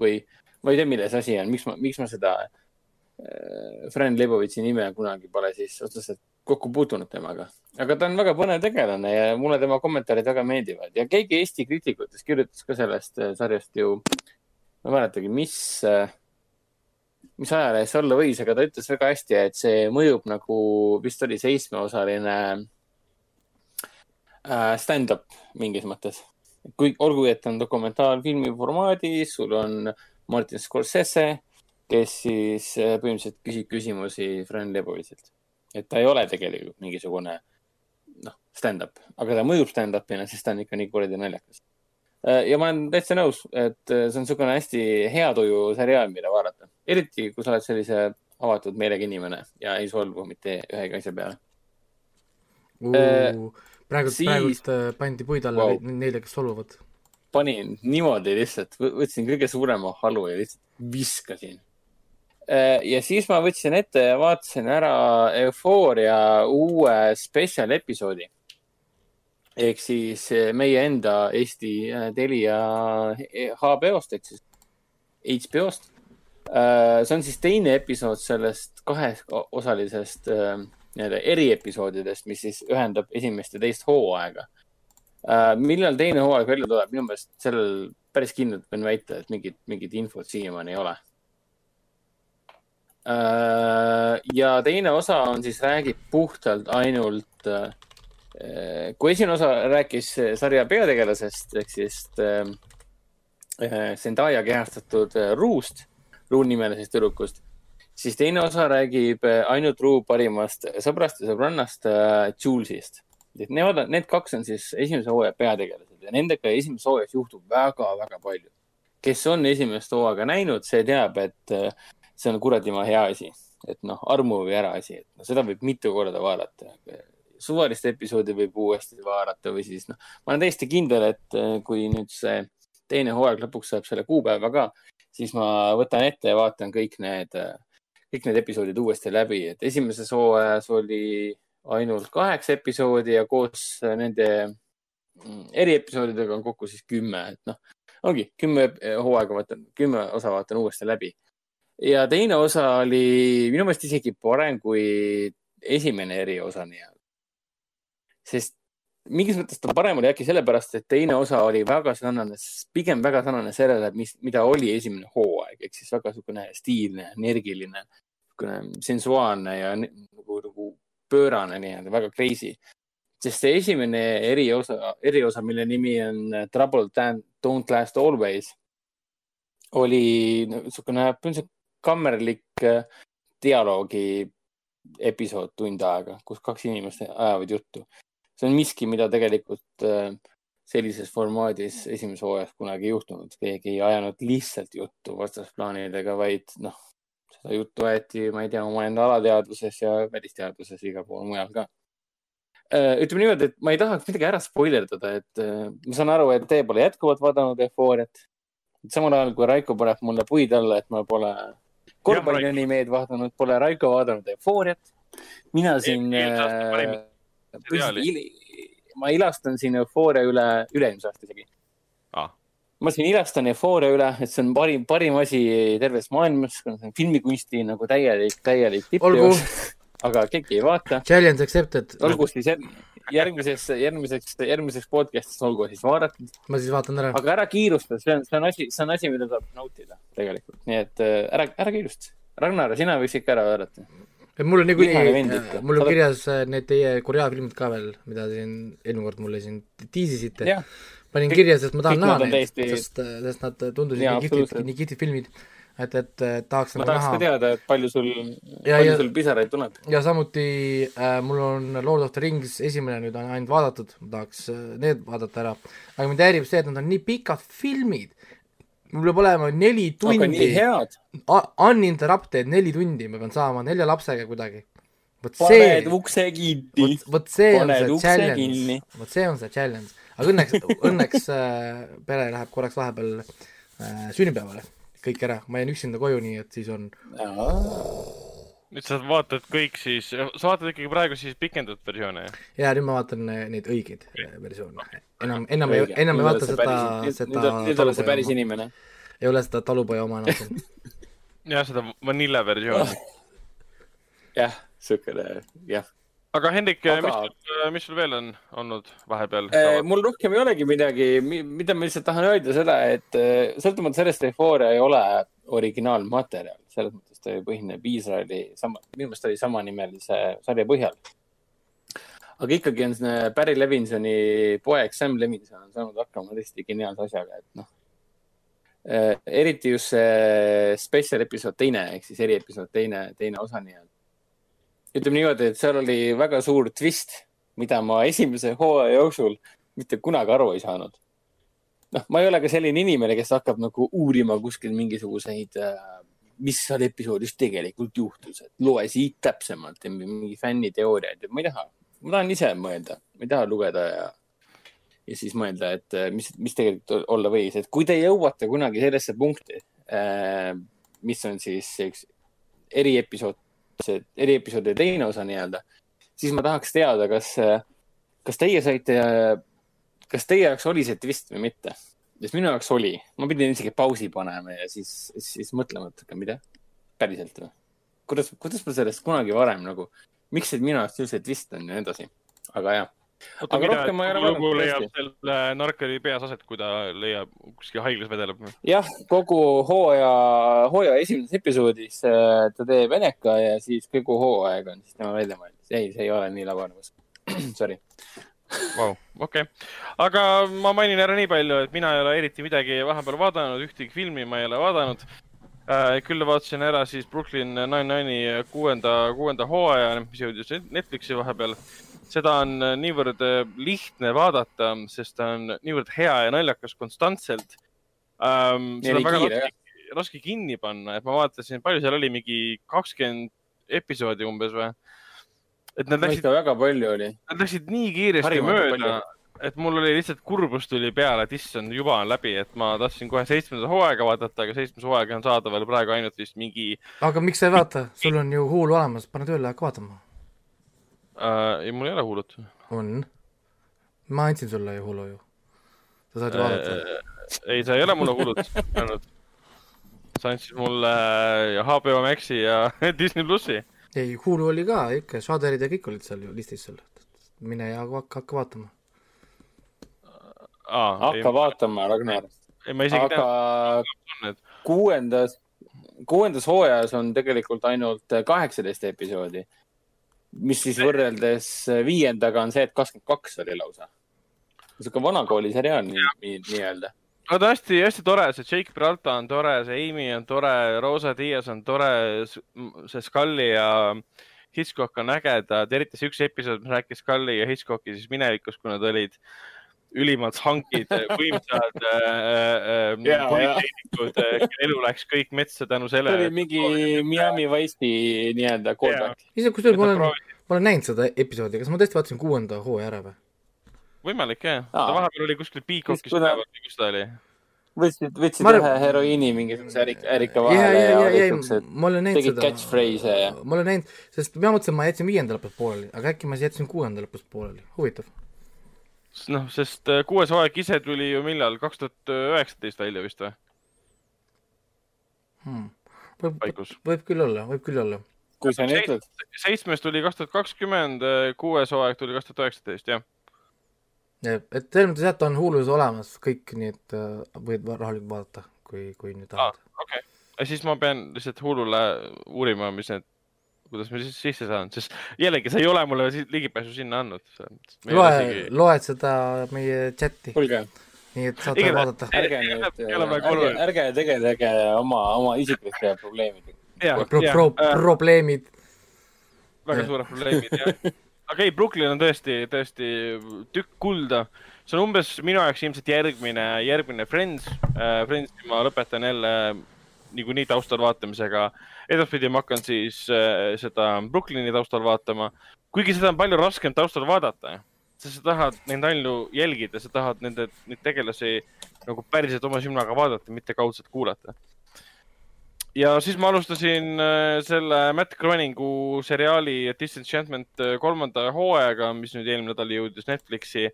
või ma ei tea, milles asi on, miks ma, miks ma seda äh, Fran Lebovitši nime kunagi pole siis otseselt kokku puutunud temaga, aga ta on väga põnev tegelane ja mulle tema kommentaarid väga meeldivad. Ja keegi Eesti kriitikutest kirjutas ka sellest äh, sarjast ju, ma ei mäletagi, mis, äh, mis ajalehes olla võis, aga ta ütles väga hästi, et see mõjub nagu, vist oli seitsmeosaline äh, stand-up mingis mõttes. kui, olgu, et on dokumentaalfilmi formaadis, sul on Martin Scorsese, kes siis põhimõtteliselt küsib küsimusi Fran Lebovitšilt et ta ei ole tegelikult mingisugune noh, stand-up, aga ta mõjub stand-up'ina, sest ta on ikka nii kuradi naljakas. Äh, ja ma olen täitsa nõus, et äh, see on niisugune hästi hea tuju seriaal, mida vaadata, eriti kui sa oled sellise avatud meelega inimene ja ei solvu mitte ühegi asja peale uh,. Praegu siis..., praegult pandi puid alla wow. neile, kes solvuvad. panin niimoodi lihtsalt, võtsin kõige suurema halu ja lihtsalt viskasin Äh, ja siis ma võtsin ette ja vaatasin ära Eufooria uue spetsial episoodi. ehk siis äh, meie enda Eesti äh, Telia HBO-st ehk siis HBO-st. see on siis teine episood sellest kaheosalisest nii-öelda eriepisoodidest, mis siis ühendab esimest ja teist hooaega. millal teine hooaeg välja tuleb, minu meelest sellel päris kindlalt võin väita, et mingit, mingit infot siiamaani ei ole Äh, ja teine osa on siis, räägib puhtalt ainult, äh, kui esimene osa rääkis sarja peategelasest ehk siis äh, Zendaya kehastatud Ruust, Ruu nimelisest tüdrukust, siis teine osa räägib ainult Ruu parimast sõbrast ja sõbrannast Julesist. et nemad, need kaks on siis esimese hooaja peategelased ja nendega esimeses hooajas juhtub väga-väga palju. kes on esimest hooaega näinud, see teab, et see on kuradima hea asi, et noh, armu või ära asi, et no, seda võib mitu korda vaadata. suvalist episoodi võib uuesti vaadata või siis noh, ma olen täiesti kindel, et kui nüüd see teine hooaeg lõpuks saab selle kuupäeva ka, siis ma võtan ette ja vaatan kõik need, kõik need episoodid uuesti läbi, et esimeses hooajas oli ainult kaheksa episoodi ja koos nende mm, eriepisoodidega on kokku siis kümme, et noh, ongi kümme hooaega vaatan, kümme osa vaatan uuesti läbi ja teine osa oli minu meelest isegi parem kui esimene eriosa nii-öelda. sest mingis mõttes ta parem oli äkki sellepärast, et teine osa oli väga sarnane, pigem väga sarnane sellele, mis, mida oli esimene hooaeg, ehk siis väga niisugune stiilne, energiline, niisugune sensuaalne ja nagu, nagu pöörane nii-öelda, väga crazy. sest see esimene eriosa, eriosa, mille nimi on Trouble Don't Last Always, oli niisugune põhimõtteliselt kammerlik äh, dialoogi episood tund aega, kus kaks inimest ajavad juttu. See on miski, mida tegelikult äh, sellises formaadis esimeses hooajas kunagi juhtunud, keegi ei ajanud lihtsalt juttu vastasplaanidega, vaid noh, seda juttu aeti, ma ei tea, omaenda alateadvuses ja välisteadvuses igal pool mujal ka. Äh, ütleme niimoodi, et ma ei tahaks midagi ära spoilerdada, et äh, ma saan aru, et te pole jätkuvalt vaadanud Eufooriat. samal ajal kui Raiko paneb mulle puid alla, et ma pole korvpallianimeed vaadanud, pole Raiko vaadanud Eufooriat. mina siin ma ilastan siin Eufooria üle, üle-eelmise aasta isegi ah.. ma siin ilastan Eufooria üle, et see on parim, parim asi terves maailmas, filmikunsti nagu täielik, täielik tippteos. aga keegi ei vaata. Challenge accepted. olgu siis järgmises, järgmiseks, järgmiseks podcast'is olgu siis vaadatud. ma siis vaatan ära. aga ära kiirusta, see on, see on asi, see on asi, mida saab nautida tegelikult, nii et äh, ära, ära kiirusta. Ragnar, sina võiks ikka ära vaadata et mul on niikuinii, mul on kirjas äh, need teie Korea filmid ka veel, mida siin eelmine kord mulle siin tiisisite. panin kirja, sest ma tahan näha neid täiesti..., sest, äh, sest nad tundusid ja, nii kihvtid, nii kihvtid filmid, et, et tahaks ma nagu tahaks ka teada, et palju sul, palju ja, sul pisaraid tuleb. ja samuti äh, mul on Lord of the Rings esimene nüüd on ainult vaadatud, ma tahaks äh, need vaadata ära. aga mind häirib see, et nad on nii pikad filmid mul peab olema neli tundi, uninterrupted neli tundi, ma pean saama nelja lapsega kuidagi. vot see, paned ukse kinni. vot see on see challenge, vot see on see challenge, aga õnneks, õnneks äh, pere läheb korraks vahepeal äh, sünnipäevale kõik ära, ma jään üksinda koju, nii et siis on. Nüüd sa vaatad kõik siis, sa vaatad ikkagi praegu siis pikendatud versioone, jah? ja nüüd ma vaatan äh, neid õigeid äh, versioone, enam, enam ei, enam ei vaata seda, seda. nüüd oled sa päris inimene ei ole seda talupoja oma enam jah, seda vanilla versiooni jah, siukene, jah. aga Hendrik aga..., mis, mis sul veel on olnud vahepeal eh,? mul rohkem ei olegi midagi, mida ma lihtsalt tahan öelda seda, et eh, sõltumata sellest, Euphoria ei ole originaalmaterjal, selles mõttes ta põhineb Iisraeli sama, minu meelest oli samanimelise sarja põhjal. aga ikkagi on Barry Levinsoni poeg Sam Levinson on saanud hakkama tõesti geniaalse asjaga, et noh Äh, eriti just see special episood teine ehk siis eriepisood teine, teine osa nii-öelda. ütleme niimoodi, et seal oli väga suur twist, mida ma esimese hooaja jooksul mitte kunagi aru ei saanud. noh, ma ei ole ka selline inimene, kes hakkab nagu uurima kuskil mingisuguseid, äh, mis seal episoodis tegelikult juhtus, et loe siit täpsemalt ja mingi fänniteooriaid ja ma ei taha, ma tahan ise mõelda, ma ei taha lugeda ja ja siis mõelda, et äh, mis, mis tegelikult olla võis, et kui te jõuate kunagi sellesse punkti, äh, mis on siis üks eriepisood, see eriepisoodi teine osa nii-öelda, siis ma tahaks teada, kas, äh, kas teie saite, kas teie jaoks oli see twist või mitte? Sest minu jaoks oli, ma pidin isegi pausi panema ja siis, siis mõtlema, et aga mida, päriselt või? kuidas, kuidas ma sellest kunagi varem nagu, miks see minu jaoks üldse twist on ja nii edasi, aga jah oota, mida, lugu leiab selle narkari peas aset, kui ta leiab, kuskil haiglas vedeleb? jah, kogu hooaja, hooaja esimeses episoodis äh, ta teeb eneka ja siis kogu hooaeg on siis tema välja mõeldud. ei, see ei ole nii labanemas Sorry. Vau, okei. aga ma mainin ära nii palju, et mina ei ole eriti midagi vahepeal vaadanud, ühtegi filmi ma ei ole vaadanud äh,. küll vaatasin ära siis Brooklyn Nine-Nine'i kuuenda, kuuenda hooaja, mis jõudis Netflixi vahepeal seda on niivõrd lihtne vaadata, sest ta on niivõrd hea ja naljakas konstantselt ähm,. seda on väga kiire, raske, raske kinni panna, et ma vaatasin, palju seal oli, mingi kakskümmend episoodi umbes või? Et nad läksid. väga palju oli. Nad läksid nii kiiresti Harimata mööda, et mul oli lihtsalt kurbus tuli peale, et issand, juba on läbi, et ma tahtsin kohe seitsmenda hooaega vaadata, aga seitsmes hooaeg on saadaval praegu ainult vist mingi. aga miks sa ei vaata, sul on ju Hulu olemas, pane tööle, hakka vaatama äh,. ei, mul ei ole Hulut. on. ma andsin sulle ju Hulu ju. sa saad ju vaadata äh,. ei, sa ei ole mulle Hulut andnud. sa andsid mulle HBO Maxi ja Disney plussi. Ei, Hulu oli ka ikka, Shaderid ja kõik olid seal ju listis seal. mine ja hakka, hakka vaatama. hakka ei, vaatama, Ragnar. ei, ma isegi aga tean. kuuendas, kuuendas hooajas on tegelikult ainult kaheksateist episoodi mis siis võrreldes viiendaga on see, et kakskümmend kaks oli lausa. niisugune vanakooli seriaal nii-öelda. Aga ta hästi-hästi tore, see Jake Peralta on tore, see Amy on tore, Rosa Diaz on tore, see Scully ja Hitchcock on ägedad, eriti see üks episood, mis rääkis Scully ja Hitchcocki siis minevikus, kui nad olid ülimad hankid, võimsad äh, äh, Jaa, politseinikud, kelle elu läks kõik metsa tänu see oli sellele. mingi Miami Wice'i nii-öelda callback. kusjuures ma olen, ma olen näinud seda episoodi, kas ma tõesti vaatasin kuuenda hooaja ära või? Võimalik jah, ta vahepeal oli kuskil Peacockis kui ta- üleval, kus ta oli. võtsid, võtsid Ma ühe heroiini mingisuguse ärika, ärika ja, vahele ja, ja ja, et näinud tegid catchphrase'e ja ma olen näinud, sest ma mõtlesin, ma jätsin viienda lõpus pooleli, aga äkki ma siis jätsin kuuenda lõpus pooleli, huvitav. noh, sest äh, kuues hooaeg ise tuli ju millal, kaks tuhat üheksateist välja vist või, Hmm. võib, võib küll olla, võib küll olla. kui sa nii ütled, seitsmes tuli kaks tuhat kakskümmend, kuues hooaeg tuli kaks tuhat üheksateist, jah. Et selles mõttes jah, ta on Hulus olemas kõik, nii et äh, võid rahulikult vaadata, kui, kui nüüd tahad. okei okay., siis ma pean lihtsalt Hulule uurima, mis need, kuidas ma siis sisse saan, sest jällegi sa ei ole mulle ligipääsu sinna andnud. loe, loed seda meie chati, nii et saate Igatahes- vaadata. ärge nüüd, ärge tegelege oma, oma isiklike probleemidega. Pro-, pro-, probleemid, väga suured probleemid, jah. aga ei, Brooklyn on tõesti, tõesti tükk kulda. see on umbes minu jaoks ilmselt järgmine, järgmine Friends äh,. Friendsi ma lõpetan jälle niikuinii taustal vaatamisega. edaspidi ma hakkan siis äh, seda Brooklyni taustal vaatama, kuigi seda on palju raskem taustal vaadata, sest sa tahad neid ainult jälgida, sa tahad nende, neid tegelasi nagu päriselt oma silmaga vaadata, mitte kaudselt kuulata ja siis ma alustasin äh, selle Matt Groeningu seriaali Disenchantment äh, kolmanda hooajaga, mis nüüd eelmine nädal jõudis Netflixi.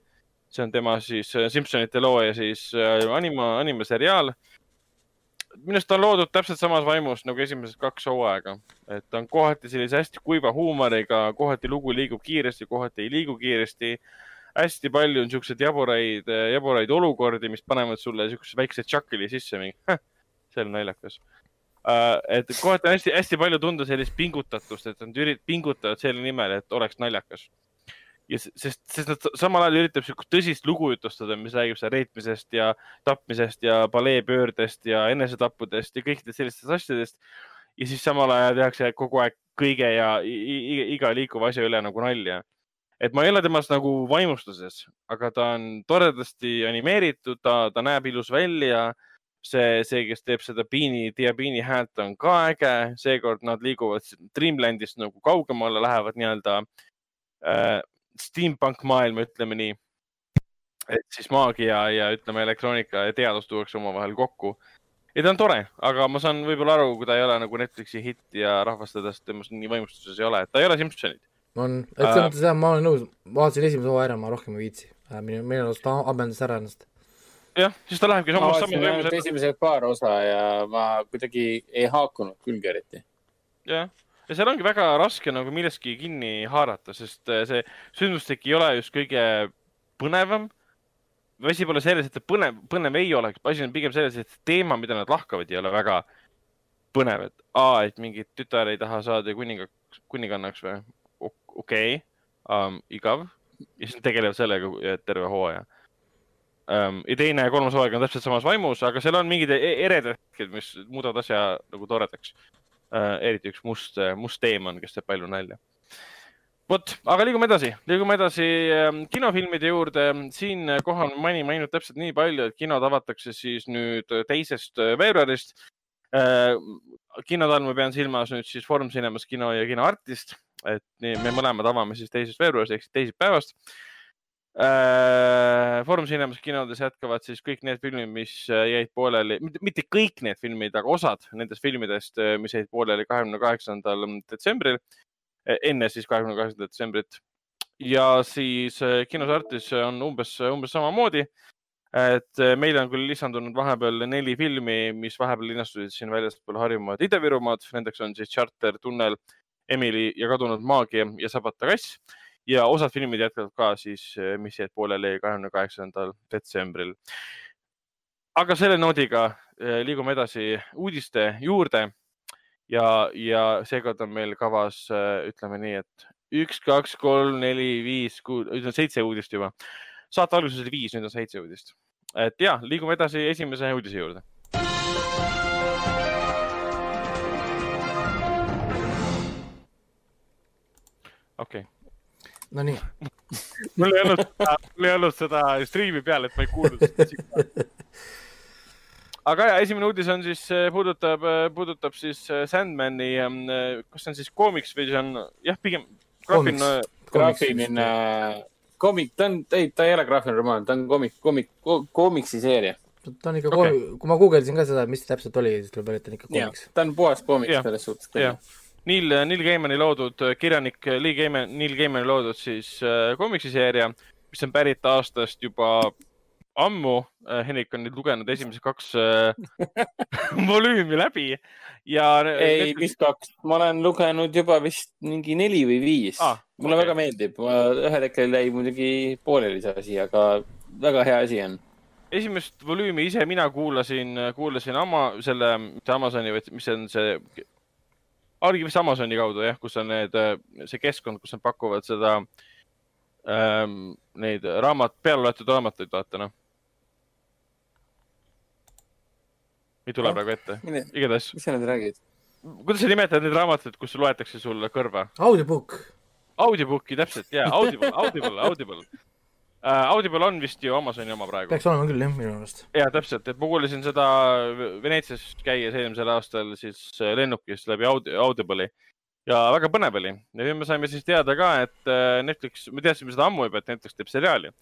see on tema siis äh, Simpsonite loo ja siis anima, animaseriaal. minu arust on loodud täpselt samas vaimus nagu esimesed kaks hooaega, et ta on kohati sellise hästi kuiva huumoriga, kohati lugu liigub kiiresti, kohati ei liigu kiiresti. hästi palju on siukseid jaburaid, jaburaid olukordi, mis panevad sulle siukse väikse tšakkeli sisse, mingi see on naljakas. Et kohati on hästi-hästi palju tunda sellist pingutatust, et nad pingutavad selle nimel, et oleks naljakas. ja sest, sest nad samal ajal üritab siukest tõsist lugu jutustada, mis räägib seal reetmisest ja tapmisest ja paleepöördest ja enesetappudest ja kõikidest sellistest asjadest. ja siis samal ajal tehakse kogu aeg kõige ja iga, liikuva asja üle nagu nalja. et ma ei ole temast nagu vaimustuses, aga ta on toredasti animeeritud, ta, ta näeb ilus välja see, see, kes teeb seda Beanie, Dia Beanie häält on ka äge, seekord nad liiguvad Dreamlandist nagu kaugemale, lähevad nii-öelda äh, steampunk maailma, ütleme nii. et siis maagia ja ütleme, elektroonika ja teadus tuuakse omavahel kokku. ja ta on tore, aga ma saan võib-olla aru, kui ta ei ole nagu Netflixi hitt ja rahvas tedast temast nii vaimustuses ei ole, et ta ei ole Simpsonid. on, et selles mõttes jah, ma olen nõus, vaatasin esimese hooaja ära, ma rohkem ei viitsi. minu, minu arust ta ammendas ära ennast. jah, siis ta lähebki ma samas, samas. esimesed paar osa ja ma kuidagi ei haakunud külge eriti. jah, ja seal ongi väga raske nagu millestki kinni haarata, sest äh, see sündmustik ei ole just kõige põnevam. asi pole selles, et see põnev, põnev ei oleks, asi on pigem selles, et teema, mida nad lahkavad, ei ole väga põnev, et aa, et mingi tütar ei taha saada kuningaks, kuningannaks või? okei okay. um,, igav. ja siis nad tegelevad sellega äh, terve hooaja um,. teine ja kolmas hooaeg on täpselt samas vaimus, aga seal on mingid e- eredad hetked, mis muudavad asja nagu toredaks uh,. eriti üks must, must teemann, kes teeb palju nalja. vot, aga liigume edasi, liigume edasi um, kinofilmide juurde. siinkohal mainime ainult täpselt nii palju, et kinod avatakse siis nüüd teisest veebruarist kinode all ma pean silmas nüüd siis Foorum Cinemas kino ja Kino Artist, et nii, me mõlemad avame siis teisest veebruarist ehk siis teisipäevast Foorum Cinemas kinodes jätkavad siis kõik need filmid, mis äh, jäid pooleli, mitte kõik need filmid, aga osad nendest filmidest, mis jäid pooleli kahekümne kaheksandal detsembril, enne siis kahekümne kaheksandat detsembrit. ja siis äh, kinos Artis on umbes, umbes samamoodi. et äh, meile on küll lisandunud vahepeal neli filmi, mis vahepeal linastusid siin väljaspool Harjumaad, Ida-Virumaad, nendeks on siis Charter, Tunnel, Emily ja kadunud maagia ja Sabata kass ja osad filmid jätkavad ka siis, mis jäid pooleli kahekümne kaheksandal detsembril. aga selle noodiga eh, liigume edasi uudiste juurde ja, ja seekord on meil kavas, ütleme nii, et üks, kaks, kolm, neli, viis, kuus, seitse uudist juba. saate alguses oli viis, nüüd on seitse uudist. et ja liigume edasi esimese uudise juurde. okei okay., Nonii, mul ei olnud, mul ei olnud seda striimi peal, et ma ei kuulnud seda aga ja esimene uudis on siis, puudutab, puudutab siis äh, Sandmani, kas see on siis koomiks või see on, jah, pigem graafiline. graafiline koomik, ta on, ei, ta ei ole graafiline romaan, ta on koomik, koomik, koomiksi seeria. ta on ikka okay., kui ma guugeldasin ka seda, mis täpselt oli, siis tuleb välja, et ta on ikka koomiks. ta on puhas koomiks selles suhtes. Neil, Neil Gaimani loodud, kirjanik Lee Gaiman, Neil Gaimani loodud siis äh, koomiksiseeria, mis on pärit aastast juba ammu, äh, Henrik on nüüd lugenud esimesed kaks äh, volüümi läbi ja. ei, vist kaks, ma olen lugenud juba vist mingi neli või viis ah,. mulle okay. väga meeldib, ühel hetkel jäi muidugi pooleli see asi, aga väga hea asi on. esimest volüümi ise mina kuulasin, kuulasin ama, selle, mitte Amazoni, vaid mis on see, oligi vist Amazoni kaudu jah, kus on need, see keskkond, kus nad pakuvad seda ähm, neid raamat, peale loetud raamatuid, vaata noh ei tule praegu ette. igatahes. mis sa nüüd räägid? kuidas sa nimetad neid raamatuid, kus loetakse sulle kõrva? Audiobook. Audiobooki, täpselt, jaa, Audible, Audible, Audible uh,. Audible on vist ju Amazoni oma praegu. peaks olema küll, jah, minu arust. jaa, täpselt, et ma kuulasin seda Veneetsias käies eelmisel aastal siis äh, lennukis läbi Audi, Audible'i ja väga põnev oli. ja nüüd me saime siis teada ka, et äh, Netflix, me teadsime seda ammu juba, et Netflix teeb seriaali.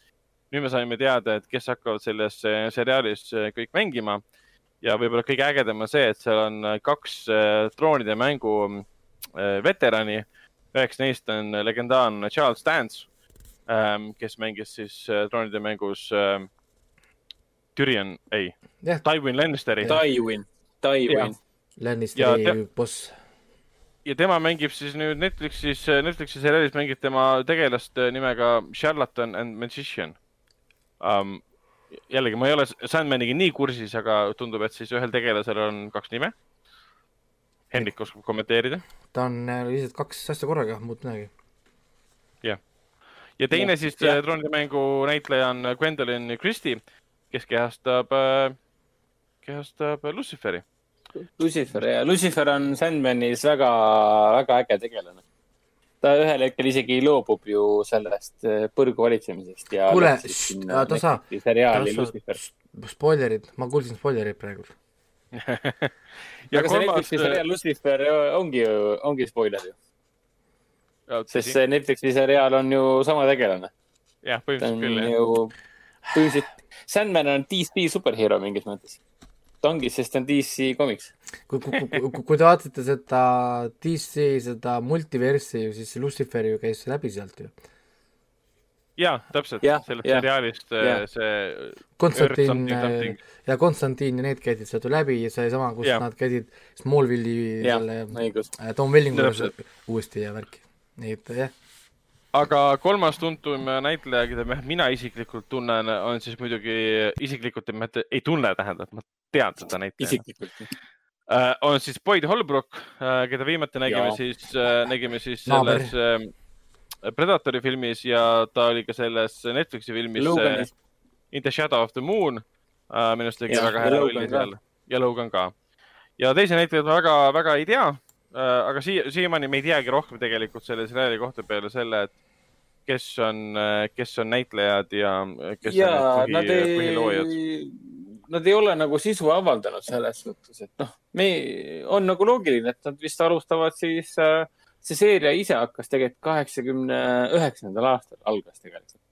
nüüd me saime teada, et kes hakkavad selles seriaalis kõik mängima ja võib-olla kõige ägedam on see, et seal on kaks troonide mängu veterani. üheks neist on legendaarne Charles Dance, kes mängis siis troonide mängus Tyrion, ei yeah., Tywin Lannisteri. Tywin, Tywin. Lannisteri boss. ja tema mängib siis nüüd Netflixis, Netflixi seriaalis mängib tema tegelast nimega Charlatan and Magician um, jällegi, ma ei ole Sandmaniga nii kursis, aga tundub, et siis ühel tegelasel on kaks nime. Hendrik oskab kommenteerida. ta on äh, lihtsalt kaks asja korraga, muud midagi. Ja teine ja, siis. Äh, troonide mängu näitleja on Gwendolyn Christie, kes kehastab, äh, kehastab Luciferi. Lucifer ja Lucifer on Sandmanis väga, väga äge tegelane ta ühel hetkel isegi loobub ju sellest äh, põrgu valitsemisest ja. kuule, oota sa, seriaali Lucifer. spoilerid, ma kuulsin spoilerid praegu aga see Netflixi seriaal Lucifer ongi ju, ongi spoiler ju. Sest see Netflixi seriaal on ju sama tegelane. jah, põhimõtteliselt küll jah. põhimõtteliselt, Sandman on DC superhero mingis mõttes ta ongi, sest ta on DC komiks. kui, kui, kui, kui te vaatate seda DC, seda multiversi, siis Lucifer ju käis läbi sealt ju. jaa, täpselt ja,, sellest ja, seriaalist ja. Äh, see Konstantin äh, ja Konstantin ja need käisid sealt ju läbi ja seesama, kus ja. nad käisid Smallville'i selle äh, Tom Wellingu uuesti ja värki, nii et jah aga kolmas tuntum näitleja, keda mina isiklikult tunnen, on siis muidugi isiklikult, ei tunne, tähendab, ma tean seda näitlejat. isiklikult uh,. on siis Boyd Holbrook uh,, keda viimati nägime ja. siis uh,, nägime siis selles uh, Predatori filmis ja ta oli ka selles Netflixi filmis uh, In the Shadow of the Moon uh,. minu arust tegi väga hea rolli seal ja Logan ka. ja teisi näitlejaid ma väga, väga ei tea aga siia, siiamaani me ei teagi rohkem tegelikult selle seriaali kohta peale selle, et kes on, äh, kes on näitlejad ja äh, kes ja, on põhi, ei, põhiloojad. Nad ei ole nagu sisu avaldanud selles suhtes, et noh, me, on nagu loogiline, et nad vist alustavad siis äh,, see seeria ise hakkas tegelikult kaheksakümne üheksandal aastal, algas tegelikult.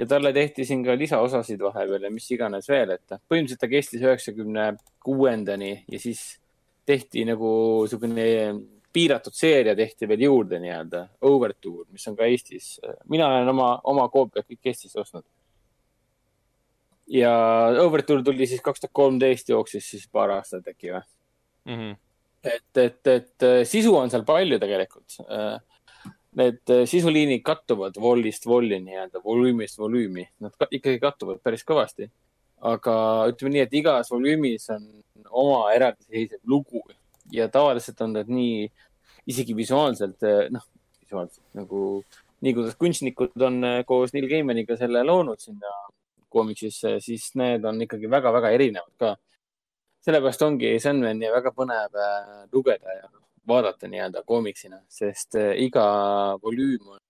ja talle tehti siin ka lisaosasid vahepeal ja mis iganes veel, et põhimõtteliselt ta kestis üheksakümne kuuendani ja siis tehti nagu niisugune piiratud seeria tehti veel juurde nii-öelda, Overture, mis on ka Eestis. mina olen oma, oma koopiad kõik Eestis ostnud. ja Overture tuli siis kaks tuhat kolmteist, jooksis siis paar aastat äkki või mm? -hmm. et, et, et sisu on seal palju tegelikult. Need sisuliinid kattuvad vollist volli nii-öelda, volüümist volüümi, nad ka, ikkagi kattuvad päris kõvasti aga ütleme nii, et igas volüümis on oma eraldiseisev lugu ja tavaliselt on nad nii isegi visuaalselt, noh, visuaalselt nagu nii kuidas kunstnikud on eh, koos Neil Gaimaniga selle loonud sinna koomiksisse, siis need on ikkagi väga-väga erinevad ka. sellepärast ongi Sandmani väga põnev lugeda ja vaadata nii-öelda koomiksina, sest eh, iga volüüm on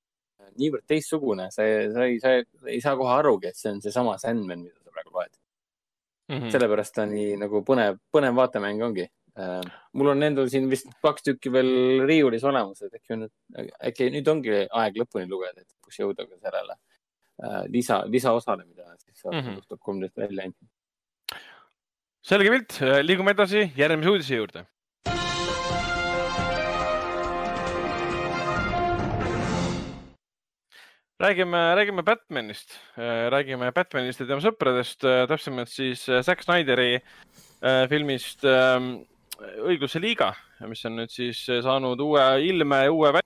niivõrd teistsugune, sa, sa ei, sa ei saa kohe arugi, et see on seesama Sandman, mida sa praegu loed. Mhm. sellepärast ta nii nagu põnev, põnev vaatemäng ongi. mul on endal siin vist kaks tükki veel riiulis olemas, et äkki on nüüd, äkki nüüd ongi aeg lõpuni lugeda, et lõpuks jõuda ka sellele äh, lisa, lisaosale, mida siis aasta Mhm. kaks tuhat kolmteist välja anti. selge pilt, liigume edasi järgmise uudise juurde. räägime, räägime Batmanist, räägime Batmanist ja tema sõpradest, täpsemalt siis äh, Zack Snyderi äh, filmist ähm, Õigluse liiga, mis on nüüd siis saanud uue ilme, uue vä-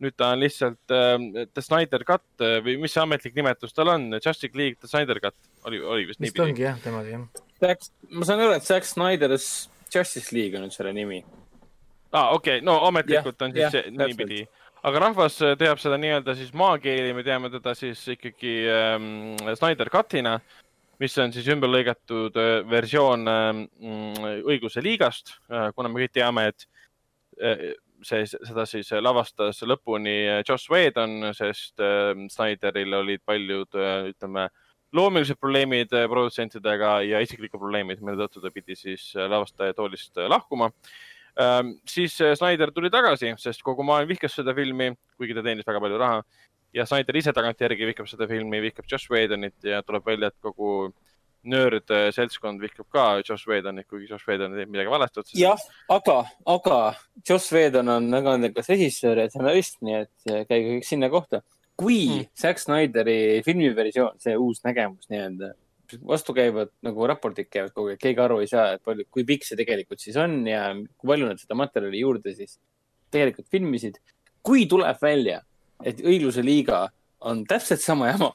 nüüd ta on lihtsalt äh, The Snyder Cut äh, või mis see ametlik nimetus tal on, Justice League The Snyder Cut oli, oli vist vist niipidi. ongi jah, temagi jah. Zack, ma saan aru, et Zack Snyder's Justice League on nüüd selle nimi. aa, okei okay., no ametlikult Jah, on siis täpselt. niipidi, aga rahvas äh, teab seda nii-öelda siis maakeeli, me teame teda siis ikkagi ähm, Snyder Cutina, mis on siis ümber lõigatud äh, versioon ähm, õiguse liigast äh,, kuna me kõik teame, et äh, see, seda siis lavastas lõpuni äh, Joss Whedon, sest äh, Snyderil olid paljud äh,, ütleme, loomulised probleemid äh, produtsentidega ja isiklikud probleemid, mille tõttu ta pidi siis äh, lavastaja toolist äh, lahkuma ähm,. Siis äh, Snyder tuli tagasi, sest kogu maailm vihkas seda filmi, kuigi ta teenis väga palju raha. ja Snyder ise tagantjärgi vihkab seda filmi, vihkab Joss Whedonit ja tuleb välja, et kogu nörd äh, seltskond vihkab ka Joss Whedonit, kuigi Joss Whedon teinud midagi valesti otseselt. jah, aga, aga Joss Whedon on väga andekas režissöör ja stsenarist, nii et äh, käige kõik sinna kohta. kui mm. Zack Snyderi filmiversioon, see uus nägemus nii-öelda, vastukäivad nagu raportid käivad kogu aeg, keegi aru ei saa, et palju, kui pikk see tegelikult siis on ja kui palju nad seda materjali juurde siis tegelikult filmisid. kui tuleb välja, et Õigluse liiga on täpselt sama jama,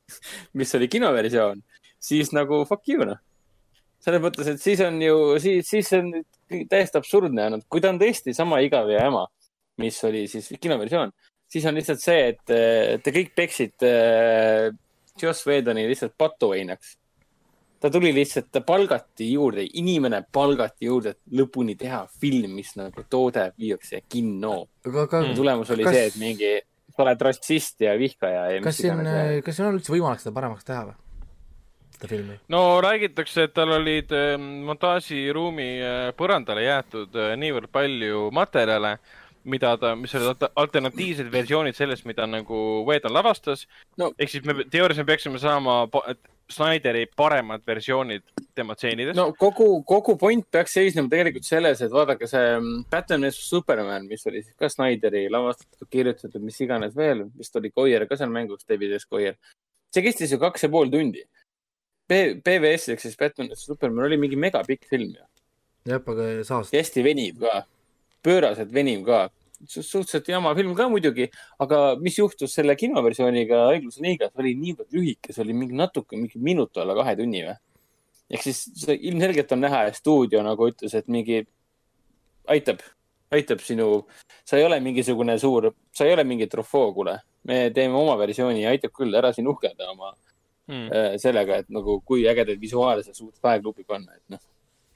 mis oli kinoversioon, siis nagu fuck you noh. selles mõttes, et siis on ju, siis, siis on täiesti absurdne olnud, kui ta on tõesti sama igav ja jama, mis oli siis kinoversioon, siis on lihtsalt see, et te kõik peksite äh, Joss Whedoni lihtsalt patuveinaks. ta tuli lihtsalt, ta palgati juurde, inimene palgati juurde, et lõpuni teha film, mis nagu toode viiakse kinno. tulemus oli Kas- see, et mingi, sa oled rassist ja vihkaja ja kas siin kas siin on üldse võimalik seda paremaks teha või? seda filmi? no räägitakse, et tal olid äh, montaažiruumi äh, põrandale jäetud äh, niivõrd palju materjale, mida ta, mis olid alter- alternatiivsed versioonid sellest, mida nagu Whedon lavastas No. ehk siis me teoorias me peaksime saama Snyderi paremad versioonid tema tseenidest no.. kogu, kogu point peaks seisnema tegelikult selles, et vaadake see mm, Batman vs Superman, mis oli siis ka Snyderi lavastatud, kirjutatud, mis iganes veel, vist oli Goyer ka seal mängus, David S Goyer. see kestis ju kaks ja pool tundi. PVS ehk siis Batman vs Superman oli mingi megapikk film ju, jah, aga saast. hästi veniv ka, pööraselt veniv ka, suhteliselt jama film ka muidugi, aga mis juhtus selle kinoversiooniga Õigluse liigas, oli niivõrd lühike, see oli mingi natuke, mingi minut alla kahe tunni või. ehk siis ilmselgelt on näha stuudio nagu ütles, et mingi aitab, aitab sinu, sa ei ole mingisugune suur, sa ei ole mingi trofoo, kuule. me teeme oma versiooni ja aitab küll, ära siin uhkelda oma Hmm. äh, sellega, et nagu kui ägedaid visuaale sa suudad aegluubi panna, et noh.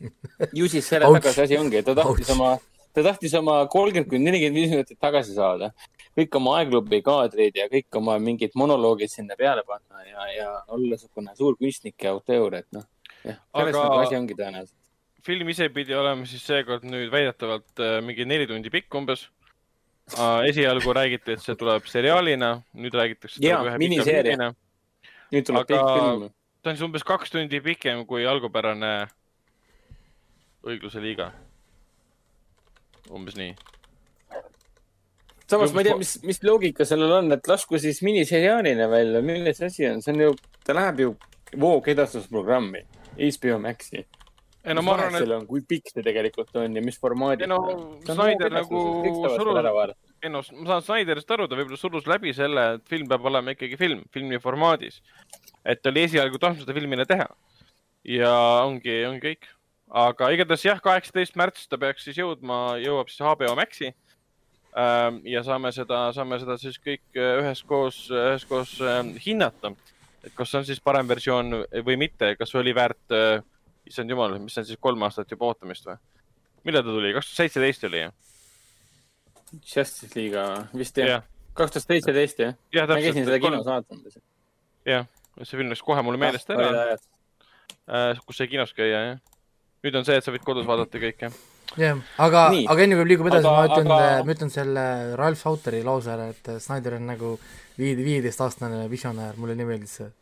ju siis selle taga see asi ongi, et ta tahtis oma, ta tahtis oma kolmkümmend kuni nelikümmend viis minutit tagasi saada. kõik oma aegluubi kaadrid ja kõik oma mingid monoloogid sinna peale panna ja, ja olla niisugune suur kunstnik ja auteur, et noh. jah, selles Aga- nagu asi ongi tõenäoliselt. film ise pidi olema siis seekord nüüd väidetavalt äh, mingi neli tundi pikk umbes uh,. esialgu räägiti, et see tuleb seriaalina, nüüd räägitakse. Jaa, miniseeria. nüüd tuleb pikk film. ta on siis umbes kaks tundi pikem kui algupärane õigluse liiga. Umbes nii. samas ma ei tea, mis, mis loogika sellel on, et lasku siis miniseriaalina välja, milles asi on, see on ju, ta läheb ju voogedastusprogrammi, HBO Maxi. ei no ma arvan, et kui pikk see tegelikult on ja mis formaadis Ei no, Snyder nagu surus- ei noh, ma saan Snyderist aru, ta võib-olla surus läbi selle, et film peab olema ikkagi film, filmi formaadis. et ta oli esialgu tahtnud seda filmina teha. ja ongi, ongi kõik. Aga igatahes jah, kaheksateist märts ta peaks siis jõudma, jõuab siis HBO Maxi. ja saame seda, saame seda siis kõik äh, üheskoos, üheskoos äh, hinnata. et kas on siis parem versioon või mitte, kas oli väärt, issand jumal, mis on siis kolm aastat juba ootamist või? millal ta tuli, kaks tuhat seitseteist oli ju? Justice League'a vist jah jah, kaks tuhat seitseteist jah jah, ma käisin seda kinos vaatamas. jah, see film läks kohe mulle meelest ära, ajad. kus sai kinos käia, jah. Nüüd on see, et sa võid kodus vaadata kõike. jah, aga aga enne kui liigub edasi, Aga- ma ütlen aga-, ma ütlen selle Ralph Autori lause ära, et Snyder on nagu viie, viieteistaastane visionäär, mulle nii meeldis see.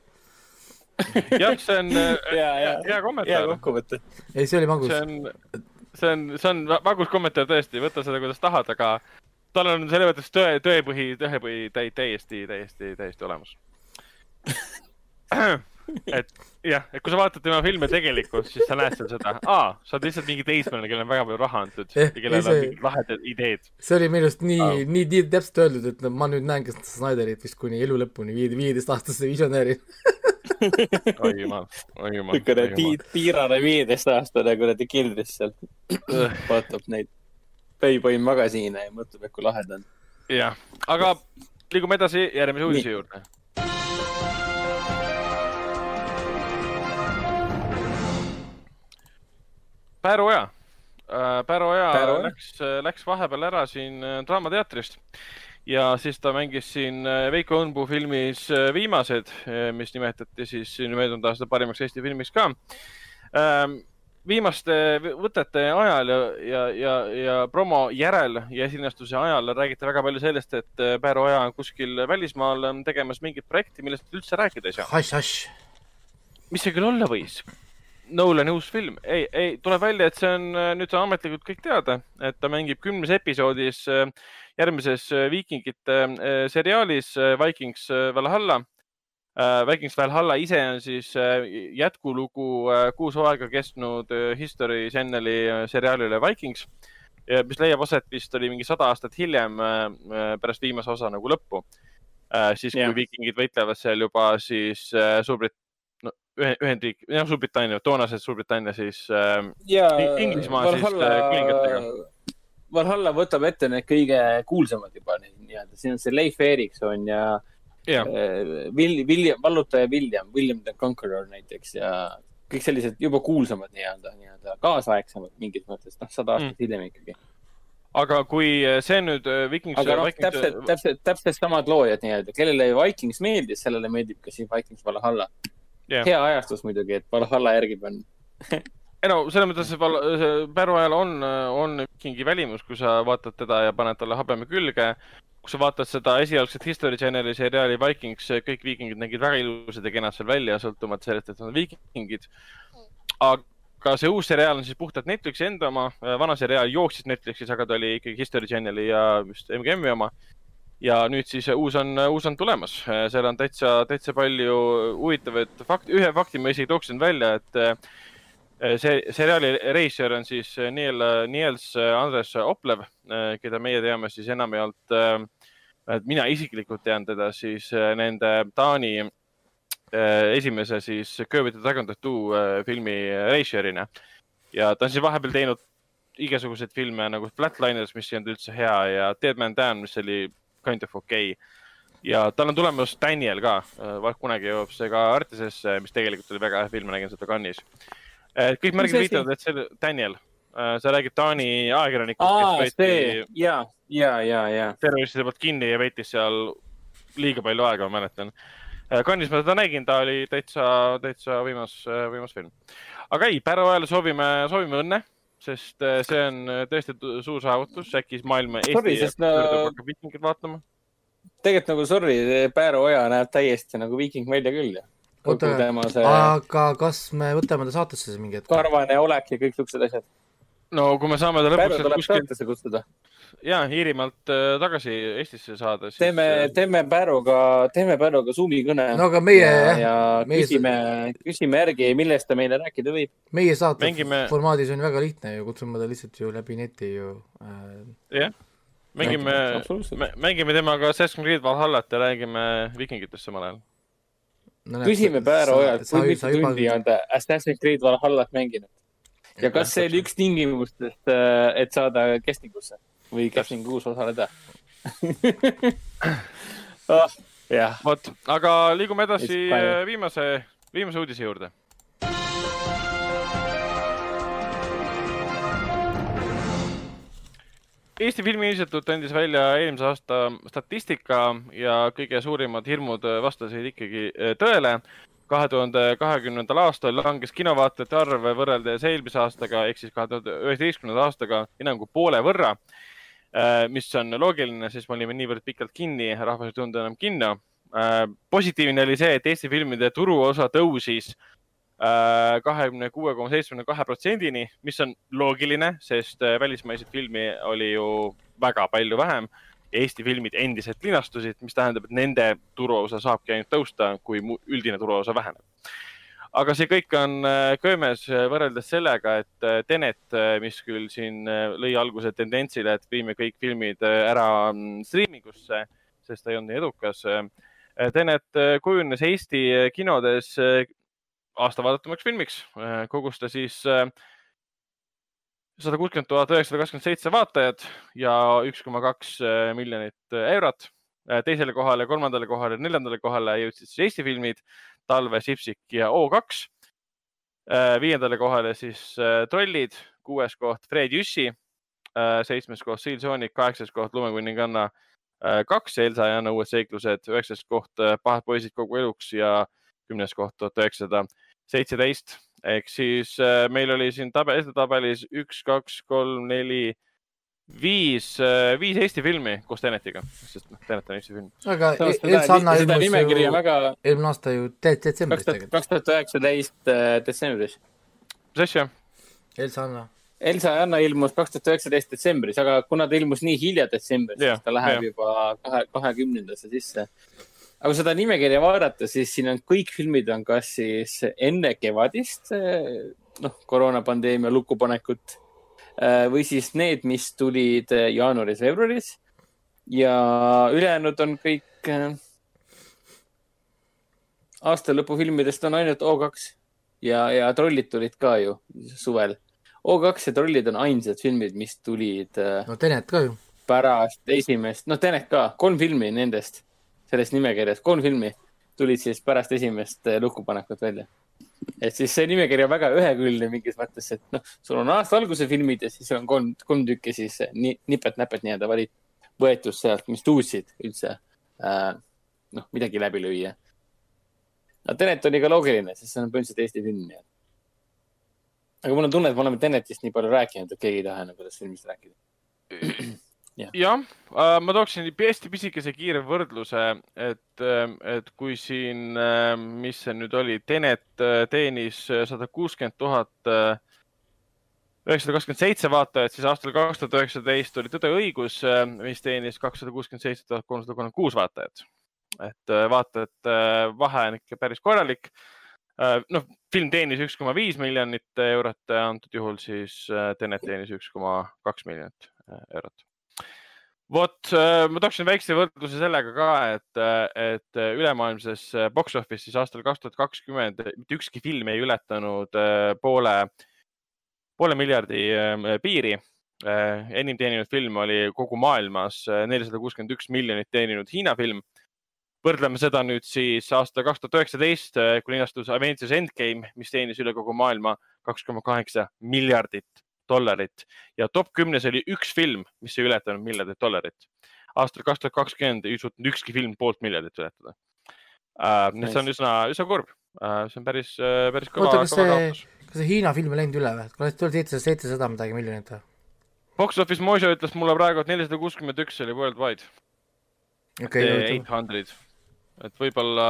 jah, see on äh, ja, ja hea, hea hea kommentaar. kokkuvõte. ei, see oli magus see. on, see on, see on magus kommentaar tõesti, võta seda, kuidas tahad, aga tal on selles mõttes tõe, tõepõhi, tõepõhi täi-, täiesti, täiesti, täiesti olemas. et jah, et kui sa vaatad tema filme tegelikult, siis sa näed seal seda, aa, sa oled lihtsalt mingi teismeline, kellel on väga palju raha antud Eh, ja kellel on see- mingid lahedad ideed. see oli minu arust nii Aa. oh., nii, nii täpselt öeldud, et ma nüüd näen, kes Snyderit vist kuni elu lõpuni, viie, viieteistaastase visionääri. oi jumal, oi jumal. niisugune pi-, piirane viieteistaastane kuradi keldris seal, vaatab neid Playboy magasiine ja mõtleb, et kui lahe ta on. jah, aga liigume edasi järgmise uudise juurde. Pääru. Pääru Oja Pääru Oja. läks, läks vahepeal ära siin äh, Draamateatrist ja siis ta mängis siin äh, Veiko Õunpuu filmis äh, Viimased, mis nimetati siis möödunud aasta parimaks Eesti filmiks ka viimaste võtete ajal ja, ja, ja, ja promo järel ja esinestuse ajal räägiti väga palju sellest, et äh, Pääru Oja on kuskil välismaal ähm, tegemas mingit projekti, millest üldse rääkida ei saa. mis see küll olla võis? Nolani uus film, ei, ei, tuleb välja, et see on, nüüd on ametlikult kõik teada, et ta mängib kümnes episoodis äh, järgmises äh, Viikingite äh, seriaalis äh, Vikings äh, Valhalla. Vikings Valhalla ise on siis äh, jätkulugu äh, kuus hooaega kestnud äh, History Channeli äh, seriaalile Vikings, mis leiab aset vist oli mingi sada aastat hiljem äh, äh, pärast viimase osa nagu lõppu. siis, kui Jah. viikingid võitlevad seal juba siis äh, Suurbrit-, Ühendriik, jah, Suurbritannia, toonases Suurbritannia siis äh, ja Inglismaa siis, äh, kuningatega. Valhalla võtab ette need kõige kuulsamad juba nii-öelda, siin on see Leif Erikson ja jah, äh, Will-, William, vallutaja William, William the Conqueror näiteks ja kõik sellised juba kuulsamad nii-öelda, nii-öelda kaasaegsemad mingis mõttes, noh, sada aastat mm. hiljem ikkagi. aga kui see nüüd äh, Vikings. aga noh, täpselt, täpselt, täpselt samad loojad nii-öelda, kellele Vikings meeldis, sellele meeldib ka siin Vikings Valhalla Jah. hea ajastus muidugi, et Valhalla järgi on ei no selles mõttes, et val- see Pärnu ajal on, on vikingi välimus, kui sa vaatad teda ja paned talle habeme külge. kui sa vaatad seda esialgset History Channeli seriaali Vikings, kõik viikingid nägid väga ilusad ja kenad seal välja, sõltumata sellest, et nad on viikingid. aga see uus seriaal on siis puhtalt Netflixi enda oma, vana seriaal jooksis Netflixis, aga ta oli ikkagi History Channeli ja vist MGM-i oma. Ja nüüd siis uus on, uus on tulemas, seal on täitsa, täitsa palju huvitavaid fakte, ühe fakti ma isegi tooksin välja, et see seriaali reisijal on siis Niel, Niels Andres Oplev, keda meie teame siis enamjaolt, mina isiklikult tean teda siis nende Taani esimese siis Curve the Dragon Tattoo filmi reisijärina. ja ta on siis vahepeal teinud igasuguseid filme nagu Flatliners, mis ei olnud üldse hea ja Dead Man Down, mis oli kind of okei okay.. ja tal on tulemas Daniel ka, kunagi jõuab see ka Artisesse, mis tegelikult oli väga hea film, ma nägin seda Cannes'is. kõik märgid viitavad, et see Daniel, see räägib Taani ajakirjanikust, aa, see ja, ja, ja, ja. terroristide poolt kinni ja veetis seal liiga palju aega, ma mäletan. Cannes'is ma seda nägin, ta oli täitsa, täitsa võimas, võimas film. aga ei, Pärnu ajal soovime, soovime õnne, sest äh, see on tõesti tu- suur saavutus, äkki maailma Sorry, Eesti sest no- hakkab viikingit vaatama. tegelikult nagu sorry, Pääru Oja näeb täiesti nagu viiking välja küll ju. Oota, see aga kas me võtame ta saatesse siis mingi hetk? karvane olek ja kõik siuksed asjad. no kui me saame ta lõpuks kutsuda. Ja Iirimaalt äh, tagasi Eestisse saada, siis teeme, teeme Pääruga, teeme Pääruga Zoomi kõne. no aga meie ja, jah, ja meie- küsime, küsime järgi, millest ta meile rääkida võib. meie saate Mängime- formaadis on väga lihtne ju, kutsume ta lihtsalt ju läbi neti ju äh,. jah, mängime, mängime temaga Assassin's Creed Valhallat ja räägime viikingitest samal ajal. No, küsime Pääru Ojalt, kui mitu juba... tundi on ta Assassin's Creed Valhallat mänginud? ja kas see oli üks tingimustest, et saada castingusse või castingus osaleda? oh, jah, vot, aga liigume edasi viimase, viimase uudise juurde. Eesti Filmiinstituut andis välja eelmise aasta statistika ja kõige suurimad hirmud vastasid ikkagi tõele. kahe tuhande kahekümnendal aastal langes kinovaatajate arv võrreldes eelmise aastaga ehk siis kahe tuhande üheteistkümnenda aastaga enam kui poole võrra. Mis on loogiline, sest me olime niivõrd pikalt kinni, rahvas ei tulnud enam kinno. positiivne oli see, et Eesti filmide turuosa tõusis Äh, kahekümne kuue koma seitsmekümne kahe protsendini, mis on loogiline, sest äh, välismaiseid filmi oli ju väga palju vähem. Eesti filmid endiselt linastusid, mis tähendab, et nende turuosa saabki ainult tõusta, kui üldine turuosa väheneb. Aga see kõik on äh, köömes võrreldes sellega, et Tenet, mis küll siin lõi alguse tendentsile, et viime kõik filmid ära mm, striimingusse, sest ta ei olnud nii edukas. Tenet kujunes Eesti kinodes aasta vaadatumaks filmiks. Äh, kogus ta siis äh, sada kuuskümmend tuhat üheksasada kakskümmend seitse vaatajat ja üks koma kaks äh, miljonit eurot. teisele kohale, kolmandale kohale, neljandale kohale jõudsid siis Eesti filmid Talve, Sipsik ja O2. viiendale kohale siis Trollid, kuues koht Fred Jüssi, seitsmes koht Seal Sonic, kaheksas koht Lumekuninganna kaks, Elsa ja Anna uued seiklused, üheksas koht Pahad poisid kogu eluks ja kümnes koht tuhat üheksasada seitseteist. Ehk siis äh, meil oli siin tabel, edetabelis üks, kaks, kolm, neli, viis, äh, viis Eesti filmi koos Tenetiga, sest noh, Tenet on Eesti film. aga Elsanna ilmus ju väga... eelmine aasta ju detsembris tegelikult. kaks tuhat üheksateist äh, detsembris. mis asja? Elsanna. Elsa ja Anna ilmus kaks tuhat üheksateist detsembris, aga kuna ta ilmus nii hilja detsembris, siis ta läheb ja. juba kahe, kahekümnendasse sisse aga kui seda nimekirja vaadata, siis siin on kõik filmid on kas siis enne kevadist, noh, koroonapandeemia lukkupanekut äh, või siis need, mis tulid jaanuaris-veebruaris ja ülejäänud on kõik äh, aasta lõpufilmidest on ainult O2 ja, ja Trollid tulid ka ju suvel. O2 ja Trollid on ainsad filmid, mis tulid. Äh, no Tenet ka ju. pärast esimest, noh, Tenet ka, kolm filmi nendest selles nimekirjas, kolm filmi tulid siis pärast esimest lukkupanekut välja. Et siis see nimekiri on väga ühekülgne mingis mõttes, et noh, sul on aasta alguse filmid ja siis on kolm, kolm tükki siis eh, ni, nipet-näpet nii-öelda valit, võetud sealt, mis tuutsid üldse äh, noh, midagi läbi lüüa. no Tenet oli ka loogiline, sest see on põhimõtteliselt Eesti film, nii et. aga mul on tunne, et me oleme Tenetist nii palju rääkinud, et keegi ei taha enam sellest filmist rääkida jah ja, äh,, ma tooksin hästi pisikese kiire võrdluse, et, äh, et kui siin, äh, mis see nüüd oli, Tenet teenis sada kuuskümmend tuhat üheksasada kakskümmend seitse vaatajat, siis aastal kaks tuhat üheksateist oli Tõde õigus, mis teenis kakssada kuuskümmend seitse tuhat kolmsada kolmkümmend kuus vaatajat. et vaatajate vahe on ikka päris korralik. noh, film teenis üks koma viis miljonit eurot, antud juhul siis Tenet teenis üks koma kaks miljonit eurot vot, äh, ma tooksin väikse võrdluse sellega ka, et, äh, et äh, ülemaailmses box office'is aastal kaks tuhat kakskümmend mitte ükski film ei ületanud poole, poole miljardi piiri. enim teeninud film oli kogu maailmas nelisada kuuskümmend üks miljonit teeninud Hiina film. võrdleme seda nüüd siis aasta kaks tuhat üheksateist, kui linastus Avengers Endgame, mis teenis üle kogu maailma kaks koma kaheksa miljardit dollarit ja top kümnes oli üks film, mis ei ületanud miljardit dollarit. aastal kaks tuhat kakskümmend ei suutnud ükski film poolt miljardit ületada uh,. nii et see on üsna, üsna kurb uh,. see on päris uh,, päris kõva, kõva kaotus. kas see Hiina film ei läinud üle või? kas tuli seitsesada, seitsesada midagi miljonit või? Box Office Mojo ütles mulle praegu, et nelisada kuuskümmend üks oli worldwide okay,. Eight hundred, et võib-olla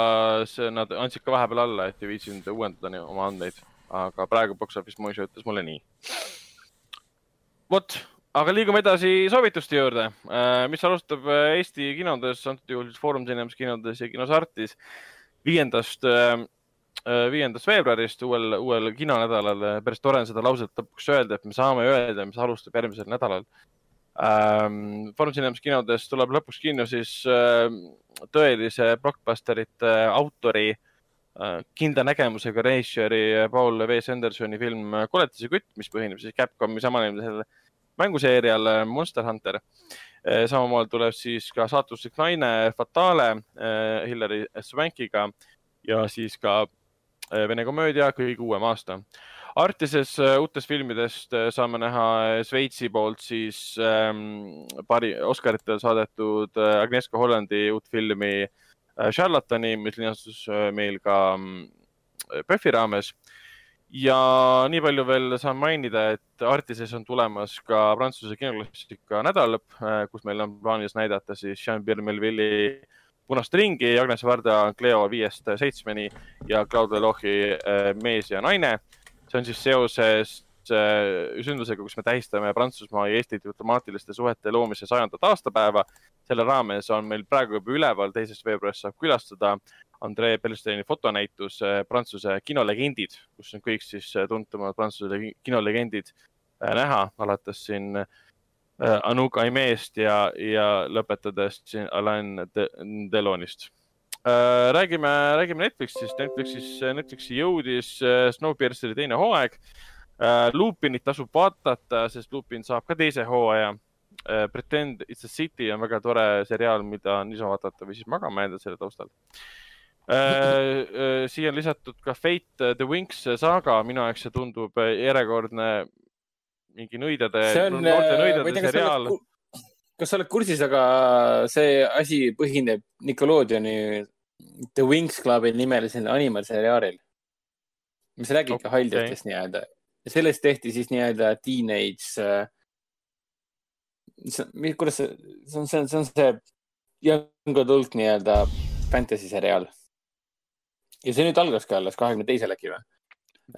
see, nad andsid ka vahepeal alla, et ei viitsinud uuendada oma andmeid, aga praegu Box Office Mojo ütles mulle nii vot, aga liigume edasi soovituste juurde, äh, mis alustab äh, Eesti kinodes, antud juhul siis Foorum Cinemas kinodes ja kinos Artis viiendast, äh, viiendast veebruarist uuel, uuel kinonädalal. päris tore on seda lauset lõpuks öelda, et me saame öelda, mis alustab järgmisel nädalal. Ähm, Foorum Cinemas kinodes tuleb lõpuks kinno siis tõelise blockbusterite autori kindla nägemusega režissööri Paul W. Sandersoni film Koletise kütt, mis põhineb siis Capcomi samanimelisel mänguseerial äh, Monster Hunter. Äh, samamoodi tuleb siis ka saatuslik naine Fatale äh, Hillary Swankiga ja siis ka Vene komöödia Kõige uuem aasta. Artises äh, uutest filmidest äh, saame näha Šveitsi poolt siis ähm, pari Oscaritel saadetud Agnieszka Hollandi uut filmi Charlatani, mis linastus meil ka PÖFFi raames. Ja nii palju veel saan mainida, et Artises on tulemas ka Prantsuse kinoklassika nädalalõpp, kus meil on plaanis näidata siis Jean-Pierre Melville'i Punast ringi, Agnes Varda Cleo viiest seitsmeni ja Claude Lelouchi Mees ja naine see on siis seoses äh, sündmusega, kus me tähistame Prantsusmaa ja Eesti diplomaatiliste suhete loomise sajandat aastapäeva. selle raames on meil praegu juba üleval, teisest veebruarist saab külastada Andrei Belsteini fotonäitus äh, Prantsuse kinolegendid, kus on kõik siis äh, tuntumad Prantsuse kinolegendid näha, alates siin Anouk Aimest ja, ja lõpetades siin Alain Delonist Äh, räägime, räägime Netflixist. Netflixis, Netflixi jõudis äh, Snowpierceri teine hooaeg. Äh, Lupinit tasub vaadata, sest Lupin saab ka teise hooaja. Pretend it's a city on väga tore seriaal, mida ise vaadata või siis magama jääda selle taustal. Siia on lisatud ka Fate The Winx saaga, minu jaoks see tundub järjekordne mingi nõidade, noorte nõidade seriaal kas sa oled kursis, aga see asi põhineb Nickelodeoni The Wings Clubi nimelisel animaseriaalil, mis räägib okay. haldjatest nii-öelda. sellest tehti siis nii-öelda teenage äh,, kuidas see, see on, see on see young adult nii-öelda fantasy seriaal. Ja see nüüd algaski alles kahekümne teisel äkki või?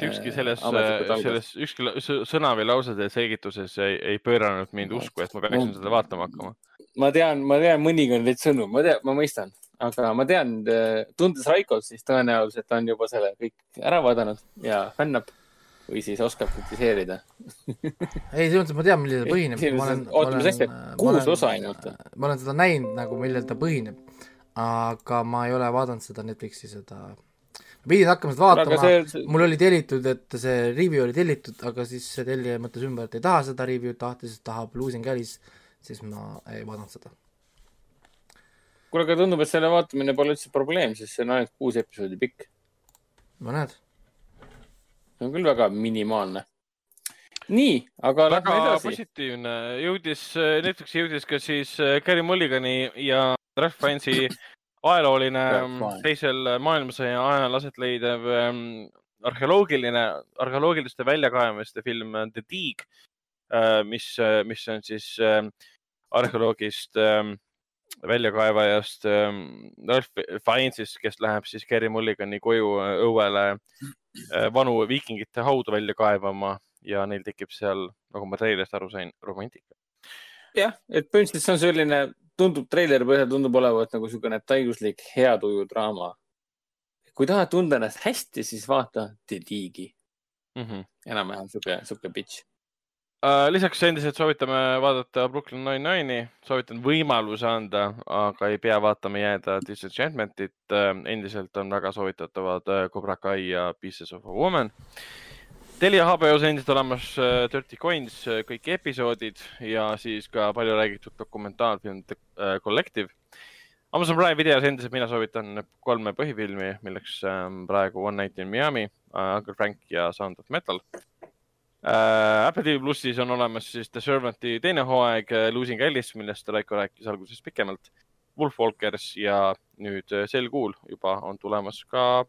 ükski selles, äh, selles, ükski sõna või lause teie selgituses ei, ei pööranud mind usku, et ma peaksin seda vaatama hakkama. ma tean, ma tean mõnikord neid sõnu, ma tean, ma mõistan, aga ma tean, äh, tundes Raikot, siis tõenäoliselt on juba selle kõik ära vaadanud ja fännab või siis oskab kritiseerida ei, selles mõttes ma tean, millel ta põhineb. oota, mis asja, kuus osa ainult? ma olen seda näinud nagu, millel ta põhineb, aga ma ei ole vaadanud seda Netflixi seda ma pidin hakkama seda vaatama, see... mul oli tellitud, et see review oli tellitud, aga siis see tellija mõtles ümber, et ei taha seda review'd, tahtis, tahab Losing Alice, siis ma ei vaadanud seda. kuule, aga tundub, et selle vaatamine pole üldse probleem, sest see on ainult kuus episoodi pikk. no näed. see on küll väga minimaalne. nii, aga väga positiivne, jõudis, Netflixi jõudis ka siis Gary Mulligani ja Ralph Fiennes'i ajalooline teisel maailmasõja ajal aset leidev ähm, arheoloogiline, arheoloogiliste väljakaevamiste film The Dig, äh, mis, mis on siis ähm, arheoloogist, ähm, väljakaevajast Ralph Fiennes'ist, kes läheb siis Gary Mulligani koju äh, õuele äh, vanu viikingite haudu välja kaevama ja neil tekib seal, nagu ma treilist aru sain, romantika. Jah, et põhimõtteliselt see on selline tundub treileri põhjal tundub olevat nagu niisugune täiuslik hea tuju draama. kui tahad tunda ennast hästi, siis vaata The Dig'i mm -hmm.. enam-vähem sihuke, sihuke pitch uh,. lisaks endiselt soovitame vaadata Brooklyn Nine-Nine'i, soovitan võimaluse anda, aga ei pea vaatama jääda Disenchantmentit uh,. endiselt on väga soovitatavad uh, Cobra Kai ja Pieces of a Woman uh, Telia HBO-s endiselt olemas äh, Dirty Coins äh, kõik episoodid ja siis ka palju räägitud dokumentaalfilm äh, Collective. Amazon Prime videos endiselt mina soovitan kolme põhifilmi, milleks ähm, praegu One Night in Miami, Uncle Frank ja Sound of Metal. Apple TV plussis on olemas siis The Servanti teine hooaeg, Losing Alice, millest Raiko rääkis alguses pikemalt. Wolfwalkers ja nüüd sel kuul juba on tulemas ka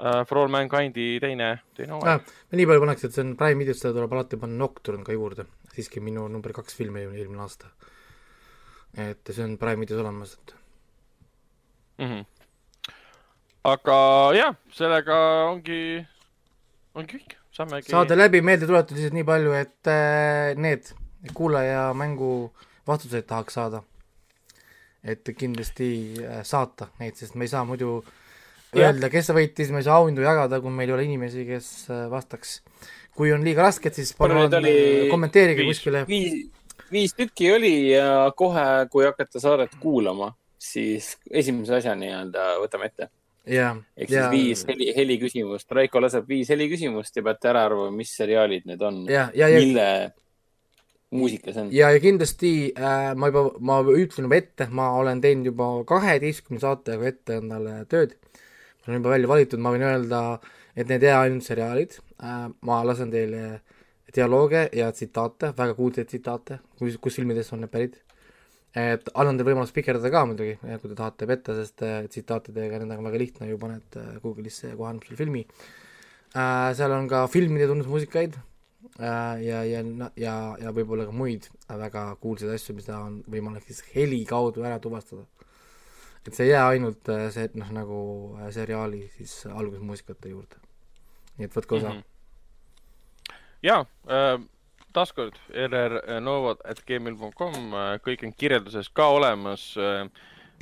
uh, For All Mankind'i teine, teine hooaeg ah,. nii palju pannakse, et see on Prime videost, seda tuleb alati panna Nocturne ka juurde, siiski minu number kaks film eelmine, eelmine aasta. et see on Prime videos olemas, et mm. -hmm. aga jah, sellega ongi, ongi kõik, saamegi. saade läbi, meeldetuletus lihtsalt nii palju, et äh, need kuulaja mängu vastuseid tahaks saada. et kindlasti äh, saata neid, sest me ei saa muidu äh, öelda, kes võitis, me ei saa auhindu jagada, kui meil ei ole inimesi, kes äh, vastaks. kui on liiga rasked, siis palun kommenteerige viis, kuskile. viis, viis tükki oli ja kohe, kui hakata saadet kuulama, siis esimese asja nii-öelda võtame ette. ehk siis ja, viis heli, heliküsimust, Raiko laseb viis heliküsimust ja peate ära arvama, mis seriaalid need on. mille muusika see on. ja, ja kindlasti äh, ma juba, ma ütlen juba ette, ma olen teinud juba kaheteistkümne saatega ette endale tööd on juba välja valitud, ma võin öelda, et need ei jää ainult seriaalid. Äh,, ma lasen teile dialooge ja tsitaate, väga kuulsaid tsitaate, kus, kus filmidest on need pärit. et annan teile võimalust pikerdada ka muidugi, kui te tahate petta, sest äh, tsitaatidega nendega on väga lihtne ju, paned äh, Google'isse ja kohe annab sulle filmi seal on ka filmide tunnusmuusikaid ja, ja, ja, ja võib-olla ka muid väga kuulsaid asju, mida on võimalik siis heli kaudu ära tuvastada et see ei jää ainult äh, see, et noh, nagu äh, seriaali siis algusmuusikate juurde. nii et võtke osa mm. -hmm. ja äh, taaskord rrnovad.gmail.com, äh, kõik on kirjelduses ka olemas.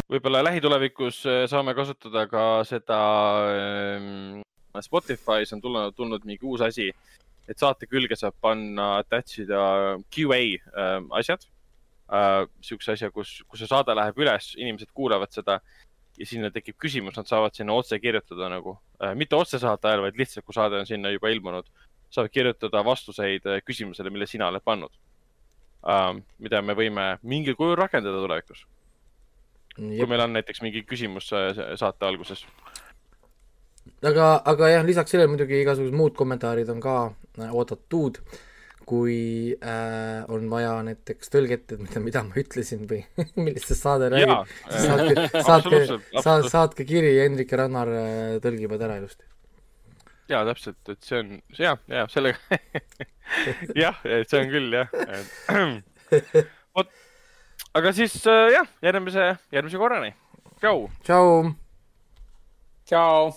võib-olla lähitulevikus saame kasutada ka seda Spotify's on tulnud, tulnud mingi uus asi, et saate külge saab panna, attach ida QA asjad äh, sihukese asja, kus, kus see saade läheb üles, inimesed kuulavad seda ja sinna tekib küsimus, nad saavad sinna otse kirjutada nagu äh,, mitte otse saate ajal, vaid lihtsalt, kui saade on sinna juba ilmunud, saavad kirjutada vastuseid äh, küsimusele, mille sina oled pannud äh,. mida me võime mingil kujul rakendada tulevikus. kui meil on näiteks mingi küsimus äh, saate alguses aga, aga jah, lisaks sellele muidugi igasugused muud kommentaarid on ka äh, oodatud äh, kui äh, on vaja näiteks tõlget, et mida, mida ma ütlesin või millest see saade räägib, siis saatke, saatke, saatke, saatke kiri ja Hendrik ja Rannar äh, tõlgivad ära ilusti. jaa, täpselt, et see on, jaa, jaa, sellega jah, et see on küll jah. vot, aga siis äh, jah, järgmise, järgmise korrani. tšau. tšau. tšau.